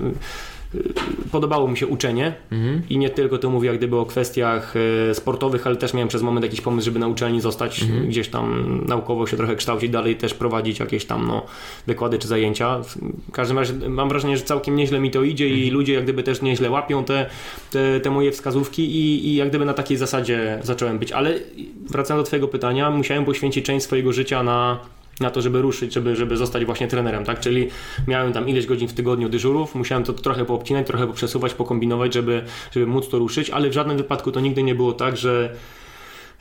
podobało mi się uczenie mhm. i nie tylko to mówię jak gdyby o kwestiach e, sportowych, ale też miałem przez moment jakiś pomysł, żeby na uczelni zostać, mhm. gdzieś tam naukowo się trochę kształcić, dalej też prowadzić jakieś tam no, wykłady czy zajęcia. W każdym razie mam wrażenie, że całkiem nieźle mi to idzie mhm. i ludzie jak gdyby też nieźle łapią te, te, te moje wskazówki i, i jak gdyby na takiej zasadzie zacząłem być. Ale wracając do twojego pytania, musiałem poświęcić część swojego życia na na to, żeby ruszyć, żeby, żeby zostać właśnie trenerem, tak? Czyli miałem tam ileś godzin w tygodniu dyżurów, musiałem to trochę poobcinać, trochę poprzesuwać, pokombinować, żeby, żeby móc to ruszyć, ale w żadnym wypadku to nigdy nie było tak, że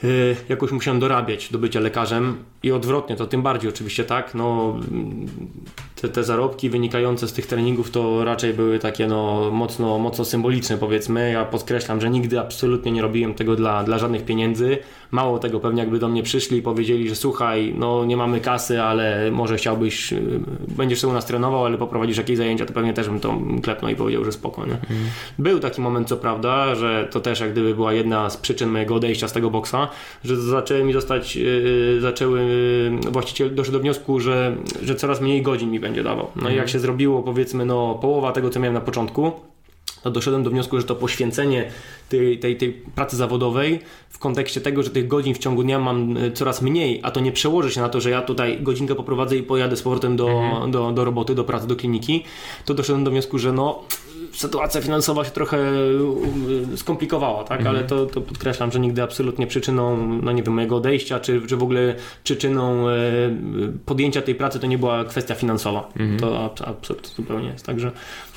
Y, jakoś musiałem dorabiać do bycia lekarzem i odwrotnie, to tym bardziej oczywiście tak, no te, te zarobki wynikające z tych treningów to raczej były takie no mocno, mocno symboliczne powiedzmy, ja podkreślam, że nigdy absolutnie nie robiłem tego dla, dla żadnych pieniędzy, mało tego pewnie jakby do mnie przyszli i powiedzieli, że słuchaj, no nie mamy kasy, ale może chciałbyś, y, będziesz się u nas trenował, ale poprowadzisz jakieś zajęcia, to pewnie też bym to klepnął i powiedział, że spoko, nie? Mm. Był taki moment co prawda, że to też jak gdyby była jedna z przyczyn mojego odejścia z tego boksa, że zaczęły mi zostać, yy, zaczęły, yy, właściciel doszedł do wniosku, że, że coraz mniej godzin mi będzie dawał. No i jak mhm. się zrobiło powiedzmy no połowa tego, co miałem na początku, to doszedłem do wniosku, że to poświęcenie tej, tej, tej pracy zawodowej w kontekście tego, że tych godzin w ciągu dnia mam y, coraz mniej, a to nie przełoży się na to, że ja tutaj godzinkę poprowadzę i pojadę z powrotem do, mhm. do, do roboty, do pracy, do kliniki, to doszedłem do wniosku, że no sytuacja finansowa się trochę um, skomplikowała, tak? Mhm. Ale to, to podkreślam, że nigdy absolutnie przyczyną, no nie wiem, mojego odejścia, czy, czy w ogóle przyczyną e, podjęcia tej pracy to nie była kwestia finansowa. Mhm. To absolutnie zupełnie jest. Także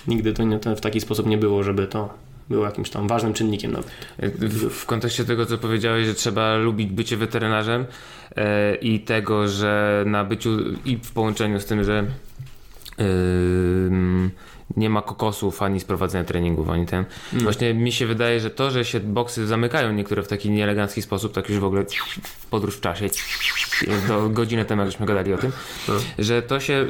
nigdy to, nie, to w taki sposób nie było, żeby to było jakimś tam ważnym czynnikiem nawet. W, w kontekście tego, co powiedziałeś, że trzeba lubić bycie weterynarzem e, i tego, że na byciu i w połączeniu z tym, że nie ma kokosów ani sprowadzenia treningów, ani ten. Właśnie mi się wydaje, że to, że się boksy zamykają niektóre w taki nieelegancki sposób, tak już w ogóle podróż w czasie, do godzinę temu, jak żeśmy gadali o tym, że to się,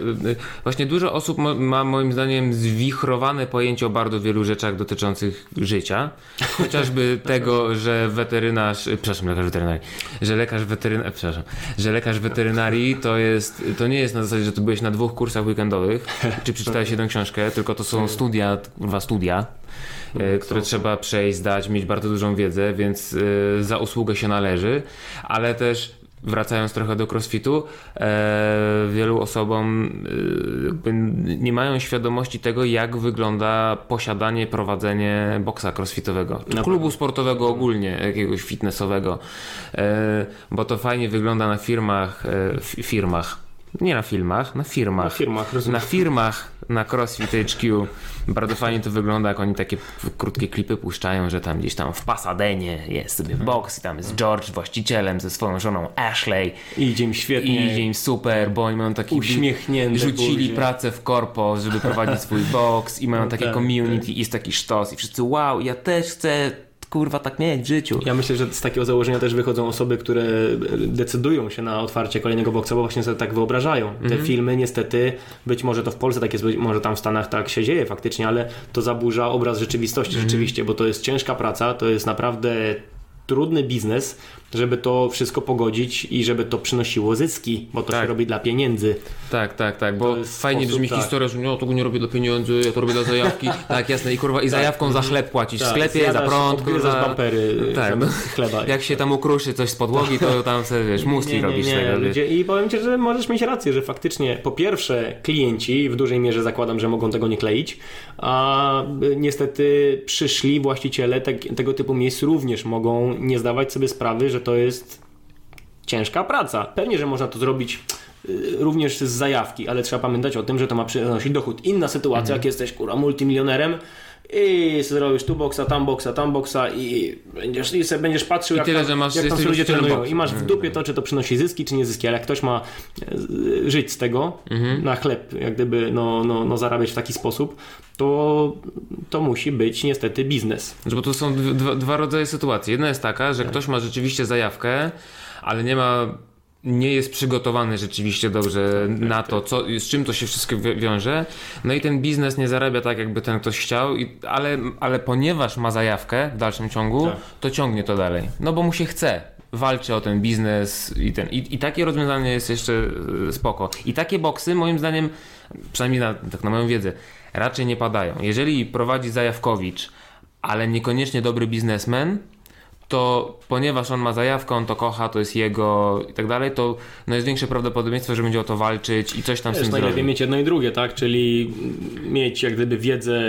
właśnie dużo osób ma moim zdaniem zwichrowane pojęcie o bardzo wielu rzeczach dotyczących życia, chociażby tego, że weterynarz, przepraszam, lekarz weterynarii, że lekarz weterynarii, przepraszam, że lekarz weterynarii to jest, to nie jest na zasadzie, że ty byłeś na dwóch kursach weekendowych, czy przeczytałeś jedną książkę, tylko to są studia, kurwa studia, e, które trzeba przejść, zdać, mieć bardzo dużą wiedzę, więc e, za usługę się należy, ale też wracając trochę do crossfitu, e, wielu osobom e, nie mają świadomości tego, jak wygląda posiadanie, prowadzenie boksa crossfitowego, czy klubu sportowego ogólnie, jakiegoś fitnessowego, e, bo to fajnie wygląda na firmach, e, fi- firmach, nie na filmach, na firmach. Na firmach, rozumiem. Na firmach, na CrossFit HQ. Bardzo fajnie to wygląda, jak oni takie krótkie klipy puszczają, że tam gdzieś tam w Pasadenie jest sobie box i tam jest George właścicielem ze swoją żoną Ashley I idzie im świetnie. i idzie im super, bo oni mają taki Uśmiechnięte rzucili pracę w korpo, żeby prowadzić swój box i mają takie tak, community i jest taki sztos i wszyscy wow, ja też chcę kurwa tak mieć w życiu. Ja myślę, że z takiego założenia też wychodzą osoby, które decydują się na otwarcie kolejnego boksa, bo właśnie sobie tak wyobrażają. Te Mhm. filmy niestety, być może to w Polsce tak jest, być może tam w Stanach tak się dzieje faktycznie, ale to zaburza obraz rzeczywistości Mhm. rzeczywiście, bo to jest ciężka praca, to jest naprawdę trudny biznes, żeby to wszystko pogodzić i żeby to przynosiło zyski, bo to Tak. się robi dla pieniędzy. Tak, tak, tak, bo To fajnie sposób, brzmi tak. historia, że no, tego nie robię dla pieniędzy, ja to robię dla zajawki. tak, jasne, i kurwa, i zajawką za chleb płacić w sklepie, za Tak, prąd, kurwa. bampery Tak, tak, no. chleba. Jak się tam ukruszy coś z podłogi, to tam sobie, wiesz, muski Nie, nie, robisz nie, tego. ludzie, I powiem Ci, że możesz mieć rację, że faktycznie po pierwsze klienci w dużej mierze zakładam, że mogą tego nie kleić, a y, niestety przyszli właściciele te, tego typu miejsc również mogą nie zdawać sobie sprawy, że to jest ciężka praca. Pewnie, że można to zrobić y, również z zajawki, ale trzeba pamiętać o tym, że to ma przynosić dochód. Inna sytuacja, Mhm. jak jesteś kurwa multimilionerem i zrobisz tu boksa, tam boksa, tam boksa i będziesz, i sobie będziesz patrzył, I jak, tyle, tam, masz- jak tam sobie ludzie trenują i masz w dupie to, czy to przynosi zyski, czy nie zyski, ale jak ktoś ma e, żyć z tego, Mhm. na chleb, jak gdyby no, no, no zarabiać w taki sposób, to, to musi być niestety biznes. Znaczy, Bo to są dwa, dwa, dwa rodzaje sytuacji. Jedna jest taka, że ktoś ma rzeczywiście zajawkę, ale nie ma. Nie jest przygotowany rzeczywiście dobrze na to, co, z czym to się wszystko wi- wiąże. No i ten biznes nie zarabia tak, jakby ten ktoś chciał, i, ale, ale ponieważ ma zajawkę w dalszym ciągu, Tak. to ciągnie to dalej. No bo mu się chce. Walczy o ten biznes i ten. I, i takie rozwiązanie jest jeszcze y, spoko. I takie boksy, moim zdaniem, przynajmniej na, tak na moją wiedzę, raczej nie padają. Jeżeli prowadzi Zajawkowicz, ale niekoniecznie dobry biznesmen, to ponieważ on ma zajawkę, on to kocha, to jest jego i tak dalej, to no jest większe prawdopodobieństwo, że będzie o to walczyć i coś tam z Wiesz, tym najlepiej zrobi. mieć jedno i drugie, tak? Czyli mieć jak gdyby wiedzę,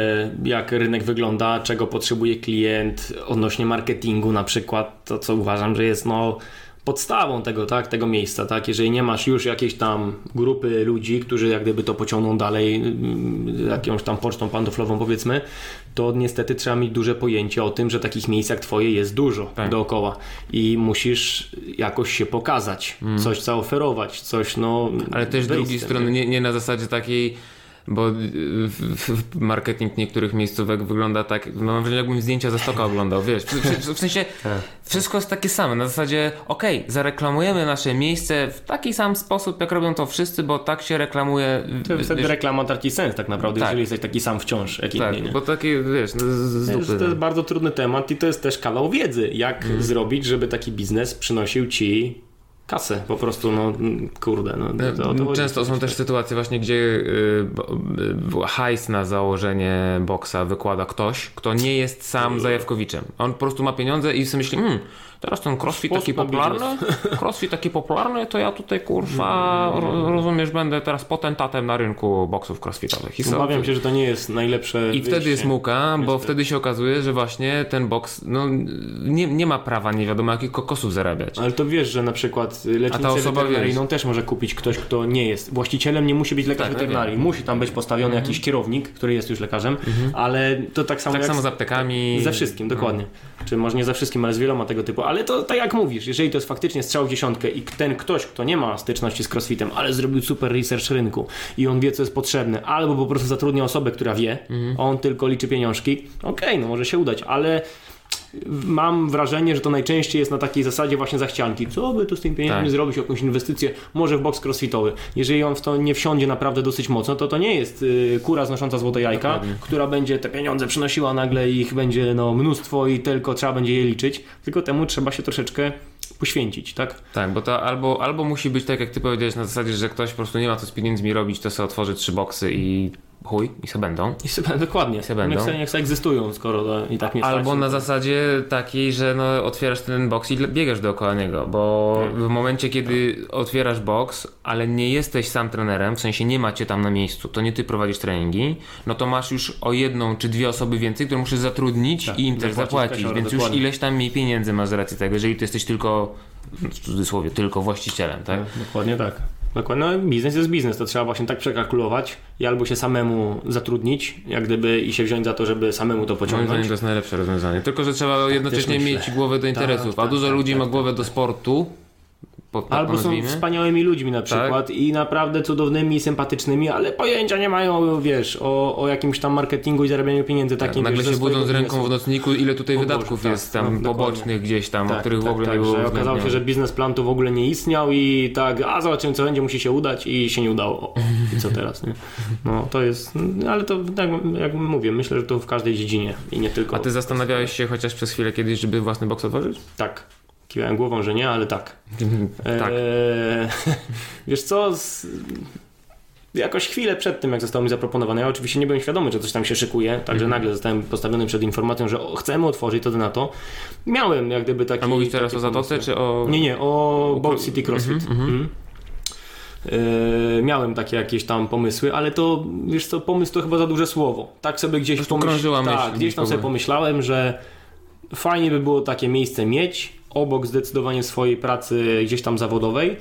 jak rynek wygląda, czego potrzebuje klient odnośnie marketingu na przykład, to co uważam, że jest no podstawą tego, tak, tego miejsca, tak? Jeżeli nie masz już jakiejś tam grupy ludzi, którzy jak gdyby to pociągną dalej mm, jakąś tam pocztą pantoflową powiedzmy, to niestety trzeba mieć duże pojęcie o tym, że takich miejsc jak twoje jest dużo Tak. dookoła i musisz jakoś się pokazać, coś zaoferować, coś no... Mm. Ale też z drugiej strony nie, nie na zasadzie takiej, bo y, marketing niektórych miejscówek wygląda tak, no mam wrażenie jakbym zdjęcia ze stoka oglądał, wiesz, w, sensie Tak. wszystko jest takie same, na zasadzie okej, zareklamujemy nasze miejsce w taki sam sposób, jak robią to wszyscy, bo tak się reklamuje, To wtedy wiesz, reklama traci sens tak naprawdę, Tak. jeżeli jesteś taki sam wciąż, jak tak, nie? bo takie, wiesz, no, z, z dupy, to jest bardzo trudny temat i to jest też kawał wiedzy, jak Mhm. zrobić, żeby taki biznes przynosił ci kasę, po prostu, no kurde. No, to, to. Często są też sytuacje właśnie, gdzie y, y, hajs na założenie boksa wykłada ktoś, kto nie jest sam zajawkowiczem. On po prostu ma pieniądze i sobie myśli, hmm, teraz ten crossfit taki Sposób popularny, crossfit taki popularny, to ja tutaj kurwa, ro- rozumiesz, będę teraz potentatem na rynku boksów crossfitowych. I Obawiam się, że to nie jest najlepsze i wtedy jest muka, bo wtedy się okazuje, że właśnie ten boks no, nie, nie ma prawa nie wiadomo jakich kokosów zarabiać. Ale to wiesz, że na przykład lecznicę weterynaryjną też może kupić ktoś, kto nie jest. Właścicielem nie musi być lekarz Tak, weterynarii. Musi tam być postawiony jakiś kierownik, który jest już lekarzem, ale to tak samo Tak jak samo z- z aptekami. Ze wszystkim, dokładnie. Czy może nie ze wszystkim, ale z wieloma tego typu. Ale Ale to tak jak mówisz, jeżeli to jest faktycznie strzał w dziesiątkę i ten ktoś, kto nie ma styczności z crossfitem, ale zrobił super research rynku i on wie, co jest potrzebne, albo po prostu zatrudnia osobę, która wie, a on tylko liczy pieniążki, okej, no może się udać, ale mam wrażenie, że to najczęściej jest na takiej zasadzie właśnie zachcianki. Co by tu z tym pieniędzmi Tak. zrobić, jakąś inwestycję, może w box crossfitowy. Jeżeli on w to nie wsiądzie naprawdę dosyć mocno, to to nie jest y, kura znosząca złote jajka, Dokładnie. która będzie te pieniądze przynosiła nagle i ich będzie no, mnóstwo i tylko trzeba będzie je liczyć, tylko temu trzeba się troszeczkę poświęcić, tak? Tak, bo to albo, albo musi być tak, jak ty powiedziałeś, na zasadzie, że ktoś po prostu nie ma co z pieniędzmi robić, to sobie otworzy trzy boksy i chuj, i se będą. I sobie, dokładnie. Se będą. Niech sobie, niech sobie egzystują, skoro to i tak nie Albo stać. na zasadzie takiej, że no, otwierasz ten boks i biegasz dookoła niego, bo w momencie, kiedy otwierasz boks, ale nie jesteś sam trenerem, w sensie nie macie tam na miejscu, to nie ty prowadzisz treningi, no to masz już o jedną czy dwie osoby więcej, które musisz zatrudnić Tak, i im też zapłacić więc już dokładnie. ileś tam mniej pieniędzy masz z racji tego, jeżeli ty jesteś tylko, w cudzysłowie, tylko właścicielem, tak? Dokładnie tak. Dokładnie. No, biznes jest biznes, to trzeba właśnie tak przekalkulować i albo się samemu zatrudnić, jak gdyby i się wziąć za to, żeby samemu to Moim pociągnąć. zdaniem to jest najlepsze rozwiązanie. Tylko, że trzeba jednocześnie myślę. mieć głowę do interesów, a tak, dużo tak, ludzi tak, ma tak, głowę tak. do sportu, po, tak Albo są wspaniałymi ludźmi na przykład i naprawdę cudownymi, sympatycznymi, ale pojęcia nie mają, wiesz, o, o jakimś tam marketingu i zarabianiu pieniędzy Tak, takim. nagle wiesz, się budzą z ręką w nocniku, ile tutaj O Boże, wydatków tak, jest tam no, pobocznych gdzieś tam, o Tak, których w tak, ogóle tak, nie było że okazało się, że biznesplan to w ogóle nie istniał i tak, a zobaczymy co będzie, musi się udać i się nie udało. O, I co teraz, nie? No to jest, no, ale to tak jak mówię, myślę, że to w każdej dziedzinie i nie tylko. A ty zastanawiałeś się chociaż przez chwilę kiedyś, żeby własny boks otworzyć? Tak. Kiwałem głową, że nie, ale tak. tak. Eee, wiesz co, z... jakoś chwilę przed tym, jak zostało mi zaproponowane, ja oczywiście nie byłem świadomy, że coś tam się szykuje, także Mhm. nagle zostałem postawiony przed informacją, że chcemy otworzyć to na to. Miałem jak gdyby taki... A mówisz teraz o Zatoce, pomysł. czy o... Nie, nie, o O Bolt Cro- City CrossFit. Eee, miałem takie jakieś tam pomysły, ale to, wiesz co, pomysł to chyba za duże słowo. Tak sobie gdzieś prostu krążyła myśl Tak, gdzieś tam sobie pomyślałem, że fajnie by było takie miejsce mieć, obok zdecydowanie swojej pracy gdzieś tam zawodowej,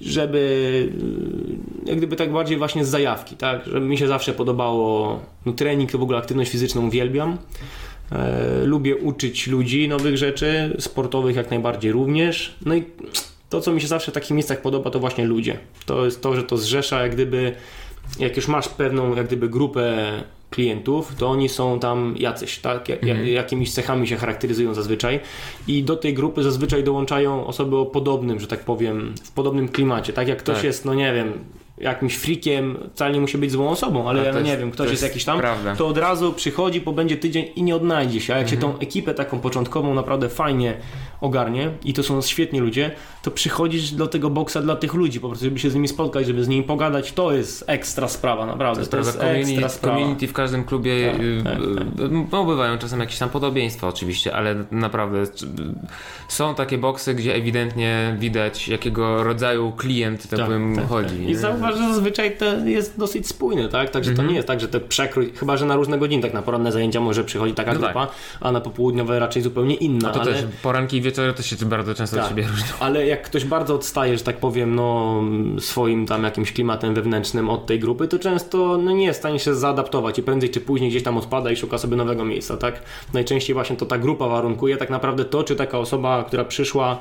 żeby y, jak gdyby tak bardziej właśnie z zajawki, tak? Żeby mi się zawsze podobało, no trening to w ogóle aktywność fizyczną uwielbiam. E, lubię uczyć ludzi nowych rzeczy, sportowych jak najbardziej również. No i to, co mi się zawsze w takich miejscach podoba, to właśnie ludzie. To jest to, że to zrzesza jak gdyby, jak już masz pewną jak gdyby grupę klientów, to oni są tam jacyś, tak? Ja, jakimiś cechami się charakteryzują zazwyczaj i do tej grupy zazwyczaj dołączają osoby o podobnym, że tak powiem, w podobnym klimacie. Tak jak ktoś Tak. jest, no nie wiem, jakimś frikiem, wcale nie musi być złą osobą, ale A ja to no nie jest- wiem, ktoś to jest, jest jakiś tam, prawda. to od razu przychodzi, pobędzie tydzień i nie odnajdzie się. A jak się Mhm. tą ekipę taką początkową naprawdę fajnie ogarnie i to są świetni ludzie, to przychodzisz do tego boksa dla tych ludzi, po prostu, żeby się z nimi spotkać, żeby z nimi pogadać, to jest ekstra sprawa, naprawdę. To To, jest jest prawda, ekstra community, sprawa. community w każdym klubie Tak, y, tak, y, no, bywają czasem jakieś tam podobieństwa oczywiście, ale naprawdę y, są takie boksy, gdzie ewidentnie widać jakiego rodzaju klient tak, powiem chodzi. I nie? Że zazwyczaj to jest dosyć spójne, tak? Także Mhm. to nie jest tak, że te przekrój, chyba że na różne godziny, tak na poranne zajęcia może przychodzi taka No tak. grupa, a na popołudniowe raczej zupełnie inna. To ale... też poranki i wieczory też się bardzo często od Tak. siebie różnią. Ale jak ktoś bardzo odstaje, że tak powiem, no, swoim tam jakimś klimatem wewnętrznym od tej grupy, to często no, nie jest w stanie się zaadaptować i prędzej czy później gdzieś tam odpada i szuka sobie nowego miejsca, tak? Najczęściej właśnie to ta grupa warunkuje tak naprawdę to, czy taka osoba, która przyszła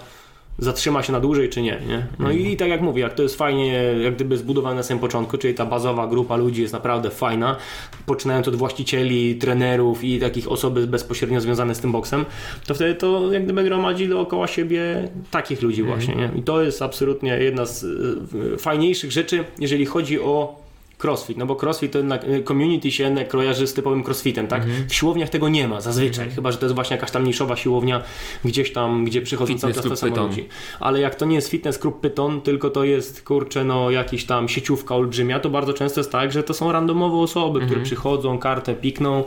zatrzyma się na dłużej, czy nie, nie? No i tak jak mówię, jak to jest fajnie, jak gdyby zbudowane na samym początku, czyli ta bazowa grupa ludzi jest naprawdę fajna, poczynając od właścicieli, trenerów i takich osoby bezpośrednio związane z tym boksem, to wtedy to jak gdyby gromadzi dookoła siebie takich ludzi właśnie, nie? I to jest absolutnie jedna z y, fajniejszych rzeczy, jeżeli chodzi o crossfit, no bo crossfit to jednak y, community się jednak kojarzy z typowym crossfitem, tak? W siłowniach tego nie ma zazwyczaj, chyba że to jest właśnie jakaś tam niszowa siłownia gdzieś tam, gdzie przychodzą cały czas te same ludzi. Ale jak to nie jest fitness klub Python, tylko to jest kurczę no jakiś tam sieciówka olbrzymia, to bardzo często jest tak, że to są randomowe osoby, które przychodzą, kartę pikną,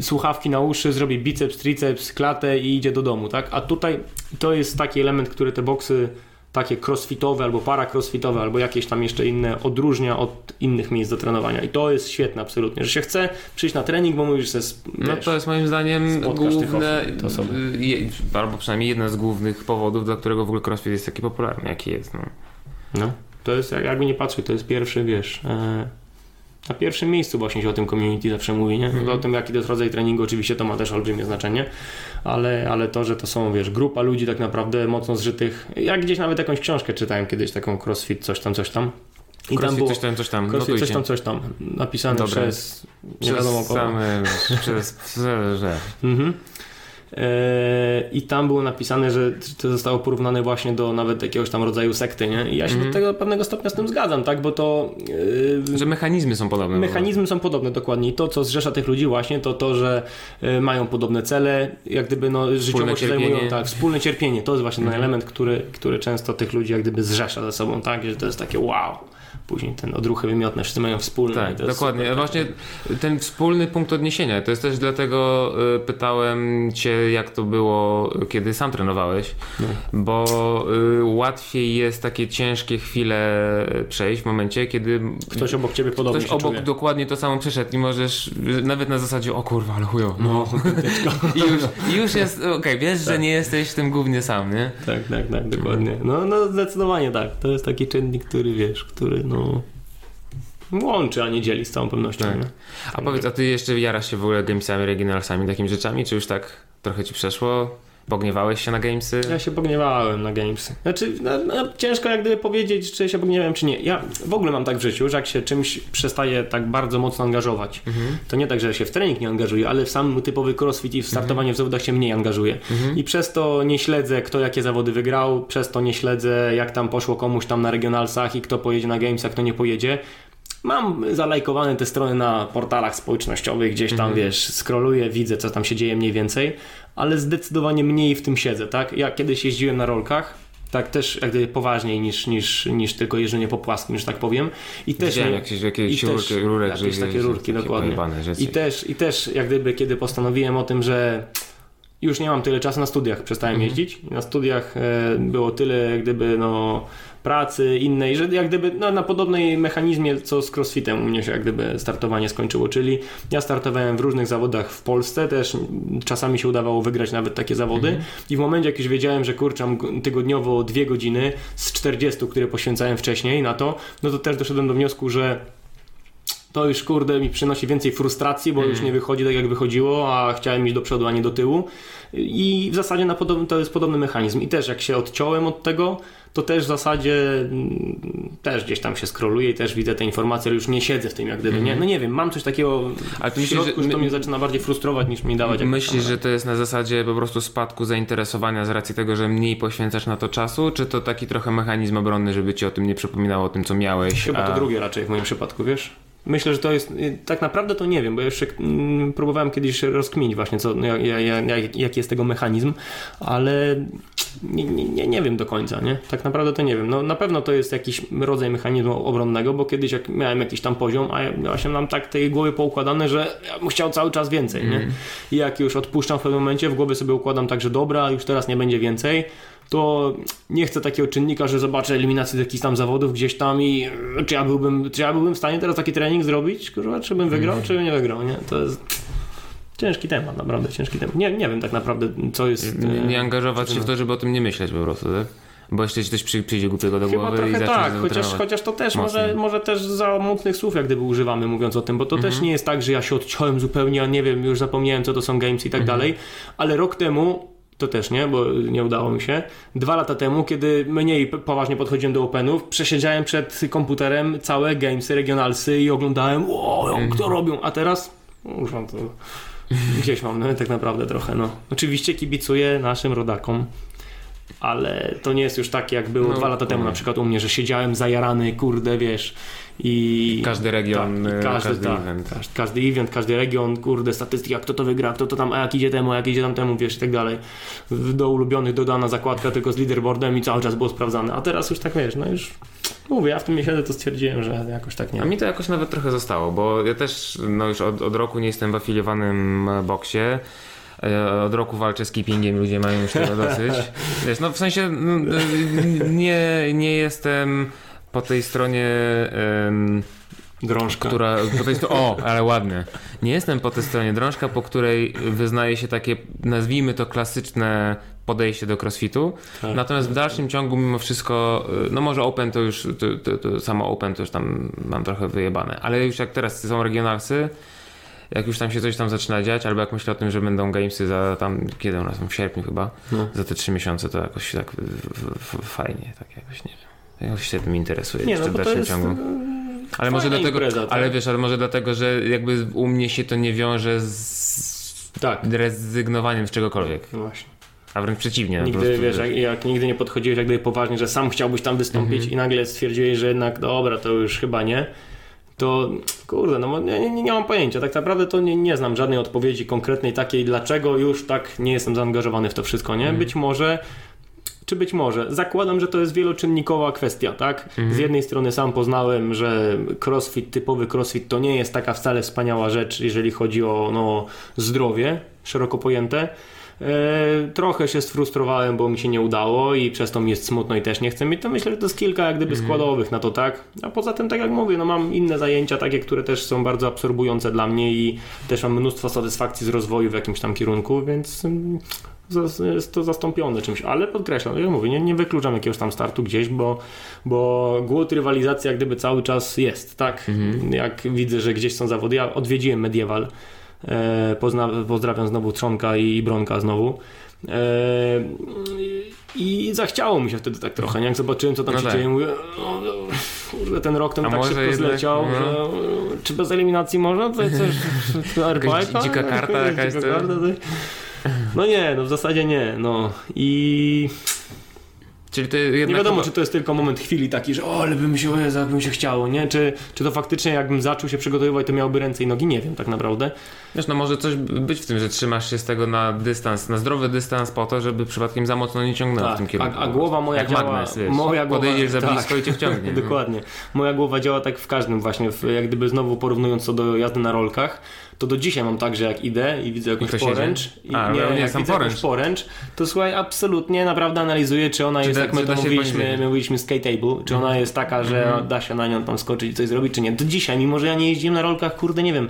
słuchawki na uszy, zrobi biceps, triceps, klatę i idzie do domu, tak? A tutaj to jest taki element, który te boksy takie crossfitowe albo para-crossfitowe albo jakieś tam jeszcze inne odróżnia od innych miejsc do trenowania i to jest świetne absolutnie, że się chce przyjść na trening, bo mówisz, że jest, No to jest moim zdaniem główne, albo przynajmniej jeden z głównych powodów, dla którego w ogóle crossfit jest taki popularny, jaki jest. No. no, to jest jak- jakby nie patrzeć, to jest pierwszy, wiesz, e, na pierwszym miejscu właśnie się o tym community zawsze mówi, nie? Mhm. O tym, jaki to jest rodzaj treningu, oczywiście to ma też olbrzymie znaczenie, ale, ale to, że to są, wiesz, grupa ludzi tak naprawdę mocno zżytych. Ja gdzieś nawet jakąś książkę czytałem kiedyś, taką crossfit, coś tam, coś tam. I Crossfit, tam było coś tam, coś tam. crossfit, coś tam, coś tam, napisane Dobra. przez nie wiadomo Przez kogo. same, przez, że. Mhm. Eee, I tam było napisane, że to zostało porównane właśnie do nawet jakiegoś tam rodzaju sekty, nie? I ja się Mhm. do tego pewnego stopnia z tym zgadzam, tak? Bo to yy, Że mechanizmy są podobne. Mechanizmy są podobne dokładnie i to, co zrzesza tych ludzi właśnie, to to, że y, mają podobne cele, jak gdyby no, życiowo się zajmują, tak, wspólne cierpienie, to jest właśnie ten Mhm. element, który, który często tych ludzi jak gdyby zrzesza ze sobą, tak, że to jest takie wow, później ten odruchy wymiotne, wszyscy mają wspólne. Tak, dokładnie. super, Właśnie ten wspólny punkt odniesienia. To jest też dlatego y, pytałem Cię, jak to było, kiedy sam trenowałeś, No. bo y, łatwiej jest takie ciężkie chwile przejść w momencie, kiedy Ktoś obok ciebie podobnie ktoś obok czuje. dokładnie to samo przeszedł i możesz y, nawet na zasadzie, o kurwa, ale chujo. No, I już, już jest, okej, wiesz, że nie jesteś w tym głównie sam, nie? tak, tak, tak, dokładnie. No, no zdecydowanie tak. To jest taki czynnik, który wiesz, który no łączy, a nie dzieli z całą pewnością. Tak. A powiedz, a ty jeszcze jarasz się w ogóle gamesami, regionalsami, takimi rzeczami, czy już tak trochę ci przeszło? Pogniewałeś się na gamesy? Ja się pogniewałem na gamesy. Znaczy, no, no, ciężko jak gdyby powiedzieć, czy się pogniewałem, czy nie. Ja w ogóle mam tak w życiu, że jak się czymś przestaje tak bardzo mocno angażować, Mhm. to nie tak, że się w trening nie angażuję, ale w sam typowy crossfit i w startowanie w zawodach się mniej angażuję. Mhm. I przez to nie śledzę, kto jakie zawody wygrał, przez to nie śledzę, jak tam poszło komuś tam na regionalsach i kto pojedzie na gamesach, kto nie pojedzie. Mam zalajkowane te strony na portalach społecznościowych, gdzieś tam, wiesz, scrolluję, widzę, co tam się dzieje mniej więcej, ale zdecydowanie mniej w tym siedzę, tak? Ja kiedyś jeździłem na rolkach, tak też jak gdyby poważniej niż, niż, niż tylko jeżdżenie po płaskim, że tak powiem. I też Widziałem jakieś, jakieś i też- rurki, rurek, jakieś takie rurki, dokładnie. I też, I też jak gdyby kiedy postanowiłem o tym, że już nie mam tyle czasu na studiach, przestałem Mhm. jeździć. Na studiach e, było tyle jak gdyby no pracy innej, że jak gdyby no, na podobnej mechanizmie co z crossfitem u mnie się jak gdyby startowanie skończyło, czyli ja startowałem w różnych zawodach w Polsce, też czasami się udawało wygrać nawet takie zawody Mhm. i w momencie jak już wiedziałem, że kurczę mam tygodniowo dwie godziny z 40, które poświęcałem wcześniej na to, no to też doszedłem do wniosku, że to już kurde mi przynosi więcej frustracji, bo już nie wychodzi tak jak wychodziło, a chciałem iść do przodu, a nie do tyłu. I w zasadzie na podobny, to jest podobny mechanizm. I też jak się odciąłem od tego, to też w zasadzie mm, też gdzieś tam się skroluję i też widzę te informacje, ale już nie siedzę w tym jak gdyby, nie? No nie wiem, mam coś takiego Ale w myślisz, środku, że- to mnie zaczyna bardziej frustrować niż mi dawać Myślisz, że to jest na zasadzie po prostu spadku zainteresowania z racji tego, że mniej poświęcasz na to czasu, czy to taki trochę mechanizm obronny, żeby ci o tym nie przypominało o tym, co miałeś? Chyba to a- drugie raczej w moim przypadku, wiesz? Myślę, że to jest, y, tak naprawdę to nie wiem, bo ja jeszcze mm, próbowałem kiedyś rozkminić właśnie, co, no, jak, jak, jak, jaki jest tego mechanizm, ale nie, nie, nie, wiem do końca, nie? Tak naprawdę to nie wiem. No, na pewno to jest jakiś rodzaj mechanizmu obronnego, bo kiedyś jak miałem jakiś tam poziom, a ja właśnie mam tak tej głowy poukładane, że ja bym chciał cały czas więcej, nie? I jak już odpuszczam w pewnym momencie, w głowie sobie układam tak, że dobra, już teraz nie będzie więcej, to nie chcę takiego czynnika, że zobaczę eliminację z jakichś tam zawodów gdzieś tam i e, czy ja byłbym, czy ja byłbym w stanie teraz taki trening zrobić, kurwa, czy bym wygrał, czy bym nie wygrał, nie? To jest ciężki temat, naprawdę ciężki temat. Nie, nie wiem tak naprawdę, co jest... Nie, e, nie angażować się w to, żeby o tym nie myśleć po prostu, tak? Bo jeszcze ci coś przy, przyjdzie głupiego do Chyba głowy i trochę zaczniesz tak, chociaż, chociaż to też może, może też za mocnych słów jak gdyby używamy mówiąc o tym, bo to też nie jest tak, że ja się odciąłem zupełnie, a nie wiem, już zapomniałem co to są games i tak dalej, ale rok temu to też nie, bo nie udało mi się. Dwa lata temu, kiedy mniej poważnie podchodziłem do Openów, przesiedziałem przed komputerem całe gamesy, regionalsy i oglądałem, o, jak to robią, a teraz, kurwa, to gdzieś mam no, tak naprawdę trochę, no. Oczywiście kibicuję naszym rodakom, ale to nie jest już tak, jak było No, dwa lata temu na przykład u mnie, że siedziałem zajarany, kurde, wiesz, i... Każdy region, tak, i e, każdy, każdy tak, event. Każdy, każdy event, każdy region, kurde, statystyka, kto to wygra, kto to tam, a jak idzie temu, a jak idzie tam temu, wiesz, i tak dalej. Do ulubionych dodana zakładka tylko z leaderboardem i cały czas było sprawdzane, a teraz już tak, wiesz, no już... Mówię, ja w tym miesiącu to stwierdziłem, że jakoś tak nie A mi to jakoś nawet trochę zostało, bo ja też no już od, od roku nie jestem w afiliowanym boksie. E, Od roku walczę z keepingiem, ludzie mają już tego dosyć. Wiesz, no w sensie nie, nie jestem po tej stronie Drążka. która po tej o, ale ładnie. Nie jestem po tej stronie drążka, po której wyznaje się takie, nazwijmy to klasyczne podejście do crossfitu. Tak. Natomiast w dalszym ciągu mimo wszystko, y, no może open to już, to, to, to samo open to już tam mam trochę wyjebane, ale już jak teraz są regionalsy, jak już tam się coś tam zaczyna dziać, albo jak myślę o tym, że będą gamesy za tam, kiedy u nas w sierpniu chyba, No. za te trzy miesiące, to jakoś tak fajnie, tak jakoś nie wiem. Jakoś się tym interesuje Nie, no w dalszym jest... ciągu. Ale może dlatego, impreza, tak? ale wiesz, ale może dlatego, że jakby u mnie się to nie wiąże z Tak. rezygnowaniem z czegokolwiek. No właśnie. A wręcz przeciwnie. no Nigdy, prostu, wiesz, jak, jak nigdy nie podchodziłeś jak gdyby poważnie, że sam chciałbyś tam wystąpić Mhm. i nagle stwierdziłeś, że jednak dobra, to już chyba nie, to kurde, no bo nie, nie, nie mam pojęcia. Tak naprawdę to nie, nie znam żadnej odpowiedzi konkretnej takiej, dlaczego już tak nie jestem zaangażowany w to wszystko, nie? Mhm. Być może czy być może. Zakładam, że to jest wieloczynnikowa kwestia, tak? Mhm. Z jednej strony sam poznałem, że crossfit, typowy crossfit to nie jest taka wcale wspaniała rzecz, jeżeli chodzi o no, zdrowie szeroko pojęte. E, trochę się sfrustrowałem, bo mi się nie udało i przez to mi jest smutno i też nie chcę mieć. To myślę, że to jest kilka jak gdyby składowych na to, tak? A poza tym, tak jak mówię, no mam inne zajęcia, takie, które też są bardzo absorbujące dla mnie i też mam mnóstwo satysfakcji z rozwoju w jakimś tam kierunku, więc mm, jest to zastąpione czymś, ale podkreślam, jak mówię, nie, nie wykluczam jakiegoś tam startu gdzieś, bo, bo głód rywalizacji jak gdyby cały czas jest, tak? Jak widzę, że gdzieś są zawody, ja odwiedziłem Medieval, e, pozdrawiam znowu Trzonka i Bronka znowu. E, I zachciało mi się wtedy tak trochę, nie? Jak zobaczyłem, co tam No się tak. dzieje, mówię, no, kurde, ten rok ten A tak szybko jednak, zleciał, no. że czy bez eliminacji można? To jest coś, Jakaś dzika karta jakaś, dzika karta, to- No nie, no w zasadzie nie, no i Czyli to jednak nie wiadomo, chyba- czy to jest tylko moment chwili taki, że o, ale bym się, Jezu, jak bym się chciało, nie? Czy, czy to faktycznie jakbym zaczął się przygotowywać, to miałby ręce i nogi? Nie wiem tak naprawdę. Wiesz, no może coś być w tym, że trzymasz się z tego na dystans, na zdrowy dystans po to, żeby przypadkiem za mocno nie ciągnęło w tym Tak, kierunku. a, a głowa moja Jak działa... magnes, wiesz. moja głowa, Podejdziesz za tak. blisko i cię wciągnie. Dokładnie. Moja głowa działa tak w każdym właśnie, w, jak gdyby znowu porównując to do jazdy na rolkach, to do dzisiaj mam tak, że jak idę i widzę jakąś poręcz, i, A, nie, nie jak widzę poręcz. jakąś poręcz, to słuchaj, absolutnie naprawdę analizuję, czy ona Czy jest, da- jak my to mówiliśmy, my mówiliśmy skateable, czy ona jest taka, że da się na nią tam skoczyć i coś zrobić, czy nie. Do dzisiaj, mimo że ja nie jeździłem na rolkach, kurde, nie wiem,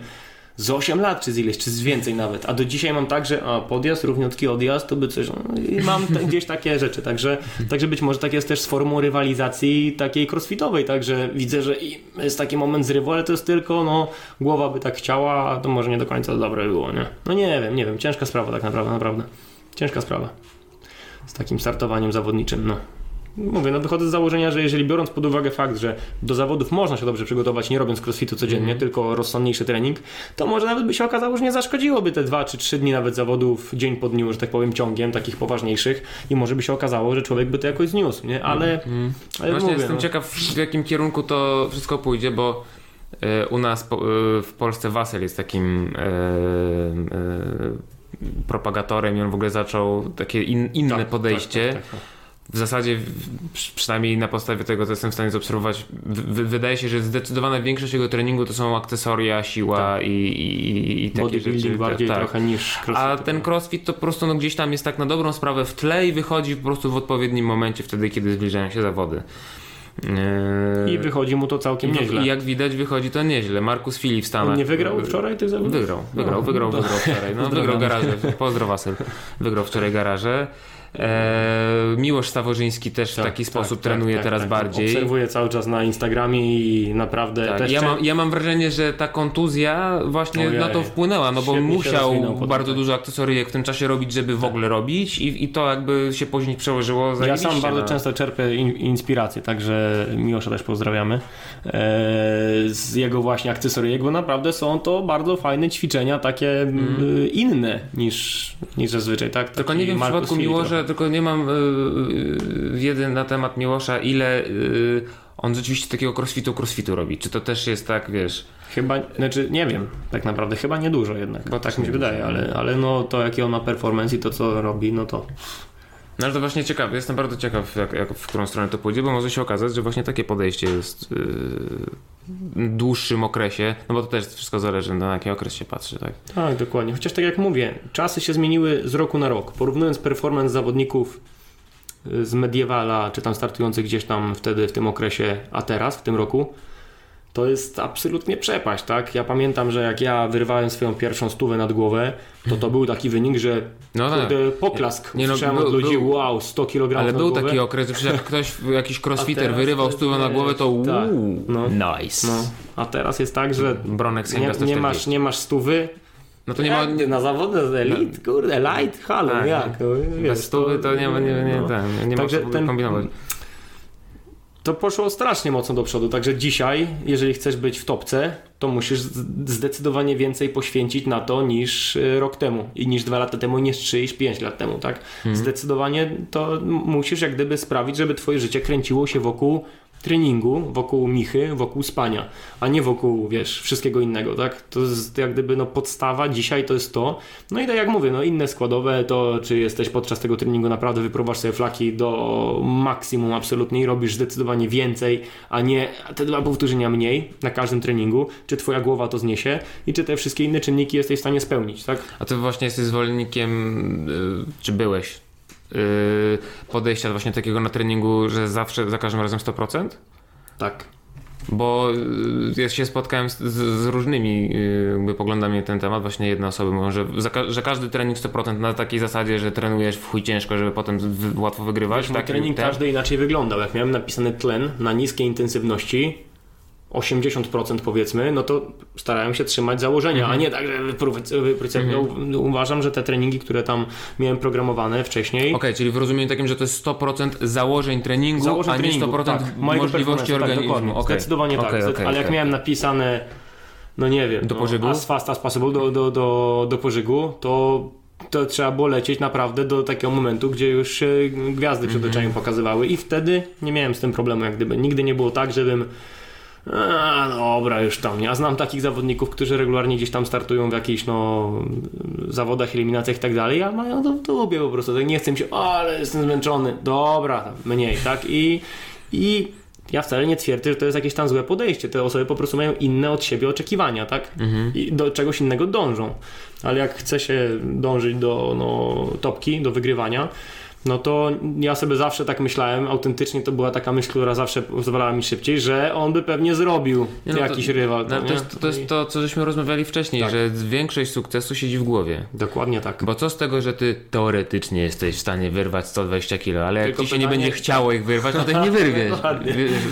z 8 lat, czy z ileś, czy z więcej nawet. A do dzisiaj mam tak, że a, podjazd, równiutki odjazd, to by coś. No, I mam te, gdzieś takie rzeczy. Także, także być może tak jest też z formą rywalizacji takiej crossfitowej. Także widzę, że jest taki moment zrywu, ale to jest tylko, no, głowa by tak chciała, a to może nie do końca dobre było, nie? No nie wiem, nie wiem. Ciężka sprawa tak naprawdę, naprawdę. Ciężka sprawa. Z takim startowaniem zawodniczym, no. Mówię, no wychodzę z założenia, że jeżeli biorąc pod uwagę fakt, że do zawodów można się dobrze przygotować, nie robiąc crossfitu codziennie, tylko rozsądniejszy trening, to może nawet by się okazało, że nie zaszkodziłoby te dwa czy trzy dni nawet zawodów dzień po dniu, że tak powiem, ciągiem, takich poważniejszych i może by się okazało, że człowiek by to jakoś zniósł, nie? Ale, ale Właśnie mówię, jestem no, ciekaw, w jakim kierunku to wszystko pójdzie, bo e, u nas e, w Polsce Wasel jest takim e, propagatorem i on w ogóle zaczął takie in, inne tak, podejście. Tak, tak, tak, tak. W zasadzie, przynajmniej na podstawie tego, co jestem w stanie w, wydaje się, że zdecydowana większość jego treningu to są akcesoria, siła i, i, i takie Bodybuilding rzeczy. bardziej tak. trochę niż crossfit. A ten crossfit to po prostu no, gdzieś tam jest tak na dobrą sprawę w tle i wychodzi po prostu w odpowiednim momencie, wtedy kiedy zbliżają się zawody. Eee, I wychodzi mu to całkiem nieźle. I jak widać wychodzi to nieźle. Markus Filip. On nie wygrał wczoraj tych zawodów? Wygrał, wygrał, No, wygrał, no. wygrał wczoraj. No, wygrał garaże. Pozdro Wasyl. Wygrał wczoraj garaże. Eee, Miłosz Staworzyński też w Tak, taki tak, sposób tak, trenuje tak, teraz tak. bardziej. Obserwuję cały czas na Instagramie i naprawdę Tak, też ja, mam, ja mam wrażenie, że ta kontuzja właśnie Ojej. na to wpłynęła, no bo Świetnie musiał bardzo dużo akcesoryjek w tym czasie robić, żeby w ogóle robić i, i to jakby się później przełożyło Ja sam bardzo na- często czerpię in, inspirację, także Miłosza też pozdrawiamy. E, z jego właśnie akcesoryjek, bo naprawdę są to bardzo fajne ćwiczenia, takie mm. inne niż, niż zazwyczaj, tak? Tylko nie wiem w przypadku Miłosza, tylko nie mam y, y, wiedzy na temat Miłosza, ile y, on rzeczywiście takiego crossfitu crossfitu robi. Czy to też jest tak, wiesz... Chyba, znaczy nie wiem, tak naprawdę, chyba niedużo jednak, Chyba tak mi się wydaje, ale, ale no to jaki on ma performance i to co robi, no to No ale to właśnie ciekawe, jestem bardzo ciekaw, jak, jak, w którą stronę to pójdzie, bo może się okazać, że właśnie takie podejście jest yy, dłuższym okresie, no bo to też wszystko zależy na jaki okres się patrzy, tak? Tak, dokładnie. Chociaż tak jak mówię, czasy się zmieniły z roku na rok. Porównując performance zawodników y, z Medievala, czy tam startujących gdzieś tam wtedy w tym okresie, a teraz, w tym roku, to jest absolutnie przepaść, tak? Ja pamiętam, że jak ja wyrwałem swoją pierwszą stówę nad głowę, to to był taki wynik, że No tak. kurde, poklask Nie no, był- od ludzi, był- wow, 100 kg Ale był głowę. taki okres, że jak ktoś, jakiś crossfitter wyrywał stówę na głowę, to tak, uuu, no. nice. No, a teraz jest tak, że Bronek nie, nie, 140. masz, nie masz stówy, No to nie ma... Jak na zawody elit, kurde, light, halo, Tak, jak? No, wiesz, Bez stówy to nie ma, nie, nie, no. ten, nie Także ten- kombinować. To poszło strasznie mocno do przodu, także dzisiaj, jeżeli chcesz być w topce, to musisz zdecydowanie więcej poświęcić na to niż y, rok temu i niż dwa lata temu, niż trzy, niż pięć lat temu, tak? Zdecydowanie to musisz jak gdyby sprawić, żeby twoje życie kręciło się wokół treningu, wokół michy, wokół spania, a nie wokół, wiesz, wszystkiego innego, tak? To jest jak gdyby no podstawa, dzisiaj to jest to. No i tak jak mówię, no inne składowe to, czy jesteś podczas tego treningu naprawdę wyprowasz sobie flaki do maksimum absolutnie i robisz zdecydowanie więcej, a nie te dwa powtórzenia mniej na każdym treningu, czy twoja głowa to zniesie i czy te wszystkie inne czynniki jesteś w stanie spełnić, tak? A ty właśnie jesteś zwolennikiem, y, czy byłeś, podejścia właśnie takiego na treningu, że zawsze, za każdym razem 100%? Tak. Bo y, ja się spotkałem z, z, z różnymi y, jakby poglądami na ten temat. Właśnie jedne osoby mówią, że, za, że każdy trening 100% na takiej zasadzie, że trenujesz w chuj ciężko, żeby potem w, łatwo wygrywać. Mój tak, trening ten- każdy inaczej wyglądał. Jak miałem napisany tlen na niskiej intensywności, 80% powiedzmy, no to starałem się trzymać założenia, a nie tak, że wypróć, wypróć, no, uważam, że te treningi, które tam miałem programowane wcześniej, Okej, czyli w rozumieniu takim, że to jest 100% założeń treningu, założeń a nie treningu, 100% tak, możliwości performance'u, organizmu. Tak. Okej. Zdecydowanie tak. Okej, Zdec- okej, ale jak miałem napisane, no nie wiem, Do no, pożygu? as fast as possible do, do, do, do pożygu, to to trzeba było lecieć naprawdę do takiego momentu, gdzie już się gwiazdy przed Mhm. oczami pokazywały i wtedy nie miałem z tym problemu, jak gdyby. Nigdy nie było tak, żebym a, dobra, już tam. Ja znam takich zawodników, którzy regularnie gdzieś tam startują w jakichś no, zawodach, eliminacjach i tak dalej, a mają to w dupie po prostu. Tak nie chcę mi się, o, ale jestem zmęczony. Dobra, mniej, tak? I, I ja wcale nie twierdzę, że to jest jakieś tam złe podejście. Te osoby po prostu mają inne od siebie oczekiwania, tak? I do czegoś innego dążą. Ale jak chce się dążyć do no, topki, do wygrywania, no to ja sobie zawsze tak myślałem, autentycznie to była taka myśl, która zawsze pozwalała mi szybciej, że on by pewnie zrobił Nie, no to- jakiś rywal. No, nie? to, jest, to jest to, co żeśmy rozmawiali wcześniej, Tak. że większość sukcesu siedzi w głowie. Dokładnie tak. Bo co z tego, że ty teoretycznie jesteś w stanie wyrwać 120 kilo, ale jak Tylko ci się nie będzie chciało ich wyrwać, no to ich nie wyrwiesz.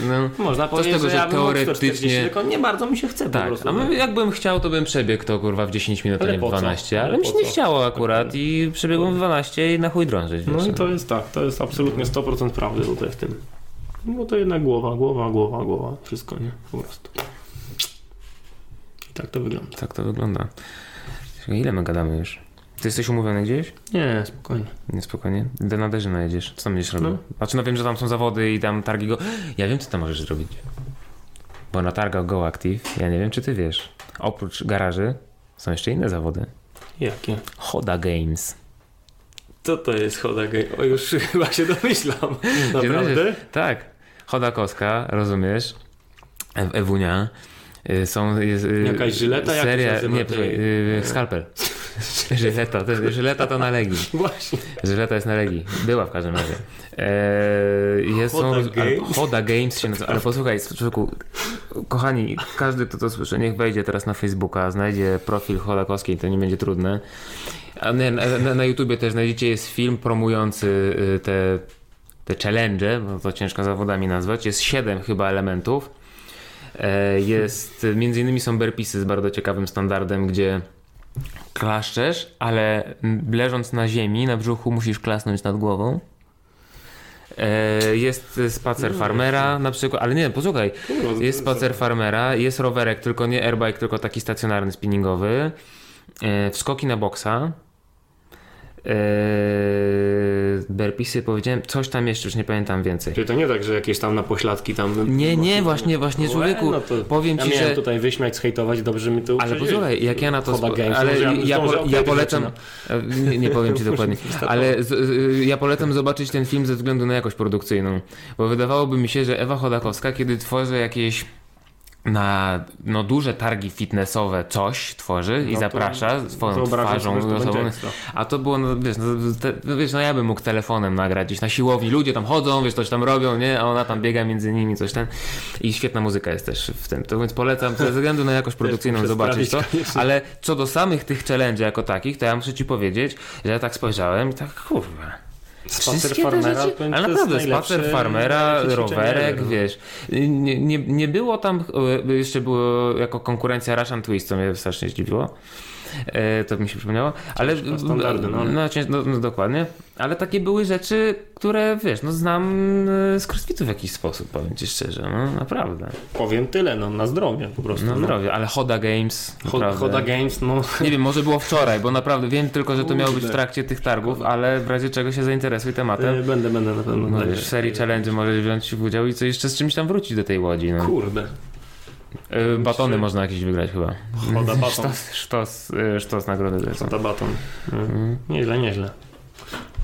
No. Można Co z powiedzieć, tego, że, że ja teoretycznie- 140, tylko nie bardzo mi się chce po Tak, prostu. a my, jakbym chciał, to bym przebiegł to kurwa w 10 minut, a nie w po co? 12, Ale ale mi się nie chciało akurat i przebiegłem w 12 i na chuj drążyć. No wiesz, i to jest tak, to jest absolutnie 100% prawdy tutaj w tym. No to jednak głowa, głowa, głowa, głowa, wszystko, nie? Po prostu. I tak to wygląda. Tak to wygląda. Ile my gadamy już? Ty jesteś umówiony gdzieś? Nie, spokojnie. Nie, spokojnie. Do Naderzyna jedziesz. Co tam będziesz robił? No. Znaczy, no wiem, że tam są zawody i tam targi go... Ja wiem, co tam możesz zrobić. Bo na targach Go Active, ja nie wiem, czy ty wiesz, oprócz garaży są jeszcze inne zawody. Jakie? Hoda Games. Co to jest Hoda Gay? O, już chyba się domyślam. Naprawdę? Tak. Hoda Koska, rozumiesz? E- Ewunia. Y, Są, jest, y, Jakaś żyleta? Jak seria, nazywa? nie, y, skalpel. Żyleta, to, żyleta to na Legii. Właśnie. Żyleta jest na Legii. Była w każdym razie. Eee, jest Hoda są, Games? Hoda Games się nazywa. Ale posłuchaj, człowieku, kochani, każdy, kto to słyszy, niech wejdzie teraz na Facebooka, znajdzie profil Chodakowskiej, to nie będzie trudne. A nie, na, na, na YouTubie też znajdziecie, jest film promujący y, te, te challenge, bo to ciężko zawodami nazwać. Jest siedem chyba elementów. E, Jest, między innymi są burpeesy z bardzo ciekawym standardem, gdzie klaszczesz, ale leżąc na ziemi, na brzuchu musisz klasnąć nad głową. E, Jest spacer farmera na przykład, ale nie, posłuchaj, jest spacer farmera, jest rowerek, tylko nie airbike, tylko taki stacjonarny, spinningowy, e, wskoki na boksa, e, burpeesy powiedziałem, coś tam jeszcze, już nie pamiętam więcej. Czyli to nie tak, że jakieś tam na pośladki tam... Nie, nie, właśnie, właśnie człowieku, no to powiem ja ci, miałem że... tutaj wyśmiać, zhejtować, dobrze mi to Ale posłuchaj, jak ja na to. Spo- Games, ale ja ja, ja, po, polecam. zaczyna? Nie, nie powiem ci dokładnie. Ale z, z, ja polecam zobaczyć ten film ze względu na jakość produkcyjną. Bo wydawałoby mi się, że Ewa Chodakowska, kiedy tworzy jakieś na no, duże targi fitnessowe coś tworzy i No to zaprasza swoją twarzą. to. A to było, no, wiesz, no, te, no, wiesz, no ja bym mógł telefonem nagrać gdzieś na siłowni, ludzie tam chodzą, wiesz, coś tam robią, nie? A ona tam biega między nimi, coś tam. I świetna muzyka jest też w tym. To więc polecam ze względu na jakość produkcyjną zobaczyć to. Ale co do samych tych challenge jako takich, to ja muszę ci powiedzieć, że ja tak spojrzałem i tak, kurwa. Spacer farmera rzeczy, ale naprawdę spacer farmera, rowerek, wiesz. Nie, nie, nie było tam, e, jeszcze było jako konkurencja Russian Twist, co mnie strasznie zdziwiło. E, to mi się przypomniało, ale standardy, no. no, cię- no, no dokładnie, ale takie były rzeczy, które wiesz, no znam e, z crossfitu w jakiś sposób, powiem ci szczerze, no naprawdę, Powiem tyle, no na zdrowie po prostu. no no. zdrowie, ale Hoda Games, Ho-. Hoda Games, no Nie wiem, może było wczoraj, bo naprawdę wiem tylko, że to miało być w trakcie tych targów, ale w razie czego się zainteresuj tematem. e, będę, będę na pewno. No wiesz, w serii challenge możesz wziąć udział i co jeszcze z czymś tam wrócić do tej łodzi. No. Kurde. Y, batony można jakieś wygrać chyba. Hoda baton. Sztos, sztos, y, sztos nagrody. Hoda baton. Mm. Nieźle, nieźle.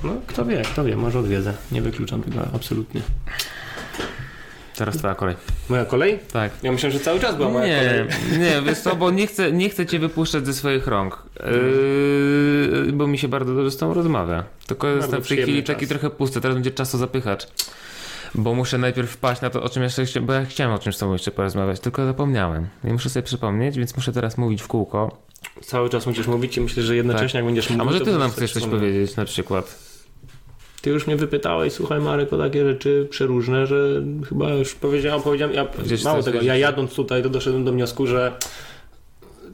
No kto wie, kto wie, może odwiedzę. Nie wykluczam tego absolutnie. Teraz twoja kolej. Moja kolej? Tak. Ja myślę, że cały czas była moja Nie, kolej. nie, wiesz co, bo nie chcę, nie chcę cię wypuszczać ze swoich rąk, yy, bo mi się bardzo dobrze z tą rozmawia. Tylko jestem w tej chwili taki trochę pusty, teraz będzie czasu zapychacz. Bo muszę najpierw wpaść na to, o czym jeszcze chciałem, bo ja chciałem o czymś z tobą jeszcze porozmawiać, tylko zapomniałem. I muszę sobie przypomnieć, więc muszę teraz mówić w kółko. Cały czas musisz mówić i myślę, że jednocześnie jak będziesz mówił, A może ty nam chcesz coś sobie powiedzieć na przykład? Ty już mnie wypytałeś, słuchaj Marek, o takie rzeczy przeróżne, że chyba już powiedziałem, powiedziałem ja, mało coś, tego, coś- ja jadąc tutaj, to doszedłem do wniosku, że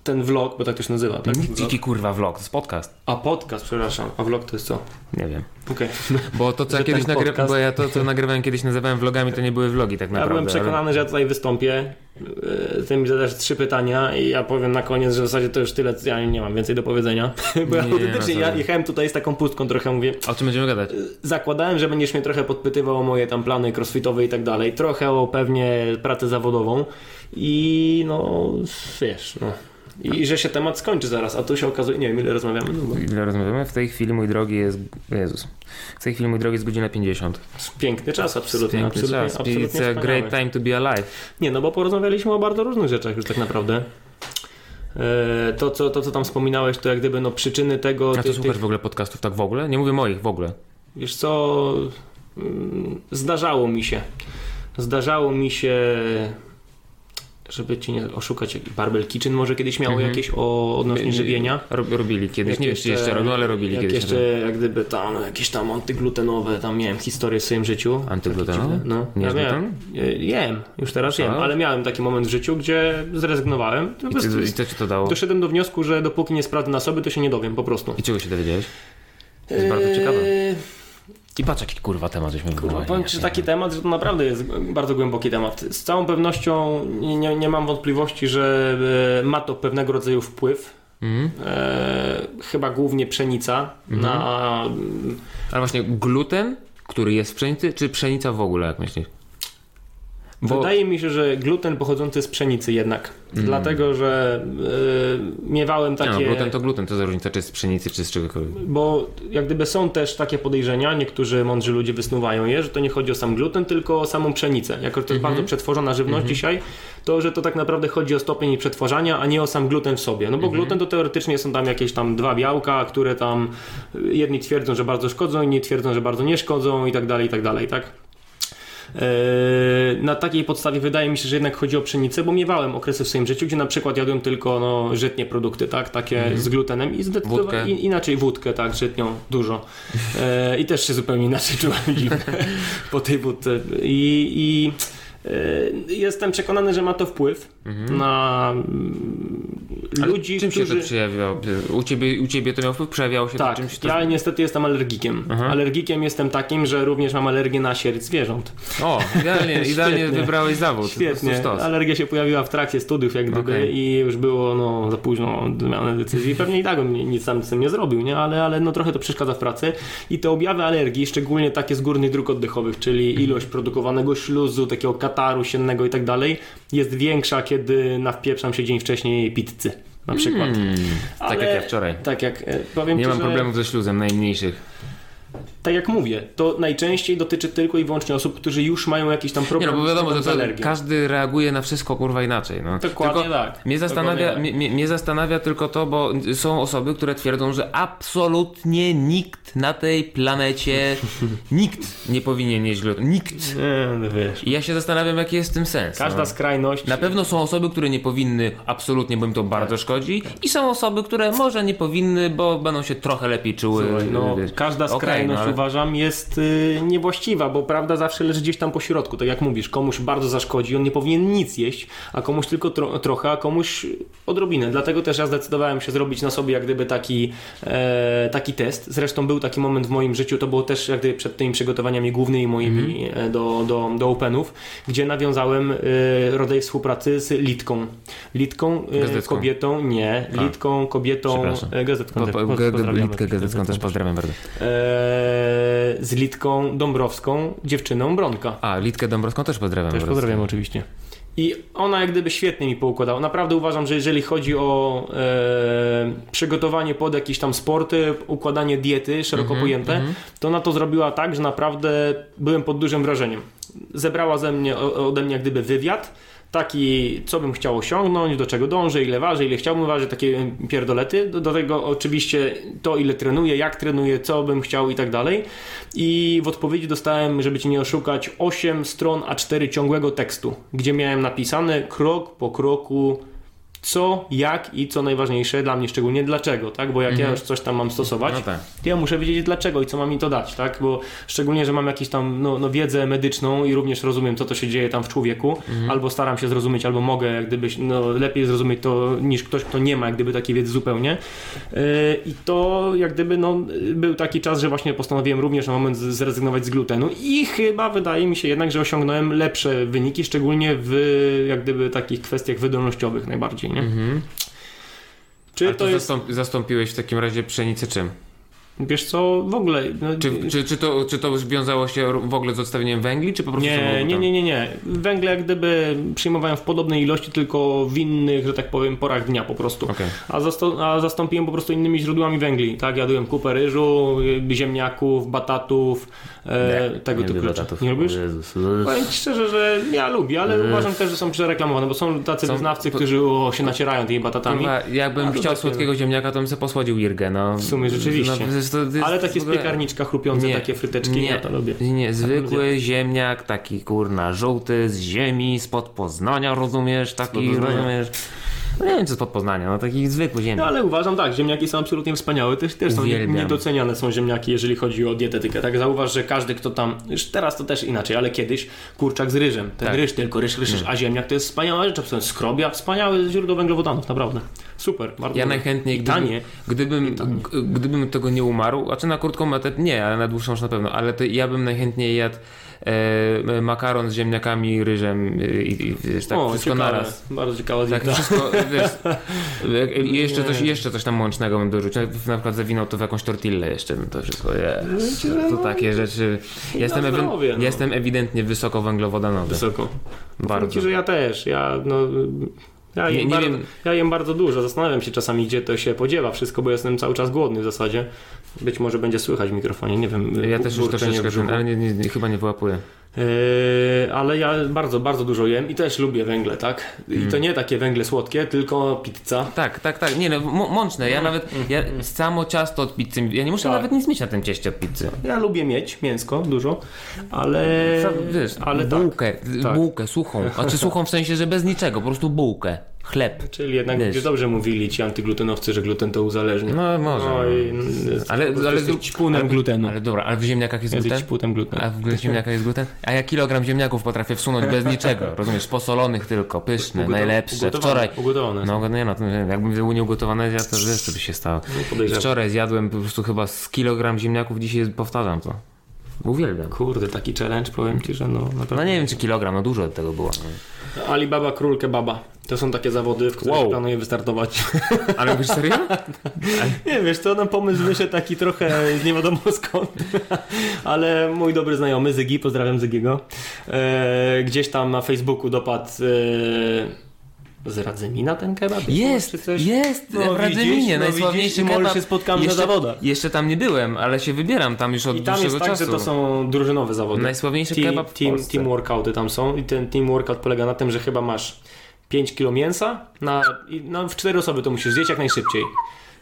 ten vlog, bo tak to się nazywa, tak? Vlog. Jaki kurwa vlog, to jest podcast. A podcast, przepraszam, a vlog to jest co? Nie wiem. Okej. Bo to co ja kiedyś podcast- bo ja to co nagrywałem kiedyś nazywałem vlogami, to nie były vlogi tak Ja naprawdę. byłem przekonany, że ja tutaj wystąpię, yy, ty mi zadasz trzy pytania i ja powiem na koniec, że w zasadzie to już tyle, ja nie mam więcej do powiedzenia. Bo ja Nie, autentycznie, no ja jechałem tutaj z taką pustką trochę, mówię, Ale... O czym będziemy gadać? zakładałem, że będziesz mnie trochę podpytywał o moje tam plany crossfitowe i tak dalej, trochę o pewnie pracę zawodową i no, wiesz, no. I że się temat skończy zaraz, a tu się okazuje, nie wiem ile rozmawiamy, no, bo Ile rozmawiamy? W tej chwili mój drogi jest... Jezus. W tej chwili mój drogi jest godzina 50. piękny czas, absolutnie, Piękny absolutnie, czas. absolutnie It's a great time to be alive. Nie, no bo porozmawialiśmy o bardzo różnych rzeczach już tak naprawdę. E, To co, to, co tam wspominałeś, to jak gdyby no przyczyny tego. A ty słuchasz tych- w ogóle podcastów tak w ogóle? Nie mówię moich w ogóle. Wiesz co, mm, zdarzało mi się. Zdarzało mi się, żeby ci nie oszukać, jak Barbell Kitchen może kiedyś miało Mhm. jakieś o, odnośnie żywienia. Rob, robili kiedyś. Jak nie wiem, czy jeszcze robią, ale robili jak kiedyś. jeszcze jak gdyby tam jakieś tam antyglutenowe, tam miałem historię w swoim życiu. Antyglutenowe? No, Nie ja miałem, e, jem, już teraz jem, ale miałem taki moment w życiu, gdzie zrezygnowałem. I, ty, I co ci to dało? doszedłem do wniosku, że dopóki nie sprawdzę na sobie, to się nie dowiem po prostu. I czego się dowiedziałeś? To jest bardzo ciekawe. I patrz jaki kurwa temat żeśmy wywołali. powiem Ci, że taki temat, że to naprawdę jest bardzo głęboki temat. Z całą pewnością nie, nie, mam wątpliwości, że e, ma to pewnego rodzaju wpływ. Mhm. E, chyba głównie pszenica na. Ale właśnie gluten, który jest w pszenicy, czy pszenica w ogóle, jak myślisz? Bo Wydaje mi się, że gluten pochodzący z pszenicy jednak. Dlatego, że e, miewałem no, takie. gluten to gluten, to za różnica, czy z pszenicy, czy z czegokolwiek. Bo jak gdyby są też takie podejrzenia, niektórzy mądrzy ludzie wysnuwają je, że to nie chodzi o sam gluten, tylko o samą pszenicę. Jako że to jest bardzo przetworzona żywność dzisiaj, to że to tak naprawdę chodzi o stopień przetworzania, a nie o sam gluten w sobie. No bo gluten to teoretycznie są tam jakieś tam dwa białka, które tam y, jedni twierdzą, że bardzo szkodzą, inni twierdzą, że bardzo nie szkodzą i tak dalej, i tak dalej, tak? Eee, Na takiej podstawie wydaje mi się, że jednak chodzi o pszenicę, bo miewałem okresy w swoim życiu, gdzie na przykład jadłem tylko no, żytnie produkty, tak, takie z glutenem i zdecydowanie in- inaczej wódkę, tak, żytnią, dużo. Eee, I też się zupełnie inaczej czułem po tej wódce. I, i e, jestem przekonany, że ma to wpływ na mm, Ale ludzi, czym którzy... się to przejawiało? U ciebie, u ciebie to miał wpływ? Przejawiało się Tak, to czymś? To... ja niestety jestem alergikiem. Aha. Alergikiem jestem takim, że również mam alergię na sierść zwierząąt. O, idealnie, idealnie wybrałeś zawód. Świetnie. Alergia się pojawiła w trakcie studiów, jak gdyby, Okej. i już było no, za późno do zmiany decyzji. Pewnie i tak bym ni- nic sam z tym nie zrobił, nie? Ale, ale no, trochę to przeszkadza w pracy. I te objawy alergii, szczególnie takie z górnych dróg oddechowych, czyli ilość produkowanego śluzu, takiego kataru siennego i tak dalej, jest większa, kiedy nawpieprzam się dzień wcześniej pizzy. Na przykład. Mm, tak Ale- jak ja wczoraj. Tak jak e, powiem Nie ci, mam że... problemów ze śluzem, najmniejszych. Tak jak mówię, to najczęściej dotyczy tylko i wyłącznie osób, którzy już mają jakiś tam Nie problem no, bo wiadomo, że to, każdy reaguje na wszystko kurwa inaczej. No. Dokładnie tylko tak. Mnie zastanawia, Dokładnie tak. mnie, mnie zastanawia tylko to, bo są osoby, które twierdzą, że absolutnie nikt na tej planecie, nikt nie powinien jeść glutenu. Nikt. Nie, no wiesz. I ja się zastanawiam, jaki jest w tym sens. Każda no. skrajność. Na pewno są osoby, które nie powinny absolutnie, bo im to bardzo Tak. szkodzi i są osoby, które może nie powinny, bo będą się trochę lepiej czuły. Słuchaj, no, wiesz. każda Okej, skrajność no, ale- uważam jest y, niewłaściwa, bo prawda zawsze leży gdzieś tam po środku. Tak jak mówisz, komuś bardzo zaszkodzi, on nie powinien nic jeść, a komuś tylko tro, trochę, a komuś odrobinę. Dlatego też ja zdecydowałem się zrobić na sobie jak gdyby taki, e, taki test. Zresztą był taki moment w moim życiu, to było też jak gdyby przed tymi przygotowaniami głównymi moimi e, do, do, do Openów, gdzie nawiązałem e, rodzaj współpracy z Litką. Litką, Gazetką. kobietą, nie. Litką, kobietą, gazetką. Po, po, Poz- G- pozdrawiamy. Litkę Gazetką też pozdrawiam bardzo. Z Litką Dąbrowską, dziewczyną Bronka. A, Litkę Dąbrowską też pozdrawiam Też pozdrawiam oczywiście. I ona jak gdyby świetnie mi poukładała. Naprawdę uważam, że jeżeli chodzi o e, przygotowanie pod jakieś tam sporty, układanie diety szeroko Mhm, pojęte, to ona to zrobiła tak, że naprawdę byłem pod dużym wrażeniem. Zebrała ze mnie, ode mnie jak gdyby wywiad, taki, co bym chciał osiągnąć, do czego dążę, ile ważę, ile chciałbym ważyć, takie pierdolety. Do, do tego oczywiście to, ile trenuję, jak trenuję, co bym chciał i tak dalej. I w odpowiedzi dostałem, żeby cię nie oszukać, 8 stron A4 ciągłego tekstu, gdzie miałem napisane krok po kroku co, jak i co najważniejsze dla mnie szczególnie dlaczego, tak? Bo jak ja już coś tam mam stosować, No tak. to ja muszę wiedzieć dlaczego i co ma mi to dać, tak? Bo szczególnie, że mam jakąś tam no, no, wiedzę medyczną i również rozumiem, co to się dzieje tam w człowieku, albo staram się zrozumieć, albo mogę jak gdyby no, lepiej zrozumieć to niż ktoś, kto nie ma jak gdyby takiej wiedzy zupełnie. Yy, I to jak gdyby no, był taki czas, że właśnie postanowiłem również na moment zrezygnować z glutenu i chyba wydaje mi się jednak, że osiągnąłem lepsze wyniki, szczególnie w jak gdyby takich kwestiach wydolnościowych najbardziej, nie? Czy Ale to to jest, zastąp, zastąpiłeś w takim razie pszenicę czym? Wiesz co, w ogóle... No, Czy, czy, czy, to, czy to wiązało się w ogóle z odstawieniem węgli, czy po prostu Nie, nie, nie, nie, nie. Węgle jak gdyby przyjmowałem w podobnej ilości, tylko w innych, że tak powiem, porach dnia po prostu. Okej. A, zasto- a zastąpiłem po prostu innymi źródłami węgli. Tak, jadłem kupę ryżu, y, ziemniaków, batatów, e, tego nie typu rzeczy. batatów. Nie lubisz? Jezus. Powiem ci szczerze, że ja lubię, ale uważam też, że są przereklamowane, bo są tacy Są- wyznawcy, którzy o, się nacierają tymi batatami. Kurwa, jakbym chciał słodkiego ziemniaka, to bym sobie posłodził Irgę, no. W sumie rzeczywiście. No, przecież to jest ale takie w z ogóle- piekarniczka chrupiące, Nie, takie fryteczki, nie, ja to lubię. Nie, zwykły ziemniak, taki kurna, żółty, z ziemi, spod Poznania, rozumiesz? Taki, rozumiesz? No nie wiem, czy spod Poznania, no taki zwykły No ziemniak. ale uważam tak, ziemniaki są absolutnie wspaniałe, też, też są Uwielbiam. niedoceniane są ziemniaki, jeżeli chodzi o dietetykę. Tak zauważ, że każdy kto tam, już teraz to też inaczej, ale kiedyś kurczak z ryżem, ten Tak. ryż tylko, ryż, ryż, ryż, a ziemniak to jest wspaniała rzecz, absolutnie skrobia, wspaniałe źródło węglowodanów, naprawdę. Super, bardzo Ja najchętniej, I gdybym, tanie. gdybym, gdybym tego nie umarł, a czy na krótką metę nie, ale na dłuższą już na pewno, ale to ja bym najchętniej jadł e, makaron z ziemniakami, ryżem i, i, i wiesz, tak o, wszystko ciekawe, naraz. bardzo ciekawa Tak, wszystko, wiesz, i jeszcze Nie. coś, jeszcze coś tam łącznego bym dorzucił, na przykład zawinął to w jakąś tortillę jeszcze, no to wszystko, jest. to takie rzeczy, ja jestem, zdrowie, no. jestem ewidentnie wysokowęglowodanowy, Wysoko. Powiem bardzo. ci, że ja też, ja no... Ja jem, nie bardzo, wiem. ja jem bardzo dużo, zastanawiam się czasami, gdzie to się podziewa wszystko, bo jestem cały czas głodny w zasadzie. Być może będzie słychać w mikrofonie, nie wiem. Ja też już troszeczkę, ale nie, nie, chyba nie wyłapuję. Yy, ale ja bardzo, bardzo dużo jem i też lubię węgle, tak? I Mm. to nie takie węgle słodkie, tylko pizza. Tak, tak, tak. Nie no, mączne. Ja nawet, ja samo ciasto od pizzy, ja nie muszę Tak. nawet nic mieć na tym cieście od pizzy. Ja lubię mieć mięsko, dużo, ale... Wiesz, ale tak. bułkę, tak. bułkę suchą. A czy suchą w sensie, że bez niczego, po prostu bułkę, chleb. Czyli jednak Wiesz. dobrze mówili ci antyglutenowcy, że gluten to uzależnia. No może. No i, Ale- ale, jesteś glutenu. Ale dobra, ale w ziemniakach jest Jesteś gluten? ćpunem glutenu. A w ziemniakach jest gluten? A ja kilogram ziemniaków potrafię wsunąć bez niczego, rozumiesz? Posolonych tylko, pyszne, Ugotow- najlepsze. ugotowane, Wczoraj... Ugotowane. No nie no, jakbym był nieugotowany, ja to wiesz co by się stało. podejrzewam. Wczoraj zjadłem po prostu chyba z kilogram ziemniaków, dzisiaj powtarzam to. Uwielbiam. Kurde, taki challenge, powiem ci, że no naprawdę. No nie wiem czy kilogram, no dużo od tego było. No. Alibaba, król kebaba. To są takie zawody, w których Wow. planuję wystartować. Ale wiesz serio? Nie wiesz, to na pomysł wyszedł taki trochę nie wiadomo skąd, ale mój dobry znajomy Zygi, pozdrawiam Zygiego, e, gdzieś tam na Facebooku dopadł e, z Radzymina ten kebab? Jest, coś? jest, No, w Radzyminie, widzisz, no najsławniejszy widzisz, kebab. się spotkamy jeszcze, na zawodach. Jeszcze tam nie byłem, ale się wybieram tam już od I tam dłuższego jest tak, czasu. że to są drużynowe zawody. Najsławniejszy Team- kebab w team, Polsce. team workouty tam są i ten team workout polega na tym, że chyba masz 5 kg mięsa na, i, no, w 4 osoby to musisz zjeść jak najszybciej.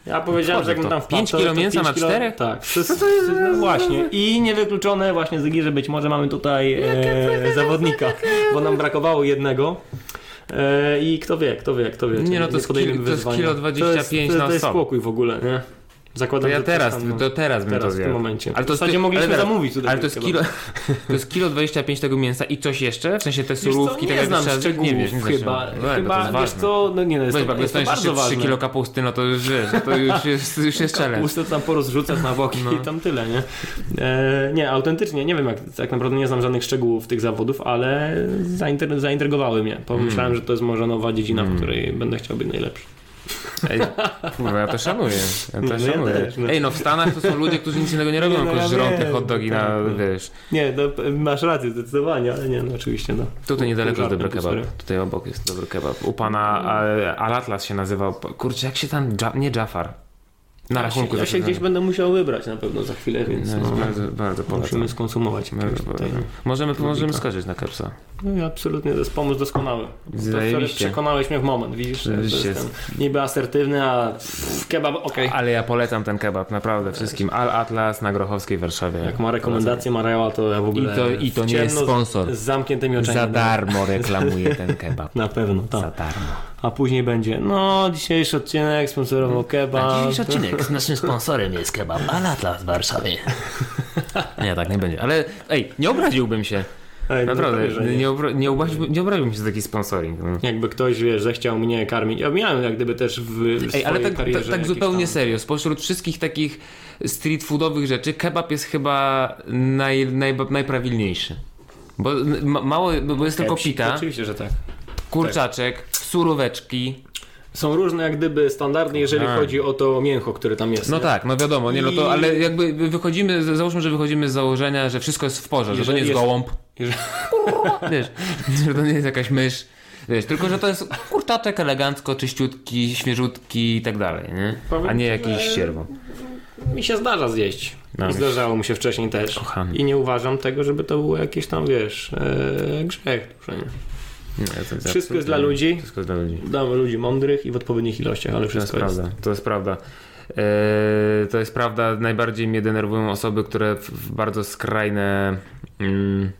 Ja powiedziałem, że jak to. tam wpadł, 5 to- kilo mięsa 5 na kilo- czterech? Tak. To jest, no właśnie. I niewykluczone właśnie Zygi, że być może mamy tutaj e, zawodnika, bo nam brakowało jednego. E, I kto wie, kto wie, kto wie. Nie, no to jest podejmiemy kilo- to jest kilo To 25 jest, na To jest spokój w ogóle, nie? To Zakładam, ja że teraz, tam, to teraz bym to teraz, w tym zjadł. momencie. Ale to w zasadzie jest- mogliśmy ale teraz- zamówić tutaj. Ale to jest kilo, to jest kilo 25 tego mięsa i coś jeszcze? W sensie te surówki, tak nie jak znam trzeba- szczegółów, nie wiesz, chyba, no, chyba to wiesz co, no nie no, jest Weź, to, jest to bardzo 3 ważne. kilo kapusty, no to już wiesz, to już jest, już jest challenge. Kapustę to tam porozrzucać na boki No. i tam tyle, nie? E, nie, autentycznie, nie wiem jak, tak naprawdę nie znam żadnych szczegółów tych zawodów, ale zaintrygowały mnie. Pomyślałem, że to jest może nowa dziedzina, w której będę chciał być najlepszy. Ej, kurwa, ja to szanuję. Ja to No ja szanuję. też, no. Ej, no w Stanach to są ludzie, którzy nic innego nie robią, no tylko ja żrą te hot dogi no na, tak, no. wiesz. Nie, no, masz rację zdecydowanie, ale nie, no oczywiście, no. Tutaj niedaleko jest dobry kebab. Tutaj obok jest dobry kebab. U pana Al-Atlas się nazywał. Kurczę, jak się tam... Nie Jafar. Na Ja rachunku się, ja się gdzieś będę musiał wybrać na pewno za chwilę, więc No, no, bardzo, bardzo polecam. musimy skonsumować Bardzo polecam. Możemy, możemy skoczyć na kepsa. No i absolutnie, to jest pomysł doskonały. Zajebiście. przekonałeś mnie w moment, widzisz? Rzeczywiście jest ten niby asertywny, a pff, kebab okej. Ale ja polecam ten kebab, naprawdę wszystkim. Al-Atlas na Grochowskiej w Warszawie. Jak ma rekomendację Mareła, to ja w ogóle I to- i to nie jest sponsor. Z zamkniętymi oczami. Za darmo reklamuje ten kebab. Na pewno, Za tak. darmo. A później będzie, no dzisiejszy odcinek sponsorował kebab. odcinek z naszym sponsorem jest kebab Al-Atlas w Warszawie. Nie, tak nie będzie. Ale ej, nie obraziłbym się. Ej, no Naprawdę, że nie. nie, obra- nie, obraziłbym, nie obraziłbym się za taki sponsoring. No. Jakby ktoś, wiesz, zechciał mnie karmić. Ja miałem jak gdyby też w, w Ej, ale tak, tak, tak zupełnie tam... serio. Spośród wszystkich takich street foodowych rzeczy, kebab jest chyba naj, naj, najprawilniejszy. Bo ma, mało, bo jest tylko Kepsik, pita, Oczywiście, że tak. kurczaczek, suróweczki. Są różne jak gdyby standardy, jeżeli Tak. chodzi o to mięcho, które tam jest. No nie? tak, no wiadomo, nie, no to, ale jakby wychodzimy, załóżmy, że wychodzimy z założenia, że wszystko jest w porze, że to nie jest jest- gołąb, Jeżeli- wiesz, że to nie jest jakaś mysz, wiesz, tylko że to jest kurczaczek elegancko, czyściutki, świeżutki i tak dalej, nie? A nie jakiś sierwo. Mi się zdarza zjeść. No, zdarzało mi się wcześniej też. Kochany. I nie uważam tego, żeby to było jakieś tam, wiesz, e, grzech. nie? Nie, to jest Wszystko jest dla ludzi. Wszystko jest dla ludzi. Damy ludzi mądrych i w odpowiednich ilościach, ale To jest wszystko jest. prawda, to jest prawda. Eee, to jest prawda, najbardziej mnie denerwują osoby, które w, bardzo skrajne mm,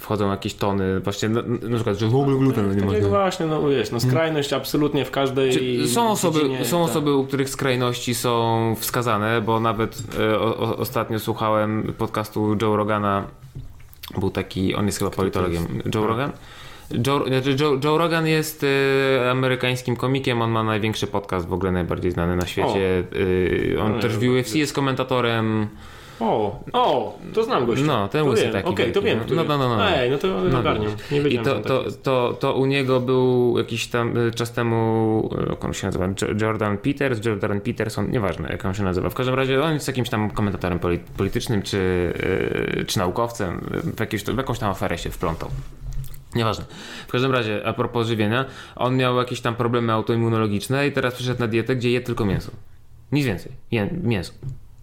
wchodzą jakieś tony, właśnie na, na przykład, że w ogóle gluten nie Tak można. właśnie, no wiesz, no skrajność absolutnie w każdej Czy Są osoby, dziedzinie, są tak. osoby, u których skrajności są wskazane, bo nawet e, o, o, ostatnio słuchałem podcastu Joe Rogana. Był taki, on jest chyba politologiem. Joe Rogan? Joe, znaczy Joe, Joe Rogan jest e, amerykańskim komikiem, on ma największy podcast, w ogóle najbardziej znany na świecie. E, on No, też w UFC jest komentatorem. O, o, to znam gościa. No, ten to łysy wiem. taki Okej, to wielki, wiem. no. No, no, no, no. Ej, no to No, ogarniam. Nie I to, to, tak jest. to, to u niego był jakiś tam y, czas temu, y, jak on się nazywa, Jo- Jordan Peters, Jordan Peterson, nieważne jak on się nazywa. W każdym razie on jest jakimś tam komentatorem poli- politycznym czy, y, czy naukowcem. W, jakieś, w jakąś tam aferę się wplątał. Nieważne. W każdym razie, a propos żywienia, on miał jakieś tam problemy autoimmunologiczne i teraz przyszedł na dietę, gdzie je tylko mięso. Nic więcej. Je mięso.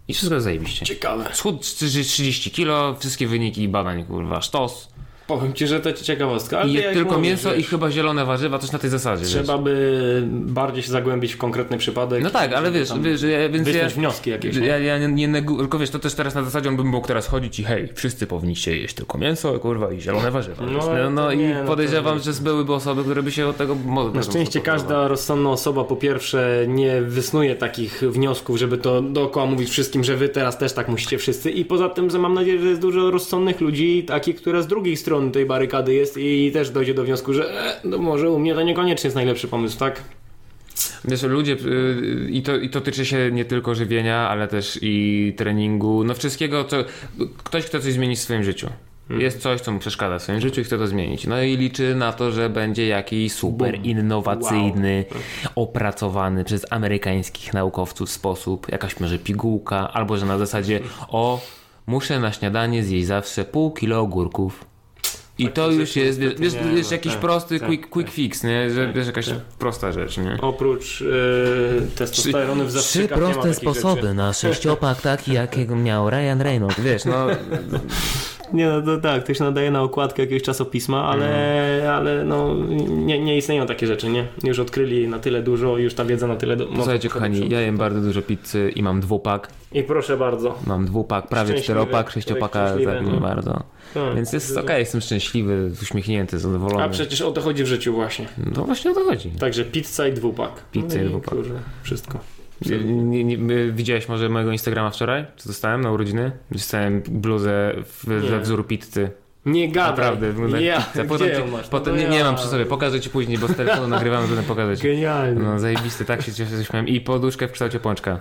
I wszystko jest zajebiście. Ciekawe. Schód 30 kilo, wszystkie wyniki badań, kurwa, sztos. Powiem ci, że to ciekawostka. I tylko mięso i wiesz, chyba zielone warzywa, coś na tej zasadzie. wiesz. Trzeba by bardziej się zagłębić w konkretny przypadek. No tak, ale wiesz, wiesz ja, więc ja, wnioski jakieś. ja, ja nie, nie negu- tylko wiesz, to też teraz na zasadzie on by mógł teraz chodzić i hej, wszyscy powinniście jeść tylko mięso, kurwa, i zielone warzywa. No, No, no, i nie, no podejrzewam, wiesz. że byłyby osoby, które by się od tego Na szczęście każda rozsądna osoba po pierwsze nie wysnuje takich wniosków, żeby to dookoła mówić wszystkim, że wy teraz też tak musicie wszyscy i poza tym, że mam nadzieję, że jest dużo rozsądnych ludzi, takich, które z drugiej strony tej barykady jest i też dojdzie do wniosku, że e, no może u mnie to niekoniecznie jest najlepszy pomysł, tak? Wiesz, ludzie, y, i to, i to tyczy się nie tylko żywienia, ale też i treningu, no wszystkiego, co ktoś chce coś zmienić w swoim życiu. Hmm. Jest coś, co mu przeszkadza w swoim życiu i chce to zmienić. No i liczy na to, że będzie jakiś super Boom. innowacyjny, opracowany przez amerykańskich naukowców sposób, jakaś może pigułka, albo że na zasadzie o, muszę na śniadanie zjeść zawsze pół kilo ogórków. I Tak, to już jest, wiesz, nie wiesz jakiś tak, prosty tak, quick, quick tak. fix, nie? Że, Tak, wiesz, jakaś tak. prosta rzecz, nie? Oprócz yy, testosterony w Trzy proste sposoby Rzeczy. na sześciopak taki, jakiego miał Ryan Reynolds. Wiesz, no, Nie, no to tak, to się nadaje na okładkę jakiegoś czasopisma, ale, Mhm. ale no, nie, nie istnieją takie rzeczy, nie? Już odkryli na tyle dużo, już ta wiedza na tyle... Do... mocno słuchajcie kochani, ja jem bardzo dużo pizzy i mam dwupak. I proszę bardzo. Mam dwupak, prawie Szczęśliwy, czteropak, sześciopaka, tak no. nie bardzo. Tak. Więc jest okej, jestem szczęśliwy, uśmiechnięty, zadowolony. A przecież o to chodzi w życiu właśnie. No właśnie o to chodzi. Także pizza i dwupak. Pizza i No dwupak. Kurde, wszystko. Nie, nie, nie, widziałeś może mojego Instagrama wczoraj? Co dostałem na urodziny? Dostałem bluzę Nie. we wzór pizzy. Nie gadaj. Naprawdę, wygląda ja, pizza. Potem, ci, masz? potem No nie, nie ja. mam przy sobie, pokażę ci później, bo z telefonu nagrywamy, będę pokazać. Genialnie. No zajebisty, tak się cieszę, że śmiałem. I poduszkę w kształcie pączka.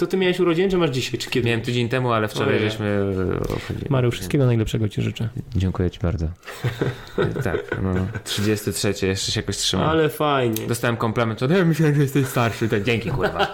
To ty miałeś urodziny, czy masz dzisiaj, czy kiedy? Miałem tydzień temu, ale wczoraj Ojej. żeśmy. Mariusz, wszystkiego najlepszego ci życzę. Dziękuję ci bardzo. tak, no 33, jeszcze się jakoś trzymam. Ale fajnie. Dostałem komplement, ja myślałem, że jesteś starszy. To dzięki, kurwa.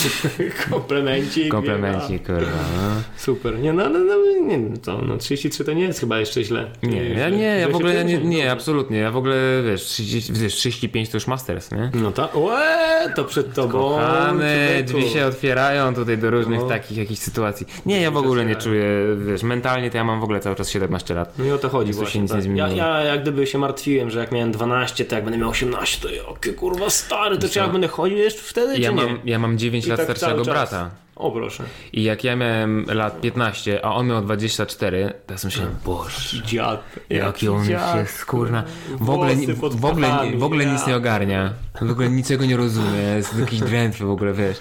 Komplemencik. Komplemencik, kurwa. No. Super. Nie, no, no, no, nie, no, to, no 33 to nie jest chyba jeszcze źle. Nie, ja nie, ja w ogóle nie, nie, absolutnie. Ja w ogóle, wiesz, 30, wiesz 35 to już masters, nie? No tak. Łe, to przed tobą. Kochany, człowieku. drzwi się otwierają tutaj do różnych No. takich jakichś sytuacji. Nie, ja w ogóle nie czuję, wiesz, mentalnie to ja mam w ogóle cały czas 17 lat. No i o to chodzi tu się właśnie. nic nie tak. zmieniło. Ja, ja jak gdyby się martwiłem, że jak miałem 12, to jak będę miał 18, to jakie kurwa stary, to czy ja będę chodził jeszcze wtedy, Ja czy nie? mam, ja mam 9 I lat tak starszego brata. O proszę. I jak ja miałem lat 15, a on miał 24, to ja sobie myślałem, boże, Dziad. jaki on dziad. się skurna. W ogóle, pod w ogóle, w ogóle nic nie ogarnia. W ogóle niczego nie rozumie. Jest jakiś drętwy w ogóle, wiesz.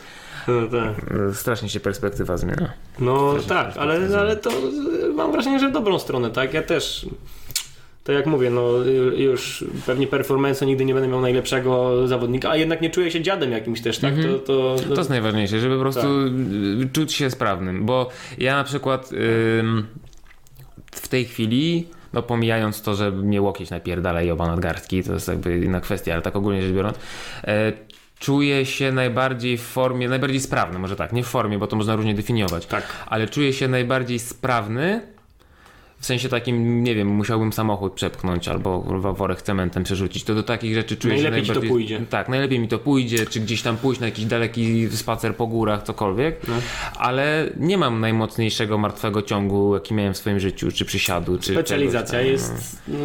No tak. Strasznie się perspektywa zmienia. No tak, ale, ale to y, mam wrażenie, że w dobrą stronę, tak? Ja też. To jak mówię, no już pewnie performance'u nigdy nie będę miał najlepszego zawodnika, a jednak nie czuję się dziadem jakimś też, tak? To, to, To jest najważniejsze, żeby po prostu Tak. y, czuć się sprawnym, bo ja na przykład ym, w tej chwili, no pomijając to, że mnie łokieć napierdala i oba nadgarstki, to jest jakby inna kwestia, ale tak ogólnie rzecz biorąc, e, czuję się najbardziej w formie, najbardziej sprawny, może tak, nie w formie, bo to można różnie definiować, Tak. ale czuję się najbardziej sprawny w sensie takim, nie wiem, musiałbym samochód przepchnąć albo worek cementem przerzucić, to do takich rzeczy czuję Najlepiej się ci to najbardziej... pójdzie. Tak, najlepiej mi to pójdzie, czy gdzieś tam pójść na jakiś daleki spacer po górach, cokolwiek, No. ale nie mam najmocniejszego martwego ciągu, jaki miałem w swoim życiu, czy przysiadu, czy Specjalizacja czegoś tam, jest. No,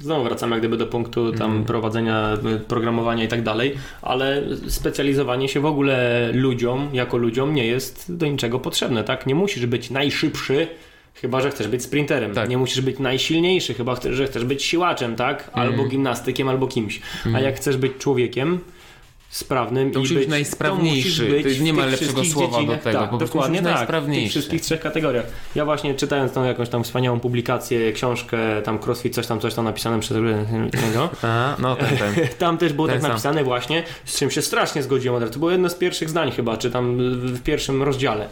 znowu wracamy jak gdyby do punktu tam prowadzenia y, programowania i tak dalej, ale specjalizowanie się w ogóle ludziom, jako ludziom, nie jest do niczego potrzebne, tak? Nie musisz być najszybszy. Chyba, że chcesz być sprinterem. Tak. Nie musisz być najsilniejszy, chyba, że chcesz być siłaczem, tak? Albo gimnastykiem, albo kimś. A jak chcesz być człowiekiem sprawnym To i musi być, najsprawniejszy. To, być To nie ma lepszego słowa do tego, Tak, dokładnie tak. W tych wszystkich trzech kategoriach. Ja właśnie czytając tą jakąś tam wspaniałą publikację, książkę, tam CrossFit, coś tam, coś tam napisane przez niego, A, no ten, ten. tam też było Ten tak sam. napisane właśnie, z czym się strasznie zgodziłem od razu. To było jedno z pierwszych zdań chyba, czy tam w pierwszym rozdziale.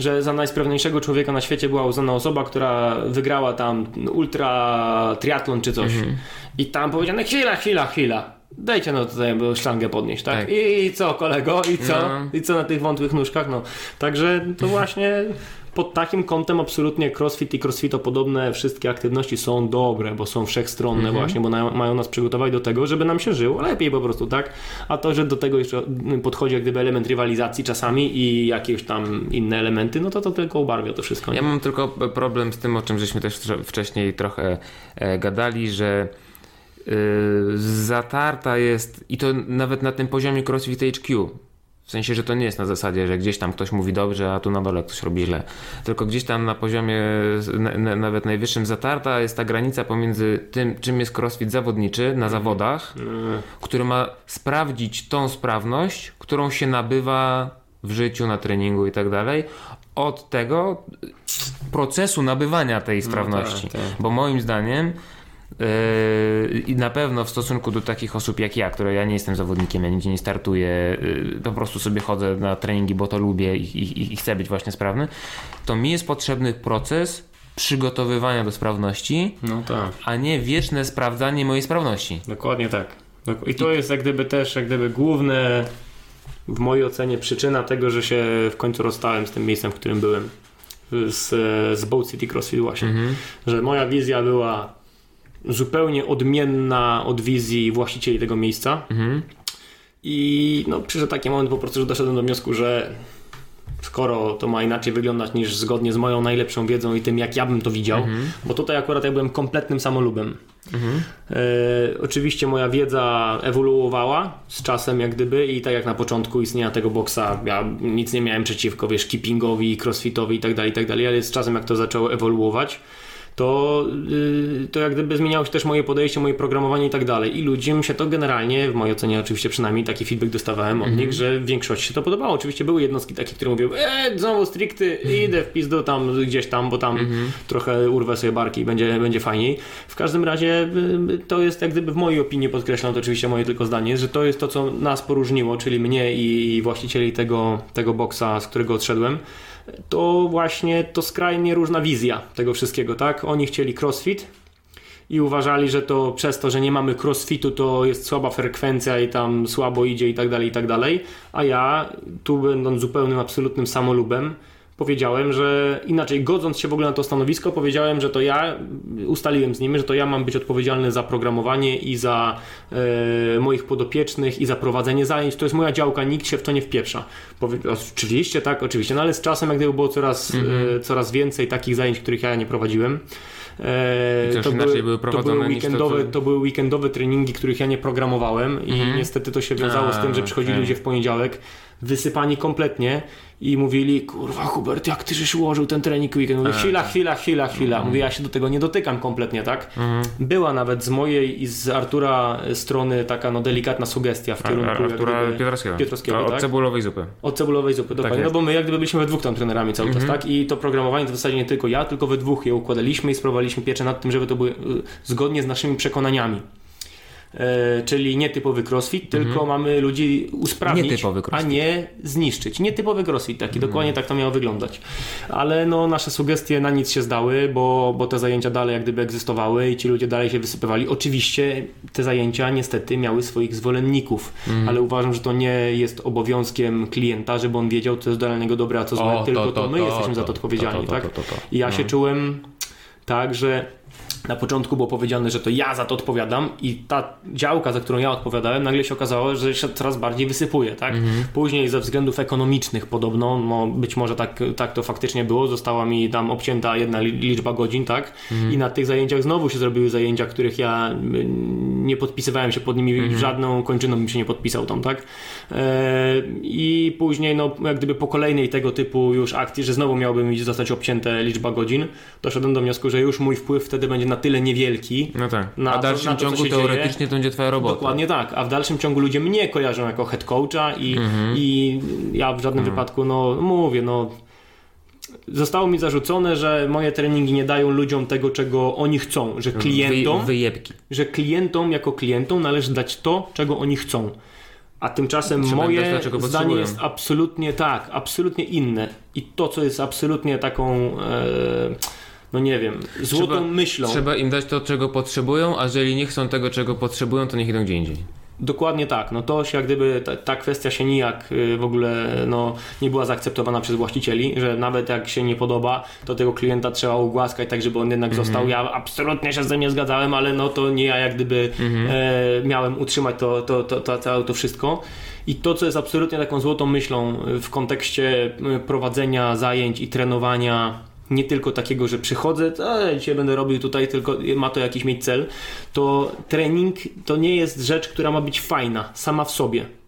Że za najsprawniejszego człowieka na świecie była uznana osoba, która wygrała tam ultra triatlon czy coś. Mhm. I tam powiedziano, chwila, chwila, chwila. Dajcie no tutaj szlangę podnieść, tak? Tak. I, I co kolego? I co? No. I co na tych wątłych nóżkach? No. Także to właśnie pod takim kątem absolutnie crossfit i crossfito podobne wszystkie aktywności są dobre, bo są wszechstronne Mhm. właśnie, bo na, mają nas przygotować do tego, żeby nam się żyło lepiej po prostu, tak? A to, że do tego jeszcze podchodzi jak gdyby element rywalizacji czasami i jakieś tam inne elementy, no to to tylko ubarwia to wszystko. Ja mam tylko problem z tym, o czym żeśmy też wcześniej trochę e, gadali, że zatarta jest i to nawet na tym poziomie CrossFit HQ. W sensie, że to nie jest na zasadzie, że gdzieś tam ktoś mówi dobrze, a tu na dole ktoś robi źle. Tylko gdzieś tam na poziomie na, na, nawet najwyższym zatarta jest ta granica pomiędzy tym, czym jest crossfit zawodniczy na zawodach, Mm, który ma sprawdzić tą sprawność, którą się nabywa w życiu, na treningu i tak dalej, od tego procesu nabywania tej sprawności. tak, tak. Bo moim zdaniem yy, i na pewno w stosunku do takich osób jak ja, które ja nie jestem zawodnikiem, ja nigdzie nie startuję, yy, po prostu sobie chodzę na treningi, bo to lubię i, i, i chcę być właśnie sprawny, to mi jest potrzebny proces przygotowywania do sprawności, No tak. a nie wieczne sprawdzanie mojej sprawności. Dokładnie tak. I to jest jak gdyby też jak gdyby główne w mojej ocenie przyczyna tego, że się w końcu rozstałem z tym miejscem, w którym byłem. z, z Boat City CrossFit właśnie, że moja wizja była zupełnie odmienna od wizji właścicieli tego miejsca Mhm. i no, przyszedł taki moment po prostu, że doszedłem do wniosku, że skoro to ma inaczej wyglądać niż zgodnie z moją najlepszą wiedzą i tym, jak ja bym to widział, bo tutaj akurat ja byłem kompletnym samolubem. E, oczywiście moja wiedza ewoluowała z czasem jak gdyby i tak jak na początku istnienia tego boksa ja nic nie miałem przeciwko, wiesz, keepingowi, crossfitowi i tak dalej, i tak dalej, ale z czasem jak to zaczęło ewoluować, to, y, to jak gdyby zmieniało się też moje podejście, moje programowanie i tak dalej. I ludziom się to generalnie, w mojej ocenie oczywiście przynajmniej taki feedback dostawałem od nich, że w większości się to podobało. Oczywiście były jednostki takie, które mówiły, e, znowu stricty, idę w pizdu tam gdzieś tam, bo tam trochę urwę sobie barki i będzie, będzie fajniej. W każdym razie y, to jest jak gdyby w mojej opinii, podkreślam to oczywiście moje tylko zdanie, że to jest to, co nas poróżniło, czyli mnie i, i właścicieli tego, tego boksa, z którego odszedłem to właśnie to skrajnie różna wizja tego wszystkiego, tak? Oni chcieli crossfit i uważali, że to przez to, że nie mamy crossfitu, to jest słaba frekwencja i tam słabo idzie i tak dalej, i tak dalej. A ja, tu będąc zupełnym, absolutnym samolubem, powiedziałem, że inaczej, godząc się w ogóle na to stanowisko, powiedziałem, że to ja ustaliłem z nimi, że to ja mam być odpowiedzialny za programowanie i za e, moich podopiecznych i za prowadzenie zajęć. To jest moja działka, nikt się w to nie wpieprza. Powie, oczywiście, tak, oczywiście, no ale z czasem jak gdyby było coraz, e, coraz więcej takich zajęć, których ja nie prowadziłem. E, były to, były to, weekendowe, co- to były weekendowe treningi, których ja nie programowałem i niestety to się wiązało z tym, że przychodzili ludzie w poniedziałek wysypani kompletnie i mówili, kurwa Hubert, jak ty żeś ułożył ten trening weekend? Mówię, chwila, chwila, chwila, chwila. Mówię, ja się do tego nie dotykam kompletnie, tak? Była nawet z mojej i z Artura strony taka no delikatna sugestia w Ar- kierunku Artura gdyby- Piotrowskiego. Piotrowskiego, To od tak? cebulowej zupy. Od cebulowej zupy, dokładnie. jest. no bo my jak gdyby byliśmy we dwóch tam trenerami cały czas, tak? I to programowanie to w zasadzie nie tylko ja, tylko we dwóch je układaliśmy i sprawowaliśmy pieczę nad tym, żeby to były y, zgodnie z naszymi przekonaniami. E, czyli nietypowy crossfit, tylko mamy ludzi usprawnić, a nie zniszczyć. Nietypowy crossfit, taki dokładnie tak to miało wyglądać. Ale no, nasze sugestie na nic się zdały, bo, bo te zajęcia dalej jak gdyby egzystowały i ci ludzie dalej się wysypywali. Oczywiście te zajęcia niestety miały swoich zwolenników, ale uważam, że to nie jest obowiązkiem klienta, żeby on wiedział, co jest dla niego dobre, a co złe, tylko to, to, to, my to, jesteśmy za to, odpowiedzialni, tak? I ja się czułem tak, że na początku było powiedziane, że to ja za to odpowiadam i ta działka, za którą ja odpowiadałem, nagle się okazało, że się coraz bardziej wysypuje, tak? Później ze względów ekonomicznych podobno, no być może tak, tak to faktycznie było, została mi tam obcięta jedna li- liczba godzin, tak? I na tych zajęciach znowu się zrobiły zajęcia, których ja nie podpisywałem się pod nimi, żadną kończyną bym się nie podpisał tam, tak? E, I później, no jak gdyby po kolejnej tego typu już akcji, że znowu miałby mi zostać obcięte liczba godzin, doszedłem do wniosku, że już mój wpływ wtedy będzie na tyle niewielki, No tak. Na A to- w dalszym to, co ciągu się dzieje. teoretycznie to będzie twoja robota. Dokładnie tak, a w dalszym ciągu ludzie mnie kojarzą jako head coacha i, Mhm. i ja w żadnym wypadku, no mówię, no zostało mi zarzucone, że moje treningi nie dają ludziom tego, czego oni chcą, że klientom, Wy, że klientom jako klientom należy dać to, czego oni chcą. A tymczasem Trzeba dać moje czego zdanie potrzebują. jest absolutnie tak, absolutnie inne. I to, co jest absolutnie taką, e, no nie wiem, złotą Trzeba- myślą. Trzeba im dać to, czego potrzebują, a jeżeli nie chcą tego, czego potrzebują, to niech idą gdzie indziej. Dokładnie tak. No to się jak gdyby ta, ta kwestia się nijak y, w ogóle no, nie była zaakceptowana przez właścicieli, że nawet jak się nie podoba, to tego klienta trzeba ugłaskać tak, żeby on jednak został. Ja absolutnie się z tym nie zgadzałem, ale no to nie ja jak gdyby e, miałem utrzymać to, to, to, to, to, to wszystko. I to, co jest absolutnie taką złotą myślą y, w kontekście y, prowadzenia zajęć i trenowania nie tylko takiego, że przychodzę, a dzisiaj będę robił tutaj, tylko ma to jakiś mieć cel, to trening to nie jest rzecz, która ma być fajna sama w sobie.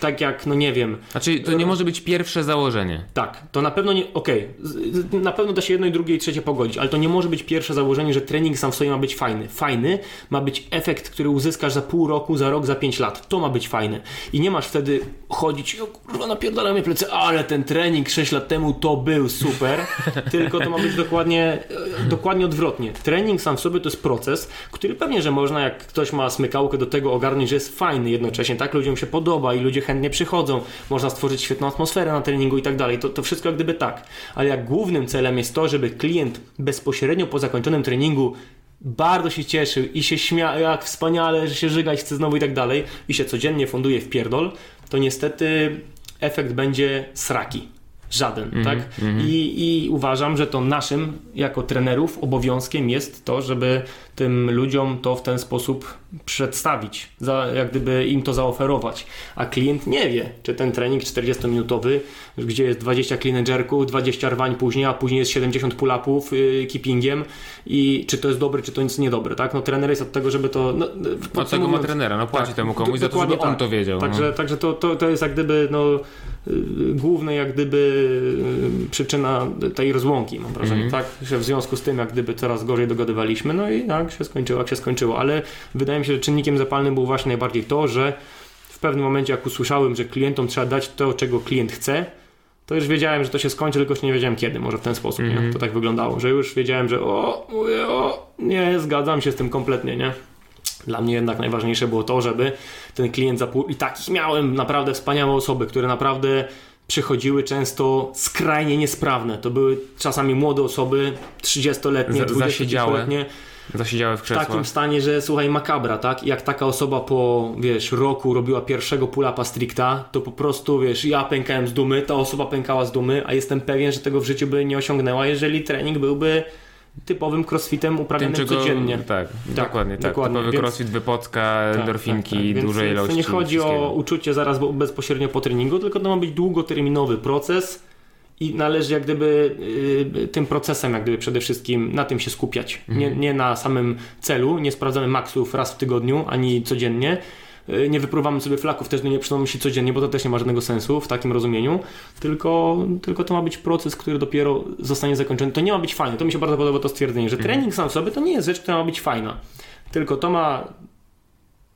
Tak jak, no nie wiem, Znaczy, to nie może być pierwsze założenie. tak, to na pewno nie, okej, z- na pewno da się jedno i drugie i trzecie pogodzić, ale to nie może być pierwsze założenie, że trening sam w sobie ma być fajny. Fajny ma być efekt, który uzyskasz za pół roku, za rok, za pięć lat. To ma być fajne. I nie masz wtedy chodzić, o kurwa, napierdalam mnie plecy, ale ten trening 6 lat temu to był super, tylko to ma być dokładnie, e, dokładnie odwrotnie. Trening sam w sobie to jest proces, który pewnie, że można, jak ktoś ma smykałkę do tego ogarnąć, że jest fajny jednocześnie, tak, ludziom się podoba i ludzie chętnie przychodzą, można stworzyć świetną atmosferę na treningu i tak dalej, to, wszystko jak gdyby tak, ale jak głównym celem jest to, żeby klient bezpośrednio po zakończonym treningu bardzo się cieszył i się śmiał, jak wspaniale, że się żygać chce znowu i tak dalej i się codziennie funduje w pierdol, to niestety efekt będzie sraki. Żaden, tak? I, I uważam, że to naszym, jako trenerów, obowiązkiem jest to, żeby tym ludziom to w ten sposób przedstawić, za, jak gdyby im to zaoferować. A klient nie wie, czy ten trening 40-minutowy, gdzie jest 20 clean and jerków, 20 rwań później, a później jest 70 pull-upów yy, keepingiem i czy to jest dobre, czy to jest niedobre, tak? No trener jest od tego, żeby to... No, Od tego ma podsumowując- trenera, no płaci tak, temu komuś za to, żeby on to wiedział. Także, no. także to, to, to jest jak gdyby no, główna jak gdyby y, przyczyna tej rozłąki, mam wrażenie, Mhm. tak? Że w związku z tym jak gdyby coraz gorzej dogadywaliśmy, no i tak się skończyło, jak się skończyło, ale wydaje mi się, że czynnikiem zapalnym był właśnie najbardziej to, że w pewnym momencie jak usłyszałem, że klientom trzeba dać to, czego klient chce, to już wiedziałem, że to się skończy, tylko jeszcze nie wiedziałem kiedy, może w ten sposób, Mhm. nie? To tak wyglądało, że już wiedziałem, że o, mówię, o, nie, zgadzam się z tym kompletnie, nie? Dla mnie jednak najważniejsze było to, żeby ten klient zapł... I takich miałem naprawdę wspaniałe osoby, które naprawdę przychodziły często skrajnie niesprawne. To były czasami młode osoby, 30-letnie, Za- zasiedziałe. 20-letnie, Zasiedziały w w krzesłach. takim stanie, że słuchaj, makabra, tak? Jak taka osoba po, wiesz, roku robiła pierwszego pull-upa stricta, to po prostu, wiesz, ja pękałem z dumy, ta osoba pękała z dumy, a jestem pewien, że tego w życiu by nie osiągnęła, jeżeli trening byłby typowym crossfitem uprawianym Tym, czego, codziennie. Tak, dokładnie, tak. dokładnie, Typowy więc- crossfit, wypocka, Tak, endorfinki, tak, tak. Duże ilości. To nie chodzi o uczucie zaraz bezpośrednio po treningu, tylko to ma być długoterminowy proces i należy jak gdyby y, tym procesem jak gdyby przede wszystkim na tym się skupiać. Nie, Mhm. nie na samym celu, nie sprawdzamy maksów raz w tygodniu, ani codziennie. Y, Nie wypruwamy sobie flaków też do nieprzytomności codziennie, bo to też nie ma żadnego sensu w takim rozumieniu, tylko, tylko to ma być proces, który dopiero zostanie zakończony. To nie ma być fajne. To mi się bardzo podoba to stwierdzenie, że Mhm. trening sam w sobie to nie jest rzecz, która ma być fajna. Tylko to ma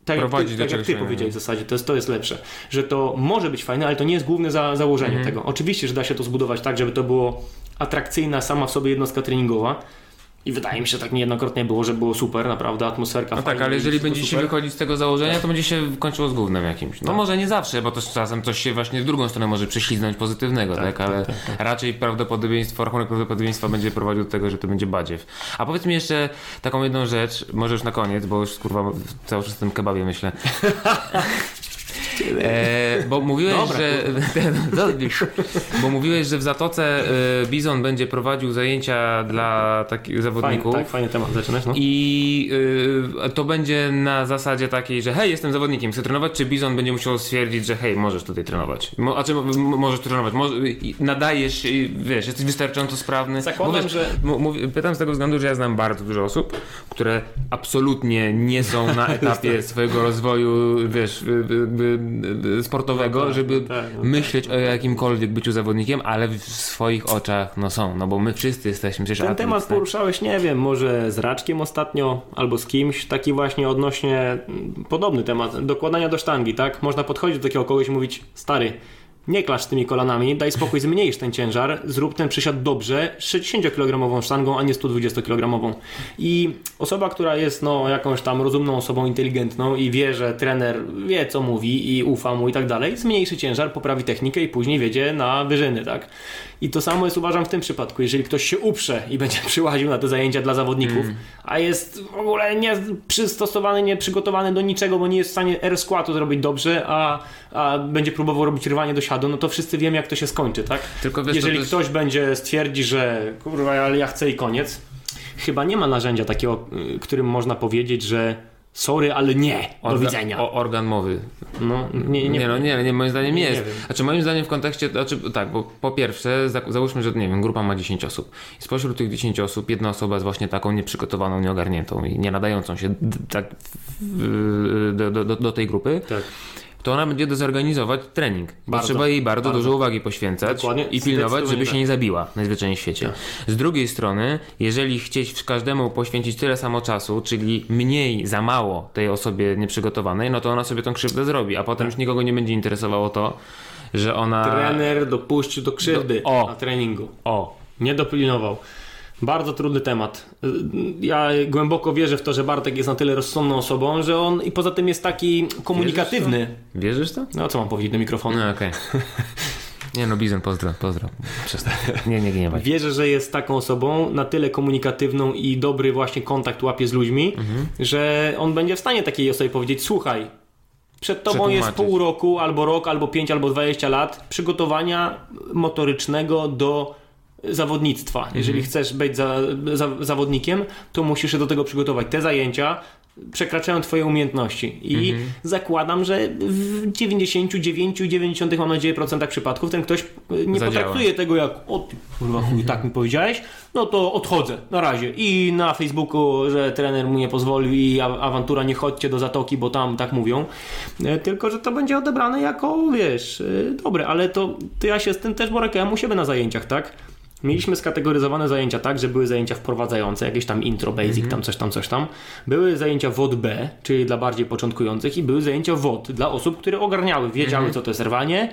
tak, jak Prowadzi ty, do tak jak ty fajnego. powiedziałeś w zasadzie, to jest, to jest lepsze, że to może być fajne, ale to nie jest główne za, założenie Mhm. tego. Oczywiście, że da się to zbudować tak, żeby to było atrakcyjna sama w sobie jednostka treningowa i wydaje mi się, że tak niejednokrotnie było, że było super, naprawdę, atmosferka No tak, fajna ale i jeżeli będziecie super. wychodzić z tego założenia, to będzie się kończyło z gównem jakimś. No Tak. może nie zawsze, bo też czasem coś się właśnie w drugą stronę może prześliznąć pozytywnego, tak? Ale raczej prawdopodobieństwo, rachunek prawdopodobieństwa będzie prowadził do tego, że to będzie badziew. A powiedz mi jeszcze taką jedną rzecz, może już na koniec, bo już kurwa cały czas o tym kebabie myślę. E, bo mówiłeś, Dobra, że. Bo mówiłeś, że w Zatoce e, Bizon będzie prowadził zajęcia dla takich Fajny, zawodników. tak, fajny temat, zaczynasz, no? I y, to będzie na zasadzie takiej, że hej, jestem zawodnikiem, chcę trenować, czy Bizon będzie musiał stwierdzić, że hej, możesz tutaj trenować. Mo, a czy możesz trenować, Mo, nadajesz, i, wiesz, jesteś wystarczająco sprawny. Zakładam, wiesz, że- pytam z tego względu, że ja znam bardzo dużo osób, które absolutnie nie są na etapie swojego rozwoju, wiesz, sportowego, No tak, żeby tak, no myśleć o jakimkolwiek byciu zawodnikiem, ale w swoich oczach, no są, no bo my wszyscy jesteśmy przecież Ten temat tak? poruszałeś, nie wiem, może z Raczkiem ostatnio, albo z kimś, taki właśnie odnośnie, mm, podobny temat, dokładania do sztangi, tak? Można podchodzić do takiego kogoś i mówić, stary, nie klaszcz tymi kolanami, daj spokój, zmniejsz ten ciężar, zrób ten przysiad dobrze, 60-kilogramową sztangą, a nie 120-kilogramową. I osoba, która jest no, jakąś tam rozumną osobą, inteligentną i wie, że trener wie, co mówi i ufa mu i tak dalej, zmniejszy ciężar, poprawi technikę i później wiedzie na wyżyny, tak? I to samo jest uważam w tym przypadku. Jeżeli ktoś się uprze i będzie przyłaził na te zajęcia dla zawodników, a jest w ogóle nie przystosowany, nie przygotowany do niczego, bo nie jest w stanie squatu zrobić dobrze, a, a będzie próbował robić rwanie do siadu, no to wszyscy wiemy jak to się skończy, tak? Tylko wiesz, Jeżeli też- ktoś będzie stwierdzi, że kurwa, ale ja chcę i koniec, chyba nie ma narzędzia takiego, y, którym można powiedzieć, że sorry, ale nie, do Orga- widzenia. O, organ mowy. No, nie, nie, Nie, no nie, nie, moim zdaniem nie Nie jest. wiem. Znaczy moim zdaniem w kontekście, znaczy tak, bo po pierwsze za, załóżmy, że nie wiem, grupa ma 10 osób. I spośród tych 10 osób jedna osoba jest właśnie taką nieprzygotowaną, nieogarniętą i nie nadającą się tak do, do, do, do tej grupy, Tak. To ona będzie dezorganizować trening. Bo Bardzo. trzeba jej bardzo, Bardzo. dużo uwagi poświęcać Dokładnie. i pilnować, żeby się tak. nie zabiła najzwyczajniej w świecie. Z drugiej strony, jeżeli chcieć każdemu poświęcić tyle samo czasu, czyli mniej za mało tej osobie nieprzygotowanej, no to ona sobie tą krzywdę zrobi, a potem już nikogo nie będzie interesowało to, że ona... Trener dopuścił do krzywdy Do- o. na treningu. O, Nie dopilnował. Bardzo trudny temat. Ja głęboko wierzę w to, że Bartek jest na tyle rozsądną osobą, że on i poza tym jest taki komunikatywny. wierzysz to? No co mam powiedzieć do mikrofonu? No okej. Nie no, Bizon, pozdro, pozdro. Przestań. Nie, nie gniewaj. Wierzę, że jest taką osobą, na tyle komunikatywną i dobry właśnie kontakt łapie z ludźmi, Mhm. że on będzie w stanie takiej osobie powiedzieć: Słuchaj, Przed tobą jest pół roku, albo rok, albo 5, albo 20 lat przygotowania motorycznego do zawodnictwa. Jeżeli chcesz być za, za, zawodnikiem, to musisz się do tego przygotować. Te zajęcia przekraczają twoje umiejętności i zakładam, że w 99,9 mam nadzieję procentach przypadków ten ktoś nie Zadziała. potraktuje tego jak o ty, kurwa chuj, tak mi powiedziałeś, no to odchodzę na razie i na Facebooku, że trener mu nie pozwolił i awantura nie chodźcie do Zatoki, bo tam tak mówią, E, tylko że to będzie odebrane jako, wiesz, e, dobre, ale to, to ja się z tym też borykałem u siebie na zajęciach, tak? Mieliśmy skategoryzowane zajęcia tak, że były zajęcia wprowadzające, jakieś tam intro, basic, tam coś tam, coś tam. Były zajęcia WOD B, czyli dla bardziej początkujących i były zajęcia WOD dla osób, które ogarniały, wiedziały co to jest rwanie.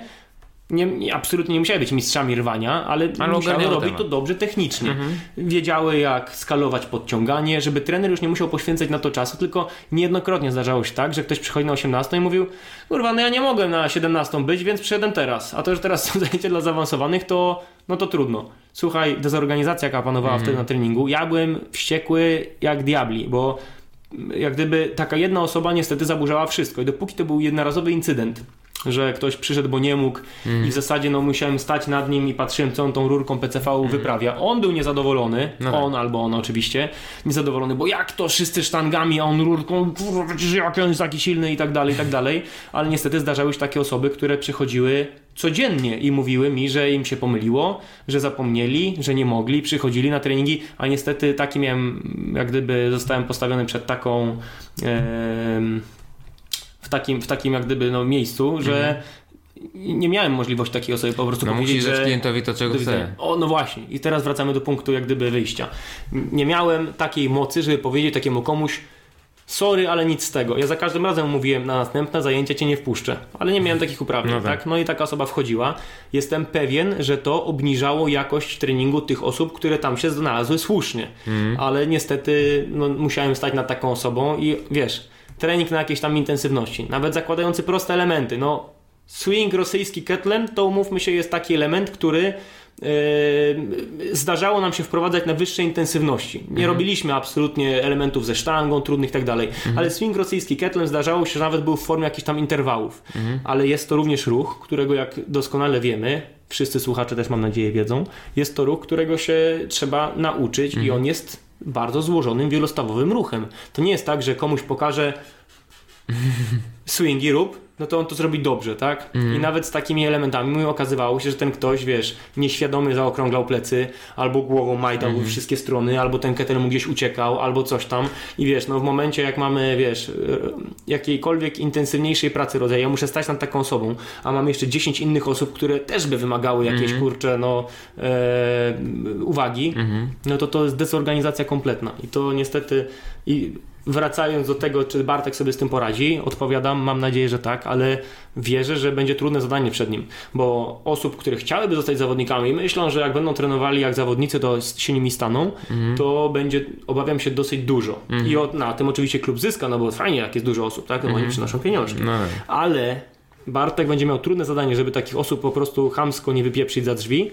Nie, nie, absolutnie nie musiały być mistrzami rwania, ale, Ale musiały robić temat. to dobrze technicznie. Wiedziały jak skalować podciąganie, żeby trener już nie musiał poświęcać na to czasu, tylko niejednokrotnie zdarzało się tak, że ktoś przychodzi na 18 i mówił kurwa, no ja nie mogę na 17 być, więc przyszedłem teraz. A to, że teraz są zajęcia dla zaawansowanych, to no to trudno. Słuchaj, dezorganizacja jaka panowała wtedy na treningu, ja byłem wściekły jak diabli, bo jak gdyby taka jedna osoba niestety zaburzała wszystko. I dopóki to był jednorazowy incydent, że ktoś przyszedł, bo nie mógł i w zasadzie no musiałem stać nad nim i patrzyłem, co on tą rurką PCV wyprawia. On był niezadowolony, No tak. on albo on oczywiście, niezadowolony, bo jak to wszyscy sztangami, a on rurką, kurwa, przecież jak on jest taki silny i tak dalej, i tak dalej. Ale niestety zdarzały się takie osoby, które przychodziły codziennie i mówiły mi, że im się pomyliło, że zapomnieli, że nie mogli, przychodzili na treningi, a niestety taki miałem, jak gdyby zostałem postawiony przed taką takim, w takim jak gdyby no, miejscu, że nie miałem możliwości takiej osoby po prostu Mhm. No powiedzieć, musisz że... klientowi to, czego chce. O, no właśnie. I teraz wracamy do punktu jak gdyby wyjścia. Nie miałem takiej mocy, żeby powiedzieć takiemu komuś sorry, ale nic z tego. Ja za każdym razem mówiłem, na następne zajęcia cię nie wpuszczę. Ale nie miałem takich uprawnień, No tak. tak? No i taka osoba wchodziła. Jestem pewien, że to obniżało jakość treningu tych osób, które tam się znalazły słusznie. Mhm. Ale niestety no, musiałem stać nad taką osobą i wiesz, trening na jakiejś tam intensywności, nawet zakładający proste elementy, no swing rosyjski kettlem, to umówmy się, jest taki element, który e, zdarzało nam się wprowadzać na wyższej intensywności. Nie robiliśmy absolutnie elementów ze sztangą, trudnych i tak dalej, ale swing rosyjski kettlem zdarzało się, że nawet był w formie jakichś tam interwałów. Ale jest to również ruch, którego jak doskonale wiemy, wszyscy słuchacze też mam nadzieję wiedzą, jest to ruch, którego się trzeba nauczyć i on jest bardzo złożonym, wielostawowym ruchem. To nie jest tak, że komuś pokażę swingi rób, no to on to zrobi dobrze, tak? I nawet z takimi elementami mi okazywało się, że ten ktoś, wiesz, nieświadomy zaokrąglał plecy, albo głową majtał w wszystkie strony, albo ten ketel mu gdzieś uciekał, albo coś tam. I wiesz, no w momencie jak mamy, wiesz, e, jakiejkolwiek intensywniejszej pracy rodzaju, ja muszę stać nad taką osobą, a mam jeszcze 10 innych osób, które też by wymagały jakiejś, kurczę, no e, uwagi, no to to jest dezorganizacja kompletna. I to niestety i wracając do tego, czy Bartek sobie z tym poradzi, odpowiadam, mam nadzieję, że tak, ale wierzę, że będzie trudne zadanie przed nim, bo osób, które chciałyby zostać zawodnikami, myślą, że jak będą trenowali jak zawodnicy, to się nimi staną, to będzie, obawiam się, dosyć dużo. I od, na tym oczywiście klub zyska, no bo fajnie, jak jest dużo osób, tak, no oni przynoszą pieniążki. No. Ale Bartek będzie miał trudne zadanie, żeby takich osób po prostu chamsko nie wypieprzyć za drzwi,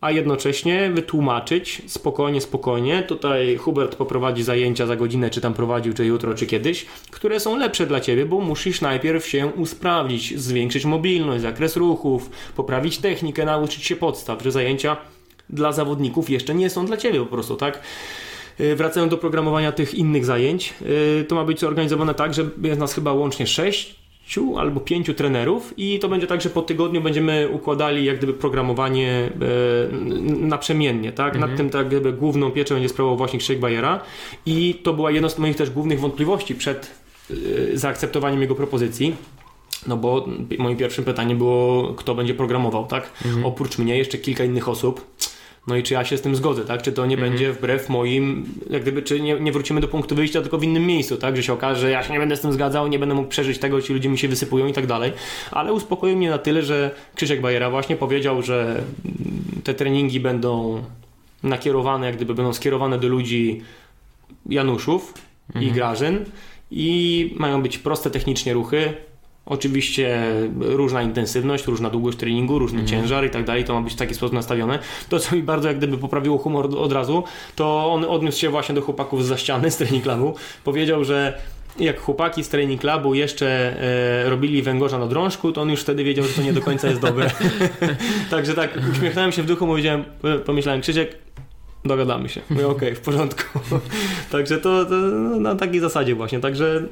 a jednocześnie wytłumaczyć spokojnie, spokojnie. Tutaj Hubert poprowadzi zajęcia za godzinę, czy tam prowadził, czy jutro, czy kiedyś, które są lepsze dla ciebie, bo musisz najpierw się usprawnić, zwiększyć mobilność, zakres ruchów, poprawić technikę, nauczyć się podstaw, że zajęcia dla zawodników jeszcze nie są dla ciebie po prostu, tak? Yy, Wracając do programowania tych innych zajęć, yy, to ma być zorganizowane tak, że jest nas chyba łącznie sześć albo pięciu trenerów i to będzie tak, że po tygodniu będziemy układali jak gdyby programowanie e, naprzemiennie, tak? Nad tym tak gdyby główną pieczę będzie sprawował właśnie Krzysiek Bajera i to była jedna z moich też głównych wątpliwości przed e, zaakceptowaniem jego propozycji. No bo moim pierwszym pytaniem było, kto będzie programował, tak? Oprócz mnie jeszcze kilka innych osób. No i czy ja się z tym zgodzę, tak? Czy to nie będzie wbrew moim, jak gdyby, czy nie, nie wrócimy do punktu wyjścia, tylko w innym miejscu, tak? Że się okaże, że ja się nie będę z tym zgadzał, nie będę mógł przeżyć tego, ci ludzie mi się wysypują i tak dalej. Ale uspokoił mnie na tyle, że Krzysiek Bajera właśnie powiedział, że te treningi będą nakierowane, jak gdyby będą skierowane do ludzi Januszów i Grażyn i mają być proste technicznie ruchy, Oczywiście różna intensywność, różna długość treningu, różny ciężar i tak dalej, to ma być w taki sposób nastawione. To, co mi bardzo jak gdyby poprawiło humor od- razu, to on odniósł się właśnie do chłopaków z za ściany, z trening clubu. Powiedział, że jak chłopaki z training clubu jeszcze e, robili węgorza na drążku, to on już wtedy wiedział, że to nie do końca jest dobre. Także tak, uśmiechnąłem się w duchu, powiedziałem, pomyślałem, Krzysiek, dogadamy się. Mówię, okej, w porządku. Także to, to no, na takiej zasadzie właśnie. Także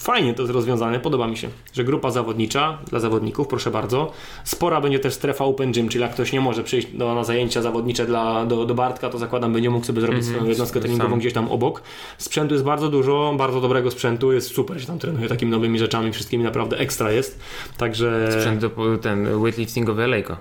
fajnie to jest rozwiązane, podoba mi się, że grupa zawodnicza dla zawodników, proszę bardzo. Spora będzie też strefa Open Gym, czyli jak ktoś nie może przyjść do, na zajęcia zawodnicze dla, do, do Bartka, to zakładam, będzie mógł sobie zrobić Mhm, swoją jednostkę sam. treningową gdzieś tam obok. Sprzętu jest bardzo dużo, bardzo dobrego sprzętu, jest super, że tam trenuje takimi nowymi rzeczami, wszystkimi naprawdę ekstra jest. Także Sprzęt do ten weightliftingowy Lejko.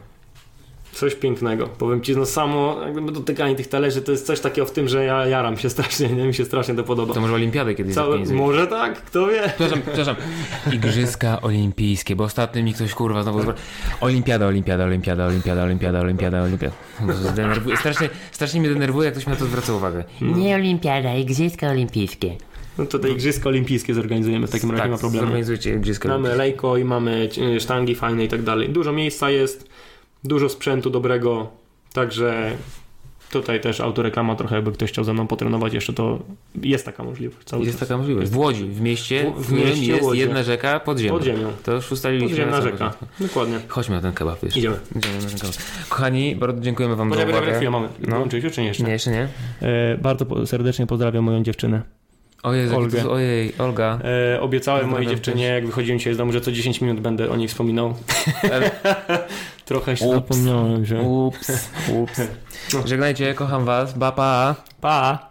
Coś pięknego. Powiem Ci, no samo jak gdyby dotykanie tych talerzy to jest coś takiego w tym, że ja jaram się strasznie, nie? mi się strasznie to podoba. To może olimpiadę kiedyś Całe, może tak, kto wie? Przepraszam, przepraszam. Igrzyska olimpijskie, bo ostatnio mi ktoś kurwa znowu. Olimpiada, olimpiada, olimpiada, olimpiada, olimpiada, olimpiada, olimpiada. Denerwuje, strasznie, strasznie mnie denerwuje, jak ktoś mi na to zwraca uwagę. Nie olimpiada, igrzyska olimpijskie. No to te igrzyska olimpijskie zorganizujemy w takim razie, nie ma problemu. Tak, zorganizujcie igrzyska Mamy lejko i mamy sztangi fajne i tak dalej. Dużo miejsca jest, dużo sprzętu dobrego, także tutaj też autoreklama trochę, jakby ktoś chciał ze mną potrenować jeszcze, to jest taka możliwość. Cały Jest czas. taka możliwość. W Łodzi, w mieście, W- w mieście jest Łodzie. jedna rzeka pod ziemią. Pod ziemią. To już ustaliliśmy. Podziemna rzeka. Dokładnie. Chodźmy na ten kebab jeszcze. Idziemy. Idziemy na ten kebab. Kochani, bardzo dziękujemy wam Poczekaj, za uwagę. chwilę, mamy. No. Włączyłeś już, czy nie jeszcze? Nie, jeszcze nie. E, bardzo serdecznie pozdrawiam moją dziewczynę. Ojej, Olgę. Olga. ojej, Olga. E, obiecałem mojej dziewczynie, jak wychodziłem dzisiaj z domu, że co 10 minut będę o niej wspominał. Trochę się zapomniałem, że... Ups, ups. Żegnajcie, kocham was, bapa. Pa!